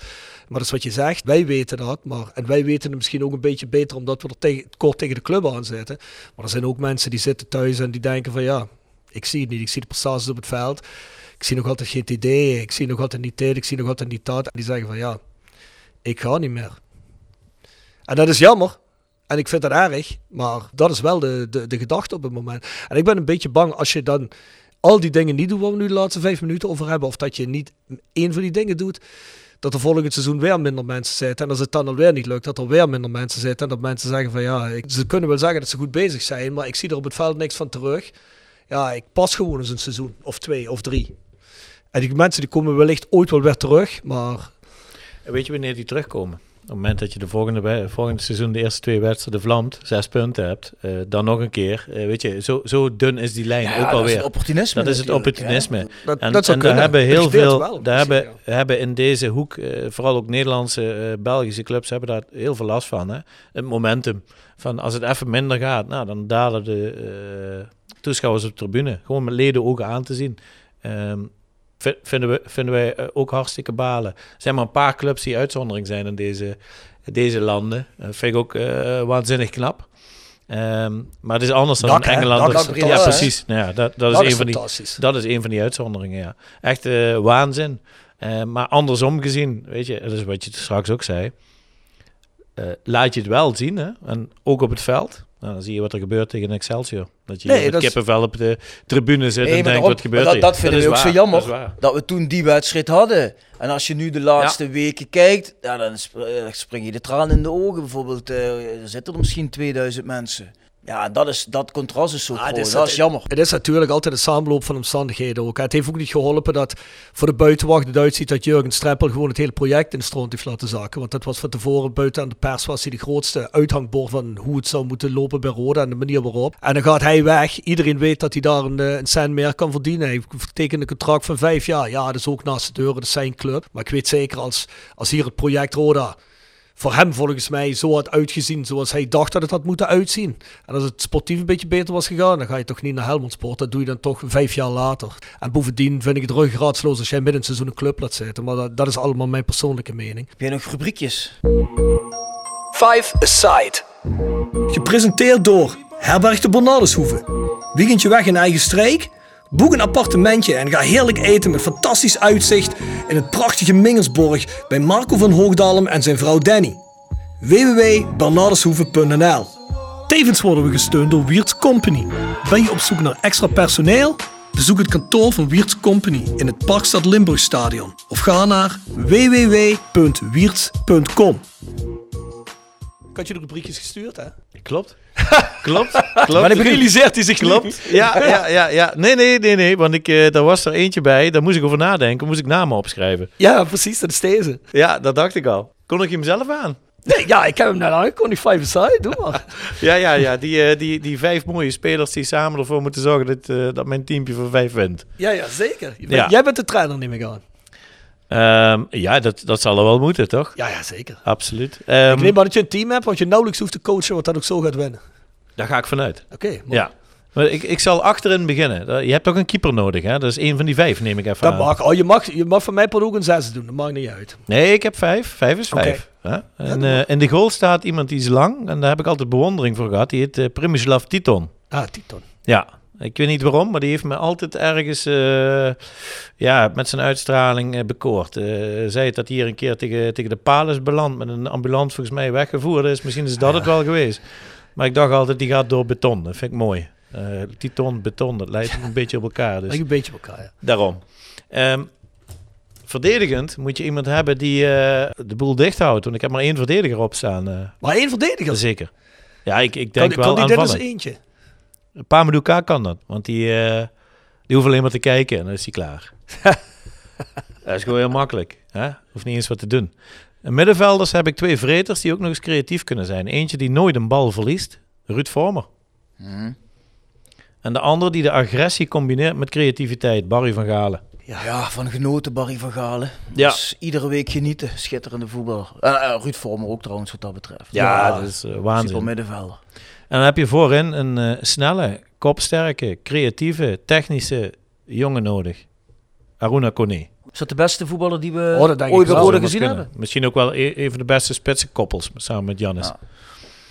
Maar dat is wat je zegt, wij weten dat, maar, en wij weten het misschien ook een beetje beter omdat we er tegen, kort tegen de club aan zitten. Maar er zijn ook mensen die zitten thuis en die denken van, ja, ik zie het niet, ik zie de prestaties op het veld. Ik zie nog altijd geen idee, ik zie nog altijd niet dit, ik zie nog altijd niet dat. En die zeggen van, ja, ik ga niet meer. En dat is jammer. En ik vind dat erg. Maar dat is wel de, de, de gedachte op het moment. En ik ben een beetje bang als je dan al die dingen niet doet waar we nu de laatste vijf minuten over hebben. Of dat je niet één van die dingen doet. Dat er volgend seizoen weer minder mensen zitten. En als het dan alweer niet lukt, dat er weer minder mensen zitten. En dat mensen zeggen van ja, ze kunnen wel zeggen dat ze goed bezig zijn. Maar ik zie er op het veld niks van terug. Ja, ik pas gewoon eens een seizoen. Of twee of drie. En die mensen die komen wellicht ooit wel weer terug. Maar En weet je wanneer die terugkomen? Op het moment dat je de volgende, volgende seizoen de eerste twee wedstrijden vlamt, zes punten hebt, eh, dan nog een keer. eh, weet je, zo, zo dun is die lijn ook dat is alweer. het opportunisme. Dat is het opportunisme. dat, En, dat zou en daar hebben heel veel, wel, daar misschien, hebben, hebben in deze hoek, eh, vooral ook Nederlandse, Belgische clubs, hebben daar heel veel last van. Hè? Het momentum van als het even minder gaat, nou, dan dalen de toeschouwers op de tribune. Gewoon met leden ogen aan te zien. Ehm, vinden, we, vinden wij eh, ook hartstikke balen. Er zijn maar een paar clubs die uitzondering zijn in deze, deze landen. Dat vind ik ook eh, waanzinnig knap. Ehm, maar het is anders dan Dak? Engeland. Dat- ja, precies. Nou ja, dat, dat, Dat is is een van die, dat is een van die uitzonderingen, ja. Echt eh, waanzin. Eh, maar andersom gezien, weet je, dat is wat je straks ook zei. eh, laat je het wel zien, hè? En ook op het veld. Nou, dan zie je wat er gebeurt tegen Excelsior. Dat je Nee, met dat is- kippenvel op de tribune zit Nee, en denkt, wat gebeurt maar hier? dat, dat vinden we ook waar, zo jammer. Dat. Dat we toen die wedstrijd hadden. En als je nu de laatste weken kijkt, ja, dan eh, spring je de tranen in de ogen. Bijvoorbeeld, eh, er zitten er misschien 2000 mensen. Ja, dat, is, dat contrast is zo Ah, groot. is dat is jammer. Het is natuurlijk altijd een samenloop van omstandigheden ook. Het heeft ook niet geholpen dat voor de buitenwacht het uitziet dat Jurgen Streppel gewoon het hele project in de stront heeft laten zakken. Want dat was van tevoren buiten aan de pers was hij de grootste uithangbord van hoe het zou moeten lopen bij Roda en de manier waarop. En dan gaat hij weg. Iedereen weet dat hij daar een, eh, een cent meer kan verdienen. Hij tekent een contract van vijf jaar. Ja, dat is ook naast de deuren, dat is zijn club. Maar ik weet zeker als, als hier het project Roda voor hem volgens mij zo had uitgezien zoals hij dacht dat het had moeten uitzien. En als het sportief een beetje beter was gegaan, dan ga je toch niet naar Helmond Sport. Dat doe je dan toch vijf jaar later. En bovendien vind ik het ruggraadsloos als jij midden in het seizoen een club laat zitten. Maar dat, dat is allemaal mijn persoonlijke mening. Heb jij nog rubriekjes? Five Aside. Gepresenteerd door Herberg de Bernardeshoeve. Weekendje weg in eigen streek? Boek een appartementje en ga heerlijk eten met fantastisch uitzicht in het prachtige Mingersborg bij Marco van Hoogdalem en zijn vrouw Danny. www.bernardeshoeve.nl Tevens worden we gesteund door Wiert's Company. Ben je op zoek naar extra personeel? Bezoek het kantoor van Wiert's Company in het Parkstad Limburgstadion of ga naar www.wierts.com. Ik had je de rubriekjes gestuurd, hè? Klopt. Klopt. Klopt. Maar ik realiseert hij zich Klopt. Ja, ja, ja, ja. Nee, nee, nee, nee. Want ik, eh daar was er eentje bij. Daar moest ik over nadenken. Moest ik namen opschrijven. Ja, precies, dat is deze. Ja, dat dacht ik al. Kon ik hem zelf aan? Nee, ja, ik heb hem net aangekondigd, Five Aside, doe maar. Ja, ja, ja. Die, eh, die, die vijf mooie spelers die samen ervoor moeten zorgen dat, eh, dat mijn teampje voor vijf wint. Ja, ja, zeker. Je bent- Ja. Jij bent de trainer, neem ik aan. Ehm, ja, dat, dat zal er wel moeten, toch? Ja, ja, zeker. Absoluut. Ehm, ik neem aan dat je een team hebt, want je nauwelijks hoeft te coachen, wat dat ook zo gaat winnen. Daar ga ik vanuit. Oké. Ja. Maar ik, ik zal achterin beginnen. Je hebt toch een keeper nodig, hè? Dat is één van die vijf, neem ik even Dat aan. mag. Oh, je, mag, je mag van mij per ook een zes doen, dat maakt niet uit. Nee, ik heb vijf. Vijf is vijf. hè? En eh, in de goal staat iemand die is lang. En daar heb ik altijd bewondering voor gehad. Die heet eh, Primislav Titon. Ah, Titon. Ja, ik weet niet waarom, maar die heeft me altijd ergens eh, ja, met zijn uitstraling eh, bekoord. Eh zei het dat hij hier een keer tegen, tegen de paal is beland met een ambulance volgens mij weggevoerd is. Misschien is dat het wel geweest. Maar ik dacht altijd, die gaat door beton. Dat vind ik mooi. Titon, beton, dat lijkt een beetje op elkaar. Dus Lijkt een beetje op elkaar, ja. daarom. Ehm, verdedigend moet je iemand hebben die de boel dicht houdt. Want ik heb maar één verdediger op staan. Maar één verdediger. zeker. Ja, ik, ik kan denk wel kan die dit aanvallen. eentje? Een paar Maduka kan dat. Want die, eh, die hoeft alleen maar te kijken en dan is hij klaar. dat is gewoon heel makkelijk. Hè? Hoeft niet eens wat te doen. Middenvelders heb ik twee vreters die ook nog eens creatief kunnen zijn. Eentje die nooit een bal verliest. Ruud Vormer. En de andere die de agressie combineert met creativiteit. Barry van Galen. Ja, van genoten Barry van Galen. Ja. Dus iedere week genieten. Schitterende voetbal. En eh, Ruud Vormer ook trouwens wat dat betreft. Ja, dat is eh, waanzin. Super middenvelder. En dan heb je voorin een eh, snelle, kopsterke, creatieve, technische jongen nodig. Aruna Kone. Is dat de beste voetballer die we Oh, dat ooit bij. Rode gezien kunnen. hebben? Misschien ook wel e- een van de beste spitse koppels samen met Jannis.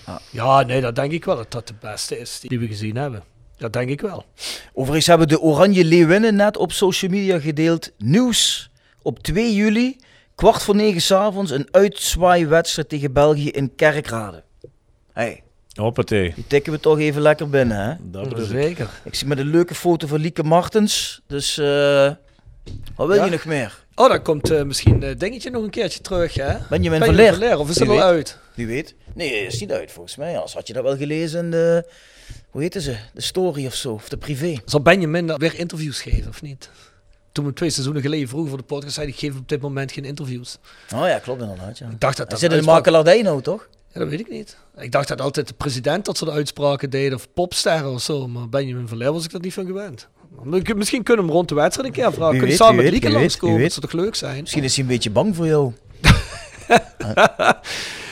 Ja. Ja, nee, dat denk ik wel dat dat de beste is die we gezien hebben. Dat denk ik wel. Overigens hebben de Oranje Leeuwinnen net op social media gedeeld. Nieuws op 2 juli, kwart voor negen s'avonds, een uitzwaaiwedstrijd tegen België in Kerkrade. Hey, Hoppatee. die tikken we toch even lekker binnen, hè? Dat bedoel ik. Zeker. Ik zie met een leuke foto van Lieke Martens. Dus, eh wat wil Ja? je nog meer? Oh, dan komt eh, misschien eh dingetje nog een keertje terug, hè? Benjamin Ben van je Leer. Of is Wie het al weet. uit? Wie weet? Nee, is niet uit volgens mij. Als had je dat wel gelezen in de, hoe heette ze? De story of zo, of de privé. Zal Benjamin dan weer interviews geven, of niet? Toen we twee seizoenen geleden vroegen voor de podcast, zei hij, ik geef op dit moment geen interviews. Oh ja, klopt inderdaad. Ja. Ik dacht dat Hij dat zit in de makelaardij nou, toch? Ja, dat weet ik niet. Ik dacht dat altijd de president dat soort uitspraken deed, of popsterren of zo. Maar Benjamin van was ik dat niet van gewend. Misschien kunnen we hem rond de wedstrijd een keer vragen. Kunnen samen met Lieke langskomen? Dat zou toch leuk zijn? Misschien is hij een beetje bang voor jou.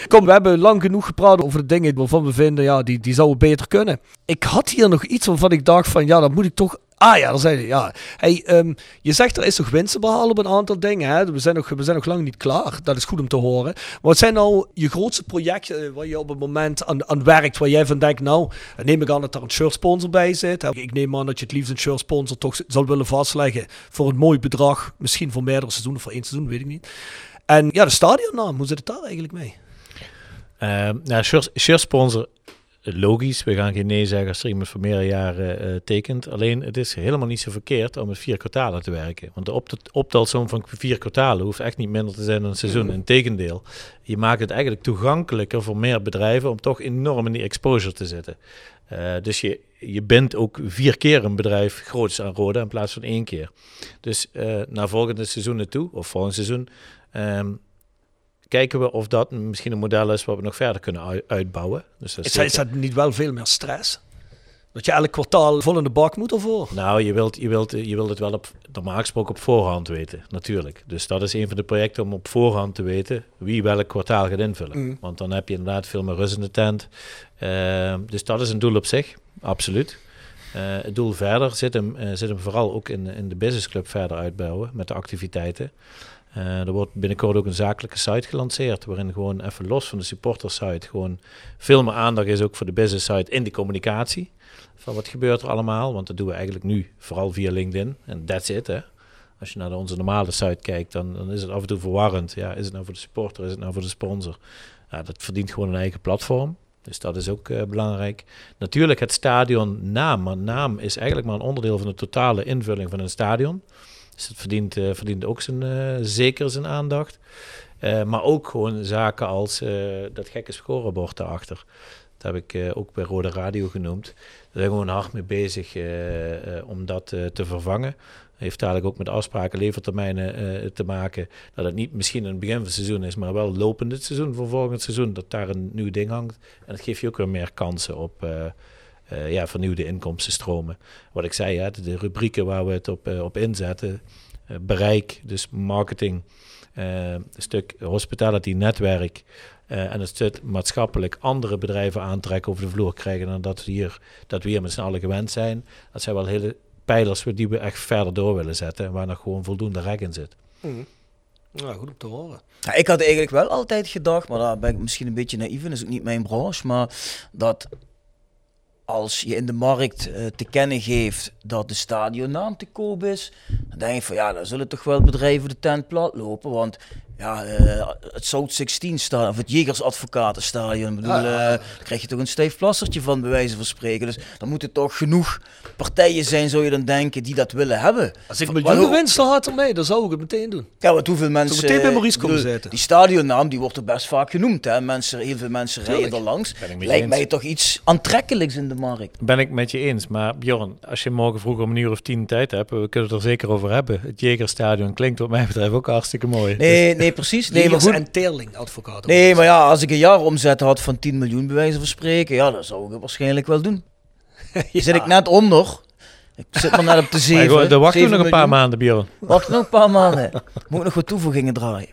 Kom, we hebben lang genoeg gepraat over de dingen waarvan we vinden, ja, die, die zouden beter kunnen. Ik had hier nog iets waarvan ik dacht van, ja, dat moet ik toch Ah ja, daar zei. Ja. Hey, ehm, je zegt er is nog winst te behalen op een aantal dingen. Hè? We, zijn nog, we zijn nog lang niet klaar. Dat is goed om te horen. Wat zijn nou je grootste projecten eh, waar je op het moment aan, aan werkt? Waar jij van denkt, nou, dan neem ik aan dat er een shirt sponsor bij zit. Ik neem aan dat je het liefst een shirt sponsor toch zal willen vastleggen voor een mooi bedrag. Misschien voor meerdere seizoenen, voor één seizoen, weet ik niet. En ja, de stadionnaam, hoe zit het daar eigenlijk mee? Uh, nou, shirt, shirt logisch. We gaan geen nee zeggen als er iemand voor meerdere jaren uh, tekent. Alleen het is helemaal niet zo verkeerd om met vier kwartalen te werken. Want de optelsom van vier kwartalen hoeft echt niet minder te zijn dan een seizoen. Mhm. Integendeel, je maakt het eigenlijk toegankelijker voor meer bedrijven om toch enorm in die exposure te zitten. Uh, dus je, je bent ook vier keer een bedrijf groots aan rode in plaats van één keer. Dus uh, naar volgende seizoenen toe, of volgend seizoen, um, kijken we of dat misschien een model is wat we nog verder kunnen uitbouwen. Dus dat is, is dat niet wel veel meer stress? Dat je elk kwartaal vol in de bak moet ervoor? Nou, je wilt, je wilt, je wilt het wel op, normaal gesproken op voorhand weten, natuurlijk. Dus dat is een van de projecten om op voorhand te weten wie welk kwartaal gaat invullen. Mm. Want dan heb je inderdaad veel meer rust in de tent. Uh, dus dat is een doel op zich, absoluut. Uh, het doel verder zit hem, uh, zit hem vooral ook in, in de businessclub verder uitbouwen met de activiteiten. Uh, er wordt binnenkort ook een zakelijke site gelanceerd, waarin gewoon even los van de supporter site gewoon veel meer aandacht is ook voor de business site in de communicatie. Van wat gebeurt er allemaal, want dat doen we eigenlijk nu vooral via LinkedIn en that's it. Hè. Als je naar onze normale site kijkt, dan, dan is het af en toe verwarrend. Ja, is het nou voor de supporter, is het nou voor de sponsor? Ja, dat verdient gewoon een eigen platform. Dus dat is ook uh, belangrijk. Natuurlijk het stadion naam. Maar naam is eigenlijk maar een onderdeel van de totale invulling van een stadion. Dus dat verdient, uh, verdient ook zijn, uh, zeker zijn aandacht. Uh, maar ook gewoon zaken als dat gekke scorebord daarachter. Dat heb ik ook bij Rode Radio genoemd. Daar zijn we gewoon hard mee bezig om dat te vervangen. Heeft dadelijk ook met afspraken, levertermijnen te maken. Dat het niet misschien een begin van het seizoen is, maar wel lopend het seizoen voor volgend seizoen. Dat daar een nieuw ding hangt. En dat geeft je ook weer meer kansen op ja, vernieuwde inkomstenstromen. Wat ik zei, hè, de rubrieken waar we het op, uh, op inzetten, uh, bereik, dus marketing, een stuk hospitality netwerk en het stuk maatschappelijk andere bedrijven aantrekken over de vloer krijgen dan dat we hier, dat we hier met z'n allen gewend zijn. Dat zijn wel hele pijlers die we echt verder door willen zetten en waar nog gewoon voldoende rek in zit. Mm. Nou, goed om te horen. Ja, ik had eigenlijk wel altijd gedacht, maar daar ben ik misschien een beetje naïef in, is ook niet mijn branche, maar dat als je in de markt uh, te kennen geeft dat de stadionnaam te koop is, dan denk je van ja, dan zullen toch wel bedrijven de tent plat lopen. Want ja, uh, het South 16 stadion, of het Jegers Advocatenstadion, bedoel, uh, daar krijg je toch een stijf plastertje van, bij wijze van spreken. Dus dan moeten toch genoeg partijen zijn, zou je dan denken, die dat willen hebben. Als ik miljoenen winst had ermee, dan zou ik het meteen doen. Ja, want hoeveel mensen... meteen bij Maurice komen zitten. Die stadionnaam, die wordt er best vaak genoemd, hè. Mensen, heel veel mensen Tuurlijk. rijden er langs. Lijkt mij toch iets aantrekkelijks in de markt. Ben ik met je eens, maar Bjorn, als je morgen vroeg om een uur of tien tijd hebt, we kunnen het er zeker over hebben. Het Jegerstadion klinkt wat mij betreft ook hartstikke mooi. Nee, dus- nee Nee, precies. Nee, maar goed. en Teerling advocaat. Nee, maar ja, als ik een jaar omzet had van 10 miljoen bij wijze van spreken, ja, dan zou ik het waarschijnlijk wel doen. ja. Zit ik net onder. Ik zit maar net op de 7. Dan wachten we nog een paar maanden, Björn. Wacht nog een paar maanden. Moet ik nog wat toevoegingen draaien.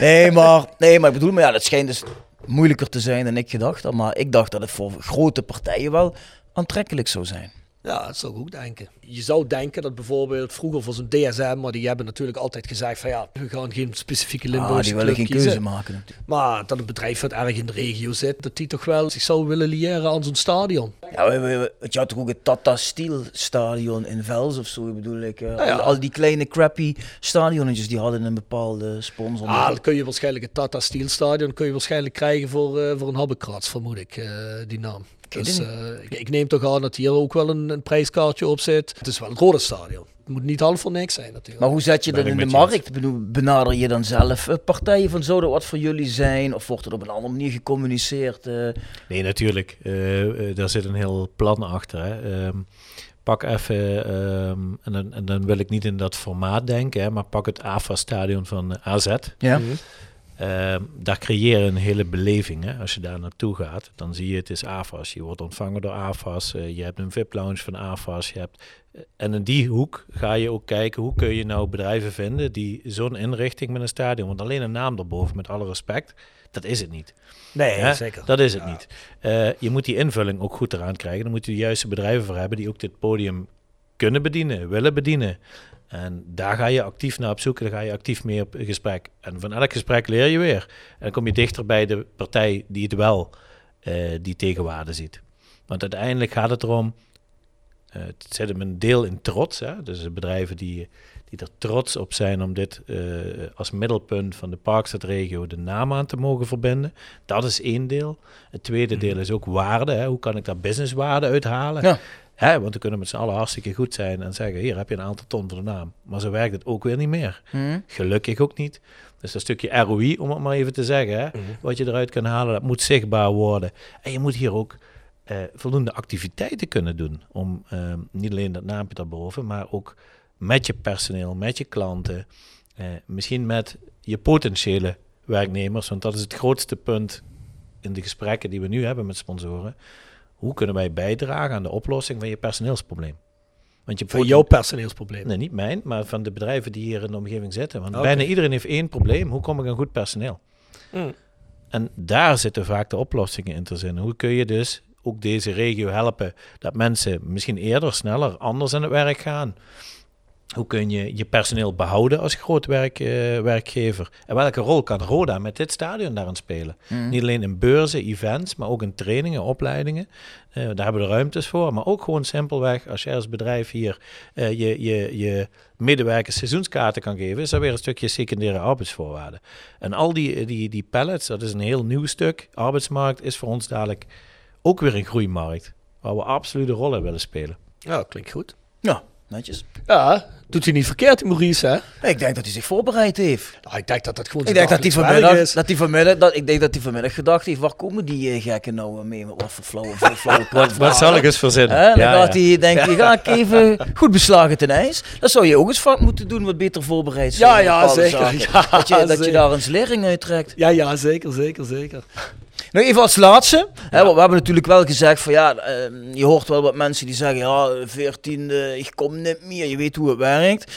Nee, maar, nee, maar ik bedoel, maar ja, dat schijnt dus moeilijker te zijn dan ik gedacht had. Maar ik dacht dat het voor grote partijen wel aantrekkelijk zou zijn. Ja, dat zou ik ook denken. Je zou denken dat bijvoorbeeld vroeger voor zo'n DSM, maar die hebben natuurlijk altijd gezegd van ja, we gaan geen specifieke Limburgse ah, die willen geen kiezen. keuze maken natuurlijk. Maar dat een bedrijf wat erg in de regio zit, dat die toch wel zich zou willen liëren aan zo'n stadion. Ja, we, we, je had toch ook het Tata Steel stadion in Vels of zo, bedoel ik. Uh, ja, Al, die kleine crappy stadionnetjes die hadden een bepaalde sponsor. Ah, dan kun je waarschijnlijk het Tata Steel stadion kun je waarschijnlijk krijgen voor, uh, voor een habbekrats, vermoed ik, uh, die naam. Dus uh, ik, ik, neem toch aan dat hier ook wel een, een, prijskaartje op zit. Het is wel een rode stadion. Het moet niet half voor niks zijn natuurlijk. Maar hoe zet je dat in de markt? Benader je dan zelf partijen van zouden wat voor jullie zijn? Of wordt er op een andere manier gecommuniceerd? Uh? Nee, natuurlijk. Uh, daar zit een heel plan achter. Hè. Um, pak even, um, en, dan, en, dan, wil ik niet in dat formaat denken, hè, maar pak het AFA-stadion van AZ. Ja. Mm Uh, daar creëer je een hele beleving. Hè? Als je daar naartoe gaat, dan zie je het is AFAS. Je wordt ontvangen door AFAS. Uh, je hebt een VIP-lounge van AFAS. Je hebt, uh, en in die hoek ga je ook kijken hoe kun je nou bedrijven vinden die zo'n inrichting met een stadion. Want alleen een naam erboven, met alle respect, dat is het niet. Nee, Hè? zeker. Dat is het niet. Uh, je moet die invulling ook goed eraan krijgen. Dan moet je de juiste bedrijven voor hebben die ook dit podium kunnen bedienen, willen bedienen. En daar ga je actief naar op zoek, daar ga je actief mee op gesprek. En van elk gesprek leer je weer. En dan kom je dichter bij de partij die het wel, uh, die tegenwaarde ziet. Want uiteindelijk gaat het erom, uh, het zit hem een deel in trots. Hè? Dus de bedrijven die, die er trots op zijn om dit uh, als middelpunt van de Parkstadregio de naam aan te mogen verbinden. Dat is één deel. Het tweede Mhm. deel is ook waarde. Hè? Hoe kan ik daar businesswaarde uithalen? Ja. Hè, want we kunnen met z'n allen hartstikke goed zijn en zeggen: hier heb je een aantal ton voor de naam. Maar zo werkt het ook weer niet meer. Hm? Gelukkig ook niet. Dus dat stukje ROI, om het maar even te zeggen, hè, Mhm. wat je eruit kan halen, dat moet zichtbaar worden. En je moet hier ook eh, voldoende activiteiten kunnen doen. Om eh, niet alleen dat naampje daarboven, maar ook met je personeel, met je klanten, eh, misschien met je potentiële werknemers. Want dat is het grootste punt in de gesprekken die we nu hebben met sponsoren. Hoe kunnen wij bijdragen aan de oplossing van je personeelsprobleem? Want je Voor jouw personeelsprobleem. Nee, niet mijn, maar van de bedrijven die hier in de omgeving zitten. Want bijna iedereen heeft één probleem. Hoe kom ik aan goed personeel? Mm. En daar zitten vaak de oplossingen in te zinnen. Hoe kun je dus ook deze regio helpen dat mensen misschien eerder, sneller, anders aan het werk gaan? Hoe kun je je personeel behouden als groot werk, eh, werkgever? En welke rol kan Roda met dit stadion daarin spelen? Mhm. Niet alleen in beurzen, events, maar ook in trainingen, opleidingen. Eh, daar hebben we de ruimtes voor. Maar ook gewoon simpelweg, als jij als bedrijf hier eh, je, je, je medewerkers seizoenskaarten kan geven, is dat weer een stukje secundaire arbeidsvoorwaarden. En al die, die, die pallets, dat is een heel nieuw stuk. Arbeidsmarkt is voor ons dadelijk ook weer een groeimarkt. Waar we absoluut een rol in willen spelen. Ja, klinkt goed. Ja, netjes. Ja, doet hij niet verkeerd, die Maurice, hè? Ik denk dat hij zich voorbereid heeft. Nou, ik denk dat dat gewoon Ik denk dat hij vanmiddag, is. dat hij vanmiddag, dat, ik denk dat hij vanmiddag gedacht heeft, waar komen die eh, gekken nou mee met wat voor flauwe, voor flauwe Wat zal ik eens verzinnen? Hè, dan Ja, gaat ja. hij denken, ga ik even goed beslagen ten ijs. Dat zou je ook eens vaak moeten doen, wat beter voorbereid zijn. Ja, ja, zeker. Ja, dat, je, dat je daar eens lering uit trekt. Ja, ja, zeker, zeker, zeker. Nou, even als laatste. Hè, want we hebben natuurlijk wel gezegd van ja, eh, je hoort wel wat mensen die zeggen ja, 14, ik kom niet meer. Je weet hoe het werkt.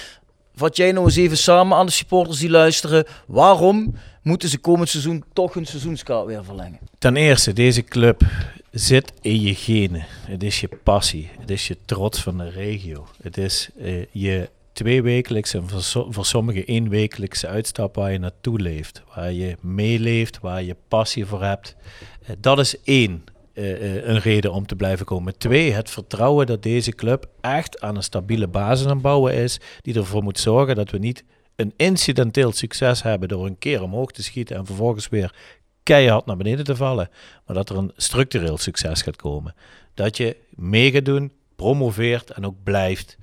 Vat jij nou eens even samen aan de supporters die luisteren. Waarom moeten ze komend seizoen toch hun seizoenskaart weer verlengen? Ten eerste, deze club zit in je genen. Het is je passie. Het is je trots van de regio. Het is eh, je tweewekelijkse en voor, so- voor sommigen éénwekelijkse uitstap waar je naartoe leeft. Waar je meeleeft, waar je passie voor hebt. Eh, dat is één. eh, eh, een reden om te blijven komen. Twee, het vertrouwen dat deze club echt aan een stabiele basis aan bouwen is, die ervoor moet zorgen dat we niet een incidenteel succes hebben door een keer omhoog te schieten en vervolgens weer keihard naar beneden te vallen, maar dat er een structureel succes gaat komen. Dat je mee gaat doen, promoveert en ook blijft.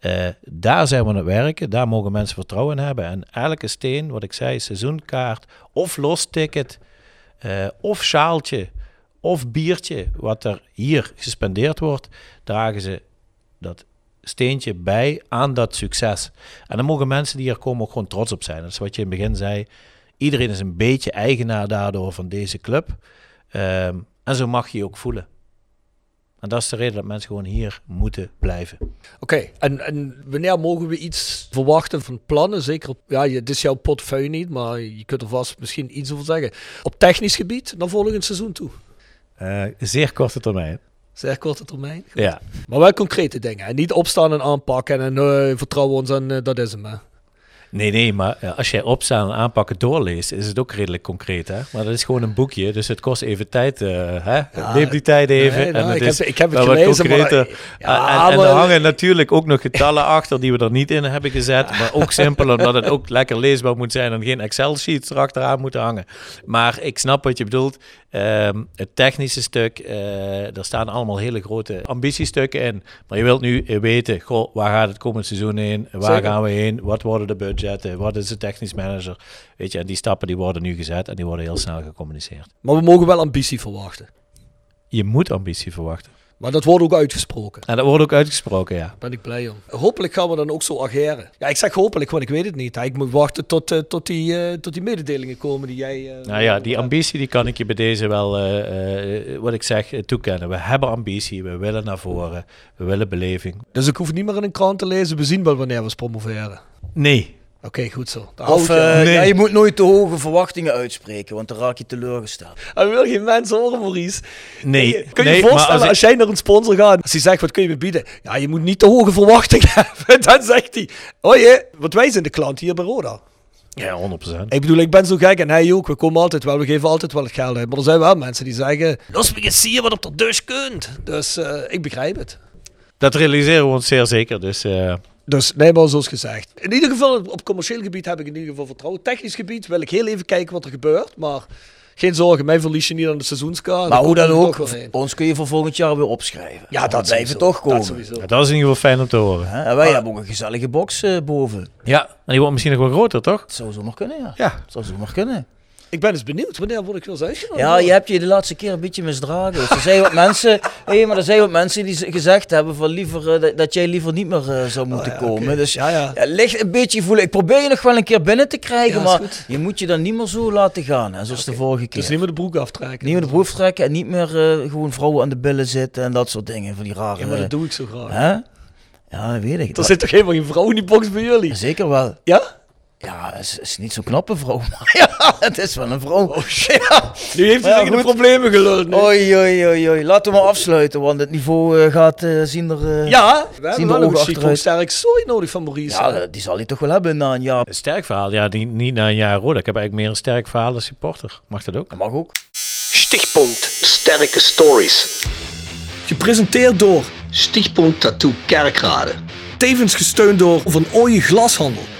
Eh, daar zijn we aan het werken, daar mogen mensen vertrouwen in hebben. En elke steen, wat ik zei, seizoenkaart of losticket, eh of sjaaltje, of biertje, wat er hier gespendeerd wordt, dragen ze dat steentje bij aan dat succes. En dan mogen mensen die hier komen ook gewoon trots op zijn. Dat is wat je in het begin zei. Iedereen is een beetje eigenaar daardoor van deze club. Ehm, en zo mag je je ook voelen. En dat is de reden dat mensen gewoon hier moeten blijven. Oké, en, en wanneer mogen we iets verwachten van plannen? Zeker, op- ja, je- het is jouw portefeuille niet, maar je kunt er vast misschien iets over zeggen. Op technisch gebied, naar volgend seizoen toe. Eh, zeer korte termijn. Zeer korte termijn. Ja. Maar wel concrete dingen. En niet opstaan en aanpakken en eh, vertrouwen ons en eh, dat is hem. hè. Nee, nee, maar als jij opstaan en aanpakken doorleest, is het ook redelijk concreet. Hè? Maar dat is gewoon een boekje, dus het kost even tijd. eh, hè? Ja, Neem die tijd even. nee, nou, en het ik is heb- ik heb het gelezen, maar-. Ja, en, en maar- er hangen natuurlijk ook nog getallen achter die we er niet in hebben gezet. Maar ook simpel, omdat het ook lekker leesbaar moet zijn en geen Excel-sheets erachteraan moeten hangen. Maar ik snap wat je bedoelt. Ehm, het technische stuk, eh er staan allemaal hele grote ambitiestukken in. Maar je wilt nu weten, goh, waar gaat het komend seizoen heen? Waar Zeker. gaan we heen? Wat worden de budgetten? Wat is de technisch manager? Weet je, en die stappen die worden nu gezet en die worden heel snel gecommuniceerd. Maar we mogen wel ambitie verwachten. Je moet ambitie verwachten. Maar dat wordt ook uitgesproken. En dat wordt ook uitgesproken, ja. Daar ben ik blij om. Hopelijk gaan we dan ook zo ageren. Ja, ik zeg hopelijk, want ik weet het niet. Ik moet wachten tot, eh, tot, die, eh, tot die mededelingen komen die jij... eh, Nou ja, die ambitie die kan ik je bij deze wel, eh, eh, wat ik zeg, toekennen. We hebben ambitie, we willen naar voren, we willen beleving. Dus ik hoef niet meer in een krant te lezen. We zien wel wanneer we promoveren. Nee, Oké, goed zo. Of Nee. ja, je moet nooit te hoge verwachtingen uitspreken, want dan raak je teleurgesteld. Hij wil geen mensen horen, Maurice. Nee, Kun je nee, je voorstellen als jij naar een sponsor gaat, als hij zegt, wat kun je me bieden? Ja, je moet niet te hoge verwachtingen hebben. Dan zegt hij, oh je, want wij zijn de klant hier bij Roda. Ja, 100%. Ik bedoel, ik ben zo gek en hij ook. We komen altijd wel, we geven altijd wel het geld uit. Maar er zijn wel mensen die zeggen, los me eens zien wat op de dus kunt. Dus eh, ik begrijp het. Dat realiseren we ons zeer zeker. Dus eh, Dus nee, maar zoals gezegd. In ieder geval, op commercieel gebied heb ik in ieder geval vertrouwen. Technisch gebied wil ik heel even kijken wat er gebeurt. Maar geen zorgen, mij verlies je niet aan de seizoenskaart. Maar hoe dan ook, ons kun je voor volgend jaar weer opschrijven. Ja, dat blijven toch komen. Dat sowieso. ja, dat is in ieder geval fijn om te horen. Hè? En wij hebben ook een gezellige box eh, boven. Ja, en die wordt misschien nog wel groter, toch? Dat zou zomaar kunnen, ja. Ja, Dat zou zomaar kunnen. Ik ben eens benieuwd. Wanneer word ik weer eens uitgenodigd? Ja, je hebt je de laatste keer een beetje misdragen. Dus er zijn wat mensen, hey, maar er zijn wat mensen die gezegd hebben van liever, eh, dat, dat jij liever niet meer eh, zou moeten Oh, ja, komen. Dus Ja, ja. Ja, ligt een beetje voelen. Ik probeer je nog wel een keer binnen te krijgen, maar je moet je dan niet meer zo laten gaan, hè, zoals de vorige keer. Dus niet meer de broek aftrekken. niet meer de broek trekken en niet meer eh, gewoon vrouwen aan de billen zitten en dat soort dingen. Van die rare... Ja, maar dat doe ik zo graag. hè? Ja, dat weet ik. Er zit toch helemaal geen vrouw in die box bij jullie? Zeker wel. Ja? Ja, het is, is niet zo'n knappe vrouw, maar ja, het is wel een vrouw. Oh shit. Nu heeft hij Ja, zich de problemen geluld. nu. Oei, oei, oei, oei. Laten we maar afsluiten, want het niveau eh, gaat eh, zien er... eh, Ja, we Zien hebben wel een sterk sorry nodig van Maurice. Ja, die zal hij toch wel hebben na een jaar. Een sterk verhaal. Ja, niet, niet na een jaar Roda. Ik heb eigenlijk meer een sterk verhaal als supporter. Mag dat ook? Dat mag ook. Stichtpunt Sterke Stories. Gepresenteerd door, Stichtpunt Tattoo Kerkrade. tevens gesteund door Van Ooyen Glashandel.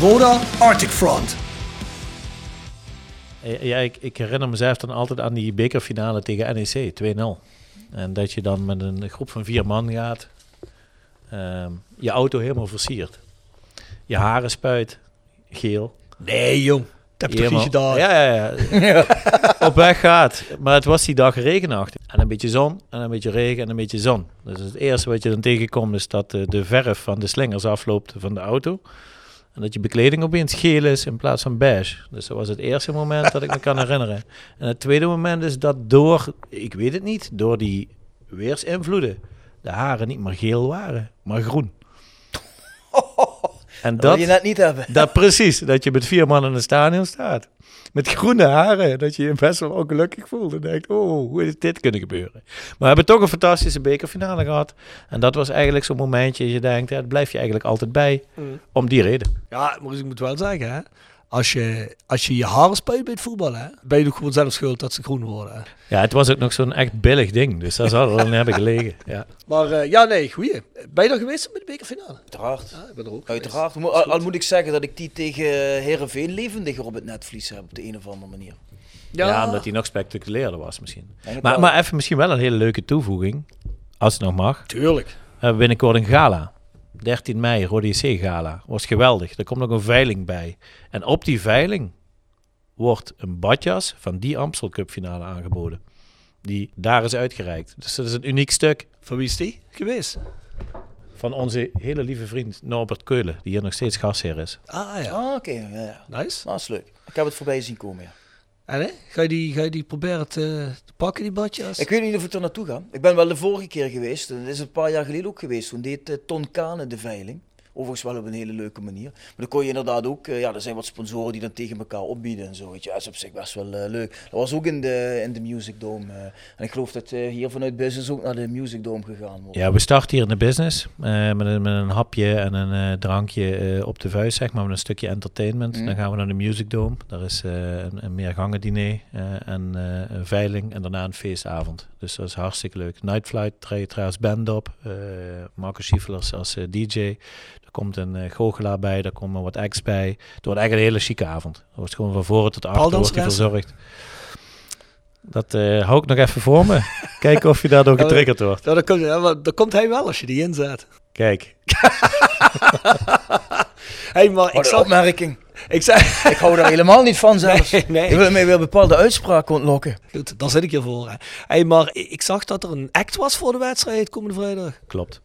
Roda Arctic Front. Eh, Ja, ik, ik herinner mezelf dan altijd aan die bekerfinale tegen NEC 2-0. En dat je dan met een groep van vier man gaat. ehm, je auto helemaal versiert. Je haren spuit. Geel. Nee jong, dat heb je toch gedaan? Ja, ja, ja. Op weg gaat. Maar het was die dag regenachtig. En een beetje zon, en een beetje regen en een beetje zon. Dus het eerste wat je dan tegenkomt is dat eh, de verf van de slingers afloopt van de auto. En dat je bekleding opeens geel is in plaats van beige. Dus dat was het eerste moment dat ik me kan herinneren. En het tweede moment is dat door, ik weet het niet, door die weersinvloeden de haren niet meer geel waren, maar groen. En Dat wil dat, je net niet hebben. dat precies, dat je met vier man in een stadion staat. Met groene haren, dat je je best wel ongelukkig voelt. En denkt, oh, hoe is dit kunnen gebeuren? Maar we hebben toch een fantastische bekerfinale gehad. En dat was eigenlijk zo'n momentje, dat je denkt, ja, dat blijf je eigenlijk altijd bij. Om die reden. Ja, maar ik moet wel zeggen, hè. Als je, als je je haren spuit bij het voetballen, hè, ben je toch gewoon zelf schuld dat ze groen worden. Hè. Ja, het was ook nog zo'n echt billig ding. Dus daar zal er dan hebben gelegen. Ja. Maar eh, ja, nee, goeie. Ben je er geweest met de bekerfinale? Uiteraard. Ja, ik ben er ook Uiteraard. Mo- Al, al moet ik zeggen dat ik die tegen Herenveen levendiger op het netvlies heb op de een of andere manier. Ja. omdat die nog spectaculairder was misschien. Maar, maar even misschien wel een hele leuke toevoeging. Als het nog mag. Tuurlijk. We hebben binnenkort een gala. 13 mei, Rode JC gala. Was geweldig. Er komt nog een veiling bij. En op die veiling wordt een badjas van die Amstel Cup finale aangeboden. Die daar is uitgereikt. Dus dat is een uniek stuk Van wie is die geweest? van onze hele lieve vriend Norbert Keulen. Die hier nog steeds gastheer is. Ah ja, Ah, oké. ja, ja. nice. Dat is leuk. Ik heb het voorbij zien komen, ja. Ga, je die, ga je die proberen te, pakken, die badjas? Ik weet niet of ik er naartoe ga. Ik ben wel de vorige keer geweest. Dat is een paar jaar geleden ook geweest. Toen deed eh, Ton Kane de veiling. Overigens wel op een hele leuke manier. Maar dan kon je inderdaad ook... eh, ja, er zijn wat sponsoren die dan tegen elkaar opbieden en zo. Weet je. Dat is op zich best wel eh, leuk. Dat was ook in de, in de Music Dome. eh. en ik geloof dat hier vanuit Business ook naar de Music Dome gegaan wordt. Ja, we starten hier in de business. met, een, met een hapje en een drankje op de vuist, zeg maar. Met een stukje entertainment. Mhm. Dan gaan we naar de Music Dome. Daar is een, een meergangen-diner eh, en een veiling. En daarna een feestavond. Dus dat is hartstikke leuk. Night Flight treedt je trouwens band op. Marco Schiefelers als DJ. Er komt een uh, goochelaar bij. Daar komen wat acts bij. Het wordt eigenlijk een hele chique avond. Er wordt gewoon van voren tot achter wordt die Baldanseressen? verzorgd. Dat eh, hou ik nog even voor me. Kijken of je daardoor getriggerd wordt. Ja, dan, komt, ja, maar dan komt hij wel als je die inzet. Kijk. hey, maar ik een zag, opmerking. Ik zei... Ik hou daar helemaal niet van zelfs. Nee, nee. Ik wil mij weer bepaalde uitspraken ontlokken. Goed, daar zit ik hier voor. Hè. Hey, maar ik zag dat er een act was voor de wedstrijd komende vrijdag. Klopt.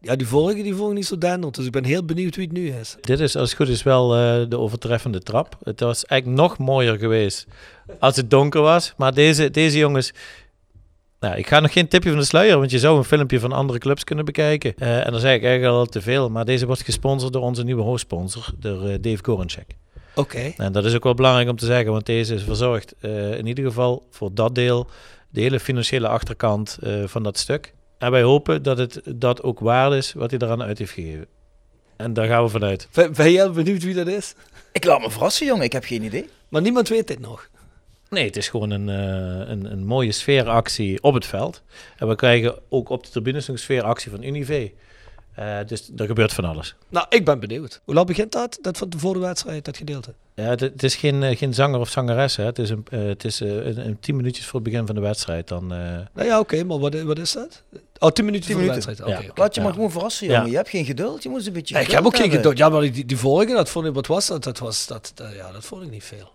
Ja, die vorige die ik niet zo denderd. Dus ik ben heel benieuwd wie het nu is. Dit is als het goed is wel eh, de overtreffende trap. Het was eigenlijk nog mooier geweest als het donker was. Maar deze, deze jongens... Nou, ik ga nog geen tipje van de sluier, want je zou een filmpje van andere clubs kunnen bekijken. Eh, en dan zeg ik eigenlijk al te veel. Maar deze wordt gesponsord door onze nieuwe hoofdsponsor, door eh, Dave Gorencheck. Oké. En dat is ook wel belangrijk om te zeggen, want deze is verzorgd in ieder geval voor dat deel, de hele financiële achterkant van dat stuk. En wij hopen dat het dat ook waard is wat hij eraan uit heeft gegeven. En daar gaan we vanuit. Ben, ben jij benieuwd wie dat is? Ik laat me verrassen, jongen. Ik heb geen idee. Maar niemand weet dit nog. Nee, het is gewoon een, eh, een, een mooie sfeeractie op het veld. En we krijgen ook op de tribunes een sfeeractie van Unive. Eh, dus er gebeurt van alles. Nou, ik ben benieuwd. Hoe laat begint dat? Dat van de voor de wedstrijd, dat gedeelte? Ja, het, het is geen, eh, geen zanger of zangeres. Hè. Het is, een, eh, het is eh, een, een tien minuutjes voor het begin van de wedstrijd. Dan, eh, Nou ja, oké, maar wat, wat is dat? Oh, tien minuten Tien voor de wedstrijd. Oké, Ja. Laat je Ja. maar gewoon verrassen, Ja. jongen. Je hebt geen geduld. Je moet eens een beetje Ja, ik heb ook geen geduld. Ja, maar die, die vorige, dat vond ik, wat was dat? Dat was, dat, dat- ja, dat vond ik niet veel.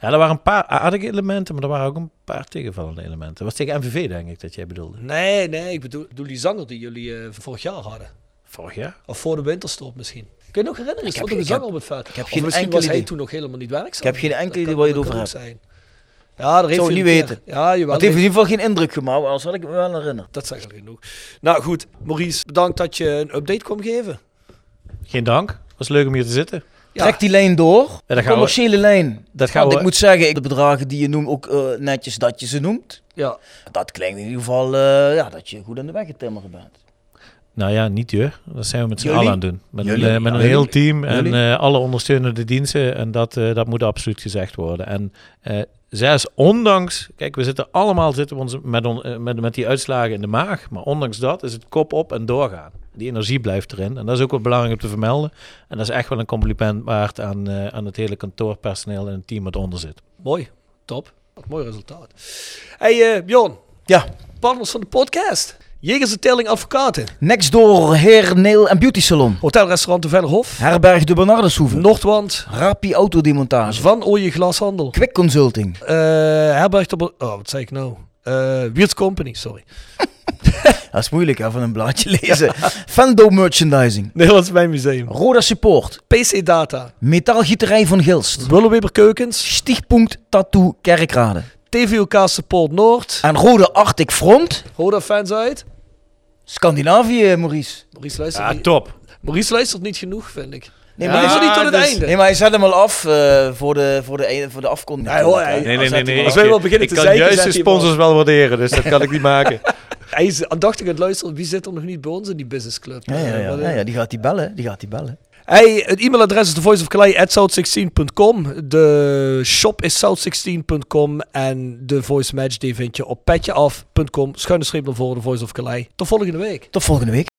Ja, er waren een paar aardige elementen, maar er waren ook een paar tegenvallende elementen. Dat was tegen MVV, denk ik, dat jij bedoelde. Nee, nee, ik bedoel, bedoel die zanger die jullie eh, vorig jaar hadden. Vorig jaar? Of voor de winterstop misschien. Kun je nog herinneren? Ik heb stond een zanger op het veld. ik heb geen misschien enkel was hij idee. toen nog helemaal niet werkzaam. Ik heb geen enkel Dat idee waar je dat het over hebt. zijn. Ja, daar heeft Zou hij ik een niet weten. Ja, jawel. Het heeft in ieder geval geen indruk gemaakt, anders had ik me wel herinneren. Dat zegt al genoeg. Nou goed, Maurice, bedankt dat je een update kwam geven. Geen dank. was leuk om hier te zitten. Ja. Trek die lijn door. dat de we- commerciële lijn. Dat gaan Want we... ik moet zeggen, de bedragen die je noemt, ook eh, netjes dat je ze noemt. Ja, Dat klinkt in ieder geval eh, ja, dat je goed aan de weg getimmerd bent. Nou ja, niet duur. Dat zijn we met z'n allen aan het doen. Met, Jullie? een, eh, met een Ja, heel team en eh, alle ondersteunende diensten. En dat, eh, dat moet absoluut gezegd worden. En eh zelfs ondanks, kijk, we zitten allemaal zitten we ons met, on- met, met die uitslagen in de maag. Maar ondanks dat is het kop op en doorgaan. Die energie blijft erin. En dat is ook wel belangrijk om te vermelden. En dat is echt wel een compliment waard aan, eh, aan het hele kantoorpersoneel en het team wat eronder zit. mooi. Top. Wat een mooi resultaat. hey, Bjorn, Ja, partners van de podcast. Jegers en Telling Advocaten. next door Hair, Nail en Beauty Salon. Hotelrestaurant de Vellerhof. Herberg de Bernardeshoeve. Noordwand. Rapi Autodemontage. Van Ooije Glashandel. Quick Consulting. Eh Herberg de... Oh, wat zei ik nou? Wiertz Company, sorry. Dat is moeilijk hè, van een blaadje lezen. Fendo Merchandising. Nederlands Museum. Roda Support. PC Data. Metaalgieterij van Gilst. Willeweber Keukens. Stichtpunt Tattoo Kerkrade. TVOK Support Noord. En Rode Arctic Front. Roda fans uit. Scandinavië, Maurice. Maurice luistert, Ja, niet, top. Maurice luistert niet genoeg, vind ik. Nee, maar luister niet tot het dus- einde. Nee, maar hij zet hem al af eh, voor, de, voor, de, e- voor de afkondiging. Ja, hoor, hij- Nee, nee, Als nee. hij- nee. als Ik, wij wel beginnen ik te kan zeiken, juist de hij sponsors wel waarderen, dus dat kan ik niet maken. Hij is aandachtig aan het luisteren. Wie zit er nog niet bij ons in die businessclub? Ja, ja, Eh, ja, ja, eh, ja, die gaat die bellen. Die gaat die bellen. Hey, het e-mailadres is thevoiceofcalais@south16.com. De shop is south16.com en de voice match die vind je op petjeaf.com. Schuine streep naar voren, de Voice of Calais. Tot volgende week. Tot volgende week.